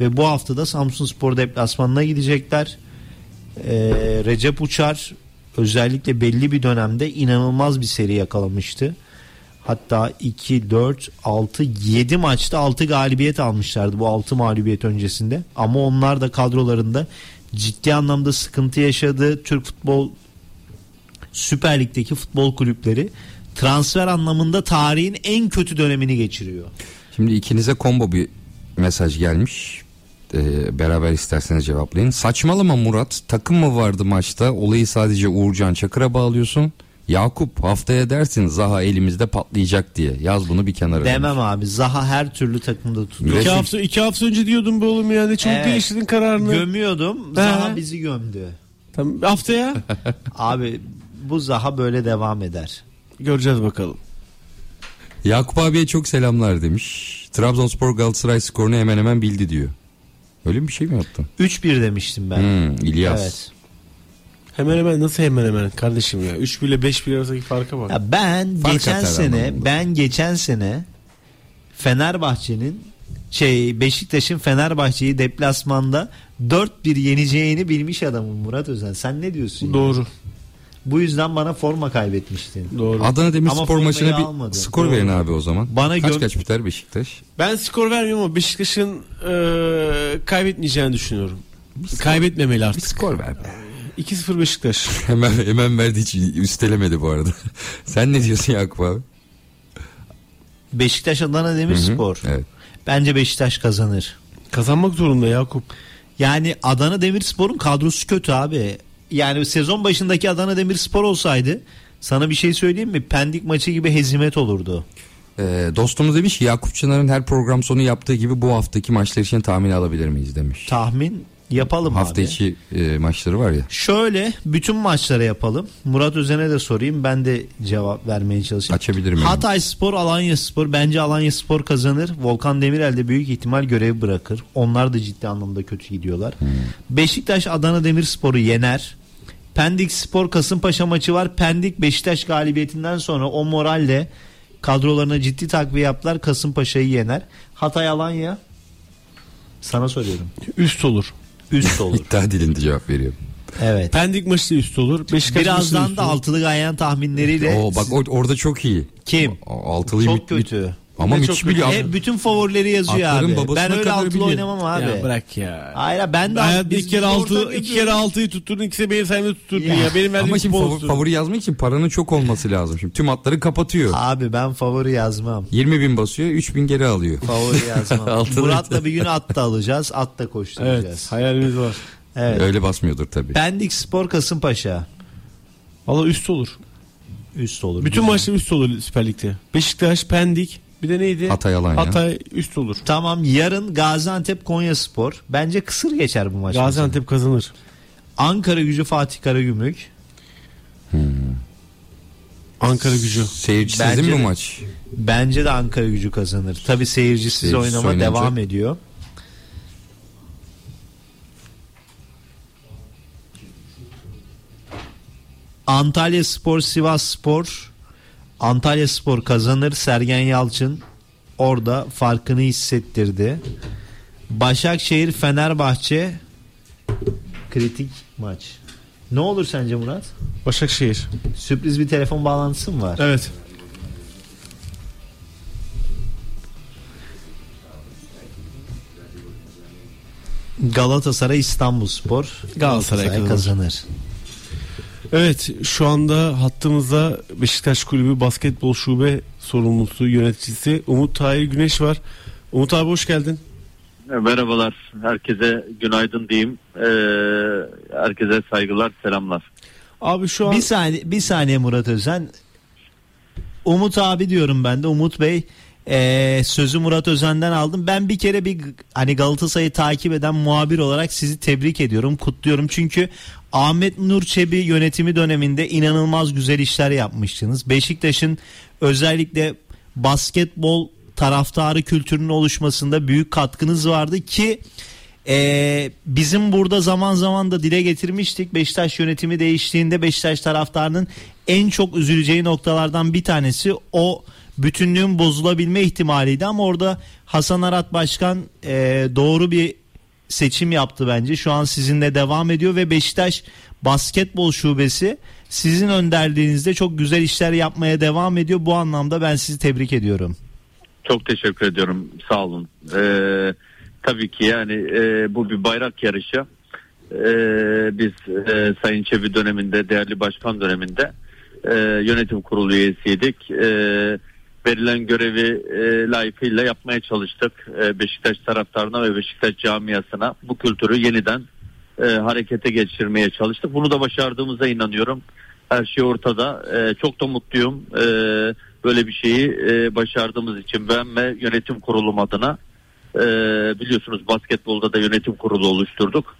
ve bu hafta da Samsun Spor deplasmanına gidecekler. Ee, Recep Uçar özellikle belli bir dönemde inanılmaz bir seri yakalamıştı. Hatta 2, 4, 6, 7 maçta 6 galibiyet almışlardı bu 6 mağlubiyet öncesinde. Ama onlar da kadrolarında ciddi anlamda sıkıntı yaşadı. Türk futbol Süper Lig'deki futbol kulüpleri transfer anlamında tarihin en kötü dönemini geçiriyor. Şimdi ikinize combo bir mesaj gelmiş. Ee, beraber isterseniz cevaplayın. Saçmalama Murat. Takım mı vardı maçta? Olayı sadece Uğurcan Çakır'a bağlıyorsun. Yakup haftaya dersin Zaha elimizde patlayacak diye. Yaz bunu bir kenara. Demem demiş. abi. Zaha her türlü takımda tutuyor. İki hafta, iki hafta önce diyordum be oğlum yani. Çok Evet. değiştirdin kararını. Gömüyordum. Zaha He. bizi gömdü. Tamam, haftaya Abi bu Zaha böyle devam eder. göreceğiz bakalım. Yakup abiye çok selamlar demiş. Trabzonspor Galatasaray skorunu hemen hemen bildi diyor. Öyle bir şey mi yaptın? 3-1 demiştim ben. Hmm, İlyas. Evet. Hemen hemen nasıl hemen hemen kardeşim ya. 3 ile 5 bir arasındaki farka bak. Ya ben Fark geçen sene anlamında. ben geçen sene Fenerbahçe'nin şey Beşiktaş'ın Fenerbahçe'yi deplasmanda 4-1 yeneceğini bilmiş adamım Murat Özen. Sen ne diyorsun? ya? Doğru. Bu yüzden bana forma kaybetmiştin. Doğru. Adana Demirspor maçına bir almadı. skor verin abi o zaman. Bana kaç göm- kaç biter Beşiktaş? Ben skor vermiyorum ama Beşiktaş'ın e, kaybetmeyeceğini düşünüyorum. Kaybetmemeli Bir artık. skor ver be. 2-0 Beşiktaş. Hemen hemen verdi hiç üstelemedi bu arada. Sen ne diyorsun Yakup abi? Beşiktaş Adana Demirspor. Evet. Bence Beşiktaş kazanır. Kazanmak zorunda Yakup. Yani Adana Demirspor'un kadrosu kötü abi. Yani sezon başındaki Adana Demirspor olsaydı sana bir şey söyleyeyim mi? Pendik maçı gibi hezimet olurdu. Ee, dostumuz demiş ki Yakup Çınar'ın her program sonu yaptığı gibi bu haftaki maçlar için tahmin alabilir miyiz demiş. Tahmin yapalım Hafta abi. içi e, maçları var ya. Şöyle bütün maçlara yapalım. Murat Özen'e de sorayım. Ben de cevap vermeye çalışayım. Açabilirim. yani. Hatay Spor, Alanya Spor. Bence Alanya Spor kazanır. Volkan Demirel de büyük ihtimal görev bırakır. Onlar da ciddi anlamda kötü gidiyorlar. Hmm. Beşiktaş Adana Demirspor'u yener. Pendik Spor Kasımpaşa maçı var. Pendik Beşiktaş galibiyetinden sonra o moralle kadrolarına ciddi takviye yaptılar. Kasımpaşa'yı yener. Hatay Alanya sana soruyorum. Üst olur. Üst olur. İddia dilinde cevap veriyorum. Evet. Pendik maçı üst olur. Beşiktaş Birazdan da olur. altılı gayen tahminleriyle Oo bak o- orada çok iyi. kim? Altılıyı Çok kötü. Ama müthiş biliyor. Hep bütün favorileri yazıyor Atların abi. Ben öyle altılı biliyor. oynamam abi. Ya bırak ya. Hayır ben de Hayat biz- iki kere altı, iki kere altıyı tutturdun, ikisi benim sayımda tutturdun ya. Ya. Benim verdiğim Ama şimdi favori, favori yazmak için paranın çok olması lazım. Şimdi tüm atları kapatıyor. Abi ben favori yazmam. 20 bin basıyor 3 bin geri alıyor. Favori yazmam. Murat'la bir gün at da alacağız. At da Evet, koşturacağız. hayalimiz var. Evet. Öyle basmıyordur tabii. Pendik Spor Kasımpaşa. Valla üst olur. Üst olur. Bütün maçlar üst olur Süper Lig'de. Beşiktaş, Pendik, bir de neydi? Hatay Alanya. Hatay üst olur. Tamam yarın Gaziantep Konya Spor. Bence kısır geçer bu maç. Gaziantep kazanır. Ankara gücü Fatih Karagümrük. Ankara gücü. Seyircisiz Bence değil mi bu maç? Bence de Ankara gücü kazanır. Tabi seyircisiz Seyircisiz oynama oynayınca. devam ediyor. Antalya Spor Sivas Spor Antalya Spor kazanır Sergen Yalçın orada farkını hissettirdi. Başakşehir Fenerbahçe kritik maç. Ne olur sence Murat? Başakşehir. Sürpriz bir telefon bağlantısı mı var? Evet. Galatasaray İstanbulspor Galatasaray kazanır. Evet şu anda hattımızda Beşiktaş Kulübü Basketbol Şube sorumlusu yöneticisi Umut Tahir Güneş var. Umut abi hoş geldin. Merhabalar. Herkese günaydın diyeyim. Ee, herkese saygılar, selamlar. Abi şu an Bir saniye bir saniye Murat Özen. Umut abi diyorum ben de Umut Bey eee, sözü Murat Özen'den aldım. Ben bir kere bir hani Galatasaray'ı takip eden muhabir olarak sizi tebrik ediyorum, kutluyorum. Çünkü Ahmet Nur Çebi yönetimi döneminde inanılmaz güzel işler yapmıştınız. Beşiktaş'ın özellikle basketbol taraftarı kültürünün oluşmasında büyük katkınız vardı ki ee, bizim burada zaman zaman da dile getirmiştik. Beşiktaş yönetimi değiştiğinde Beşiktaş taraftarının en çok üzüleceği noktalardan bir tanesi o bütünlüğün bozulabilme ihtimaliydi ama orada Hasan Arat Başkan e, doğru bir seçim yaptı bence. Şu an sizinle devam ediyor ve Beşiktaş basketbol şubesi sizin önderliğinizde çok güzel işler yapmaya devam ediyor. Bu anlamda ben sizi tebrik ediyorum. Çok teşekkür ediyorum. Sağ olun. Ee, tabii ki yani e, bu bir bayrak yarışı. Ee, biz e, Sayın Çebi döneminde, değerli başkan döneminde e, yönetim kurulu üyesiydik. E, verilen görevi e, layıkıyla yapmaya çalıştık. E, Beşiktaş taraftarına ve Beşiktaş camiasına bu kültürü yeniden e, harekete geçirmeye çalıştık. Bunu da başardığımıza inanıyorum. Her şey ortada. E, çok da mutluyum. E, böyle bir şeyi e, başardığımız için ben ve yönetim kurulum adına e, biliyorsunuz basketbolda da yönetim kurulu oluşturduk.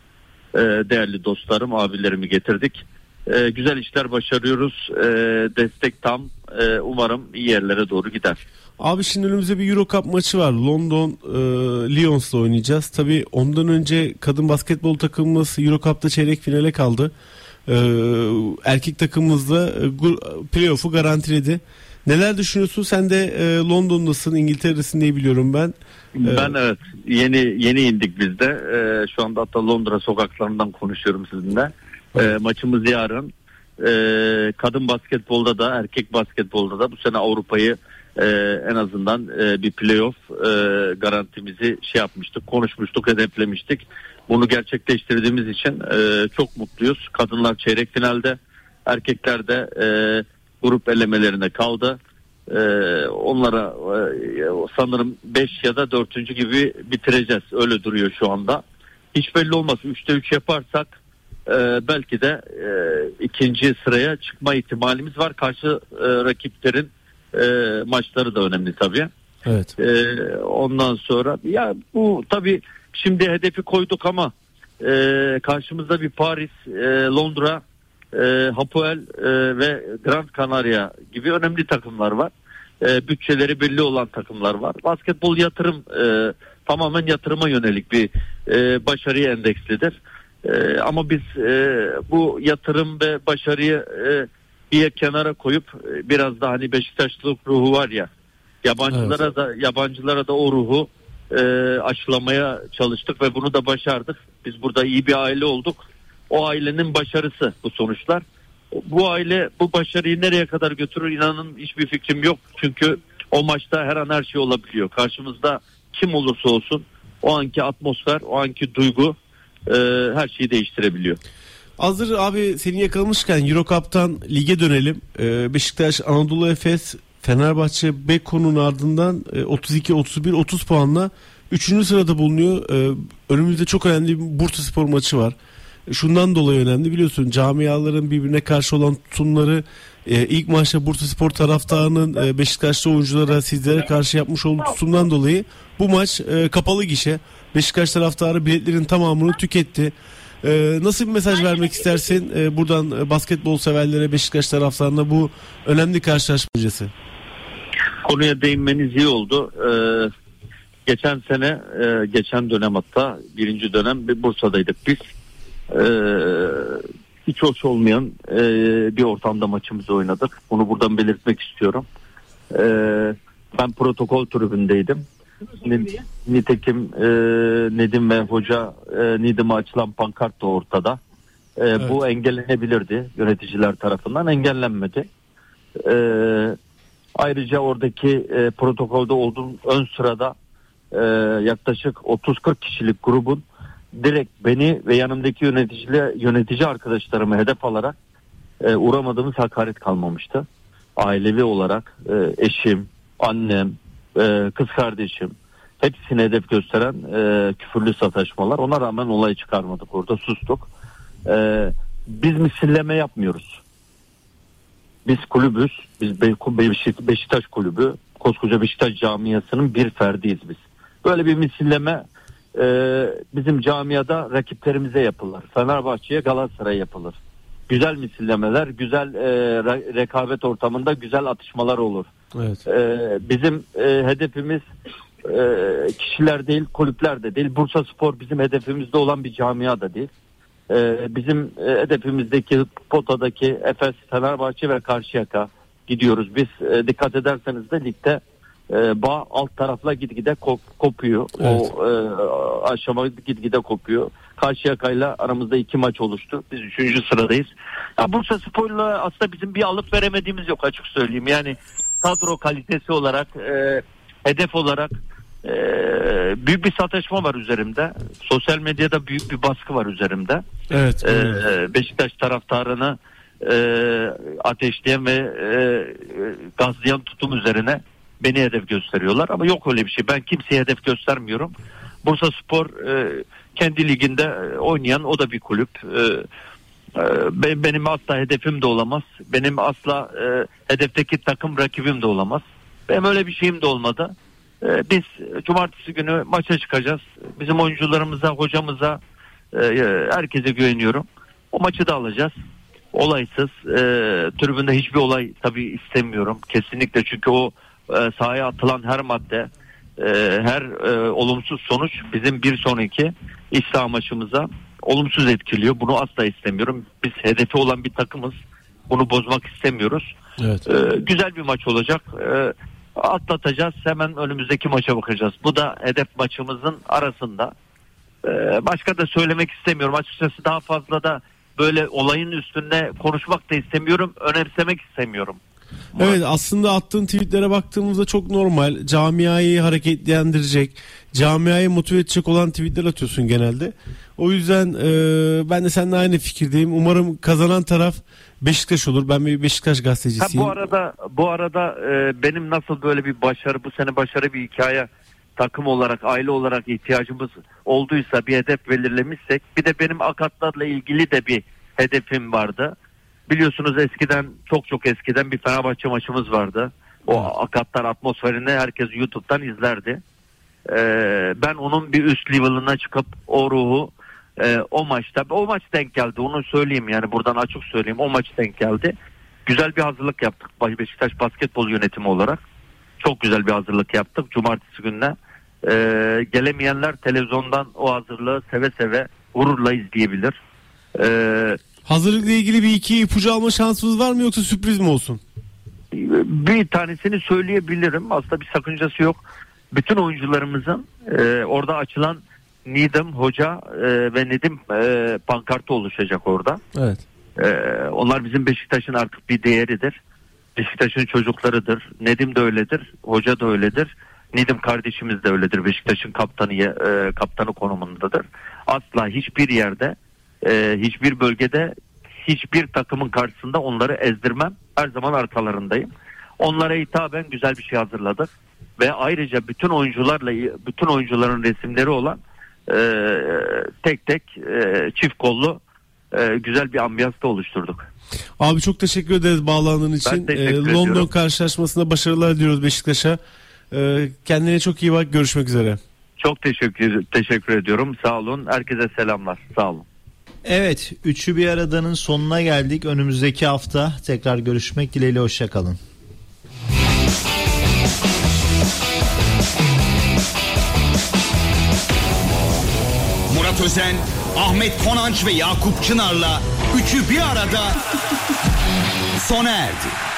E, değerli dostlarım, abilerimi getirdik. E, güzel işler başarıyoruz. E, destek tam. E, umarım iyi yerlere doğru gider. Abi şimdi önümüzde bir Euro Cup maçı var. London e, Lions'la oynayacağız. Tabii ondan önce kadın basketbol takımımız Euro Cup'ta çeyrek finale kaldı. E, erkek takımımız da e, playoff'u garantiledi. Neler düşünüyorsun? Sen de e, London'dasın, İngiltere'desin diye biliyorum ben. Ben evet yeni yeni indik biz de. Ee, şu anda hatta Londra sokaklarından konuşuyorum sizinle. Ee, maçımız yarın. Ee, kadın basketbolda da erkek basketbolda da bu sene Avrupa'yı e, en azından e, bir playoff e, garantimizi şey yapmıştık, konuşmuştuk, hedeflemiştik. Bunu gerçekleştirdiğimiz için e, çok mutluyuz. Kadınlar çeyrek finalde, erkekler de e, grup elemelerine kaldı. Ee, onlara e, sanırım 5 ya da 4. gibi bitireceğiz. Öyle duruyor şu anda. Hiç belli olmaz. 3'te 3 yaparsak e, belki de e, ikinci sıraya çıkma ihtimalimiz var. Karşı e, rakiplerin e, maçları da önemli tabii. Evet. E, ondan sonra ya bu tabii şimdi hedefi koyduk ama e, karşımızda bir Paris, e, Londra, e, Hapoel e, ve Grand Canaria gibi önemli takımlar var. E, bütçeleri belli olan takımlar var. Basketbol yatırım e, tamamen yatırıma yönelik bir e, başarıya endekslidir. E, ama biz e, bu yatırım ve başarıyı e, bir kenara koyup e, biraz da hani Beşiktaşlılık ruhu var ya yabancılara da yabancılara da o ruhu e, aşılamaya çalıştık ve bunu da başardık. Biz burada iyi bir aile olduk. o ailenin başarısı bu sonuçlar. Bu aile bu başarıyı nereye kadar götürür inanın hiçbir fikrim yok. Çünkü o maçta her an her şey olabiliyor. Karşımızda kim olursa olsun o anki atmosfer, o anki duygu e, her şeyi değiştirebiliyor. Hazır abi seni yakalamışken Euro Cup'tan lige dönelim. Ee, Beşiktaş, Anadolu Efes, Fenerbahçe, Beko'nun ardından e, 32, 31, 30 puanla 3. sırada bulunuyor. Ee, önümüzde çok önemli bir Bursa Spor maçı var. E, Şundan dolayı önemli biliyorsun camiaların birbirine karşı olan tutumları e, ilk maçta Bursa Spor taraftarının e, Beşiktaşlı oyunculara sizlere karşı yapmış olduğu tutumdan dolayı bu maç e, kapalı gişe. Beşiktaş taraftarı biletlerin tamamını tüketti. Ee, nasıl bir mesaj vermek istersin ee, buradan e, basketbol severlere Beşiktaş taraftarına bu önemli karşılaşma öncesi? konuya değinmeniz iyi oldu. Ee, geçen sene, e, geçen dönem hatta birinci dönem bir Bursa'daydık biz. Ee, hiç hoş olmayan e, bir ortamda maçımızı oynadık. Bunu buradan belirtmek istiyorum. Ee, ben protokol tribündeydim. Ni- Nitekim e, Nedim ve Hoca e, Nidim'e açılan pankart da ortada. E, Bu engellenebilirdi yöneticiler tarafından engellenmedi. E, Ayrıca oradaki e, protokolde olduğum ön sırada e, yaklaşık 30-40 kişilik grubun direkt beni ve yanımdaki yöneticiyle yönetici arkadaşlarımı hedef alarak e, uğramadığımız hakaret kalmamıştı. Ailevi olarak e, eşim, annem, e, kız kardeşim hepsini hedef gösteren e, küfürlü sataşmalar. Ona rağmen olay çıkarmadık orada sustuk. E, biz misilleme yapmıyoruz. Biz kulübüz. Biz Be- Beşik- Beşiktaş kulübü. Koskoca Beşiktaş camiasının bir ferdiyiz biz. Böyle bir misilleme e, bizim camiada rakiplerimize yapılır. Fenerbahçe'ye Galatasaray'a yapılır. Güzel misillemeler, güzel e, re- rekabet ortamında güzel atışmalar olur. Evet. Ee, bizim e, hedefimiz e, kişiler değil, kulüpler de değil. Bursa Spor bizim hedefimizde olan bir camia da değil. Ee, bizim e, hedefimizdeki potadaki Efes, Fenerbahçe ve Karşıyaka gidiyoruz. Biz e, dikkat ederseniz de ligde e, bağ alt tarafla gitgide kop- kopuyor. Evet. O e, aşama gitgide kopuyor. Karşıyaka'yla aramızda iki maç oluştu. Biz üçüncü sıradayız. Ya Bursa Spor'la aslında bizim bir alıp veremediğimiz yok açık söyleyeyim. Yani kadro kalitesi olarak, e, hedef olarak e, büyük bir sataşma var üzerimde. Sosyal medyada büyük bir baskı var üzerimde. Evet. E, Beşiktaş taraftarını e, ateşleyen ve e, e, gazlayan tutum üzerine beni hedef gösteriyorlar. Ama yok öyle bir şey. Ben kimseye hedef göstermiyorum. Bursa Spor e, kendi liginde e, oynayan o da bir kulüp. E, e, benim asla hedefim de olamaz. Benim asla e, hedefteki takım rakibim de olamaz. Benim öyle bir şeyim de olmadı. E, biz cumartesi günü maça çıkacağız. Bizim oyuncularımıza, hocamıza, e, herkese güveniyorum. O maçı da alacağız. Olaysız. E, tribünde hiçbir olay tabii istemiyorum. Kesinlikle çünkü o e, sahaya atılan her madde, e, her e, olumsuz sonuç bizim bir sonraki iç maçımıza olumsuz etkiliyor. Bunu asla istemiyorum. Biz hedefi olan bir takımız. Bunu bozmak istemiyoruz. Evet. Ee, güzel bir maç olacak. Ee, atlatacağız. Hemen önümüzdeki maça bakacağız. Bu da hedef maçımızın arasında. Ee, başka da söylemek istemiyorum. Açıkçası daha fazla da böyle olayın üstünde konuşmak da istemiyorum. Önemsemek istemiyorum. Evet aslında attığın tweetlere baktığımızda çok normal. Camiayı hareketlendirecek, camiayı motive edecek olan tweetler atıyorsun genelde. O yüzden e, ben de seninle aynı fikirdeyim. Umarım kazanan taraf Beşiktaş olur. Ben bir Beşiktaş Ha, gazetecisiyim. bu arada bu arada e, benim nasıl böyle bir başarı bu sene başarı bir hikaye takım olarak aile olarak ihtiyacımız olduysa bir hedef belirlemişsek bir de benim akatlarla ilgili de bir hedefim vardı. Biliyorsunuz eskiden çok çok eskiden bir Fenerbahçe maçımız vardı. O akatlar atmosferini herkes YouTube'dan izlerdi. Ee, ben onun bir üst level'ına çıkıp o ruhu e, o maçta o maç denk geldi onu söyleyeyim yani buradan açık söyleyeyim o maç denk geldi. Güzel bir hazırlık yaptık Beşiktaş basketbol yönetimi olarak. Çok güzel bir hazırlık yaptık cumartesi gününe. Ee, gelemeyenler televizyondan o hazırlığı seve seve gururla izleyebilir. Ee, Hazırlıkla ilgili bir iki ipucu alma şansımız var mı yoksa sürpriz mi olsun? bir tanesini söyleyebilirim. Aslında bir sakıncası yok. Bütün oyuncularımızın e, orada açılan Needham Hoca e, ve Nedim e, pankartı oluşacak orada. Evet. E, onlar bizim Beşiktaş'ın artık bir değeridir. Beşiktaş'ın çocuklarıdır. Nedim de öyledir. Hoca da öyledir. Nedim kardeşimiz de öyledir. Beşiktaş'ın kaptanı e, kaptanı konumundadır. Asla hiçbir yerde e, hiçbir bölgede hiçbir takımın karşısında onları ezdirmem. Her zaman arkalarındayım. Onlara hitaben güzel bir şey hazırladık ve ayrıca bütün oyuncularla bütün oyuncuların resimleri olan e, tek tek e, çift kollu e, güzel bir ambiyans da oluşturduk. Abi çok teşekkür ederiz bağlandığın için. teşekkür Ee, ediyorum. London karşılaşmasında başarılar diliyoruz Beşiktaş'a. Ee, kendine çok iyi bak. Görüşmek üzere. Çok teşekkür teşekkür ediyorum. Sağ olun. Herkese selamlar. Sağ olun. Evet, üçü bir aradanın sonuna geldik. Önümüzdeki hafta tekrar görüşmek dileğiyle hoşçakalın. Murat Özen, Ahmet Konanç ve Yakup Çınar'la üçü bir arada sona erdi.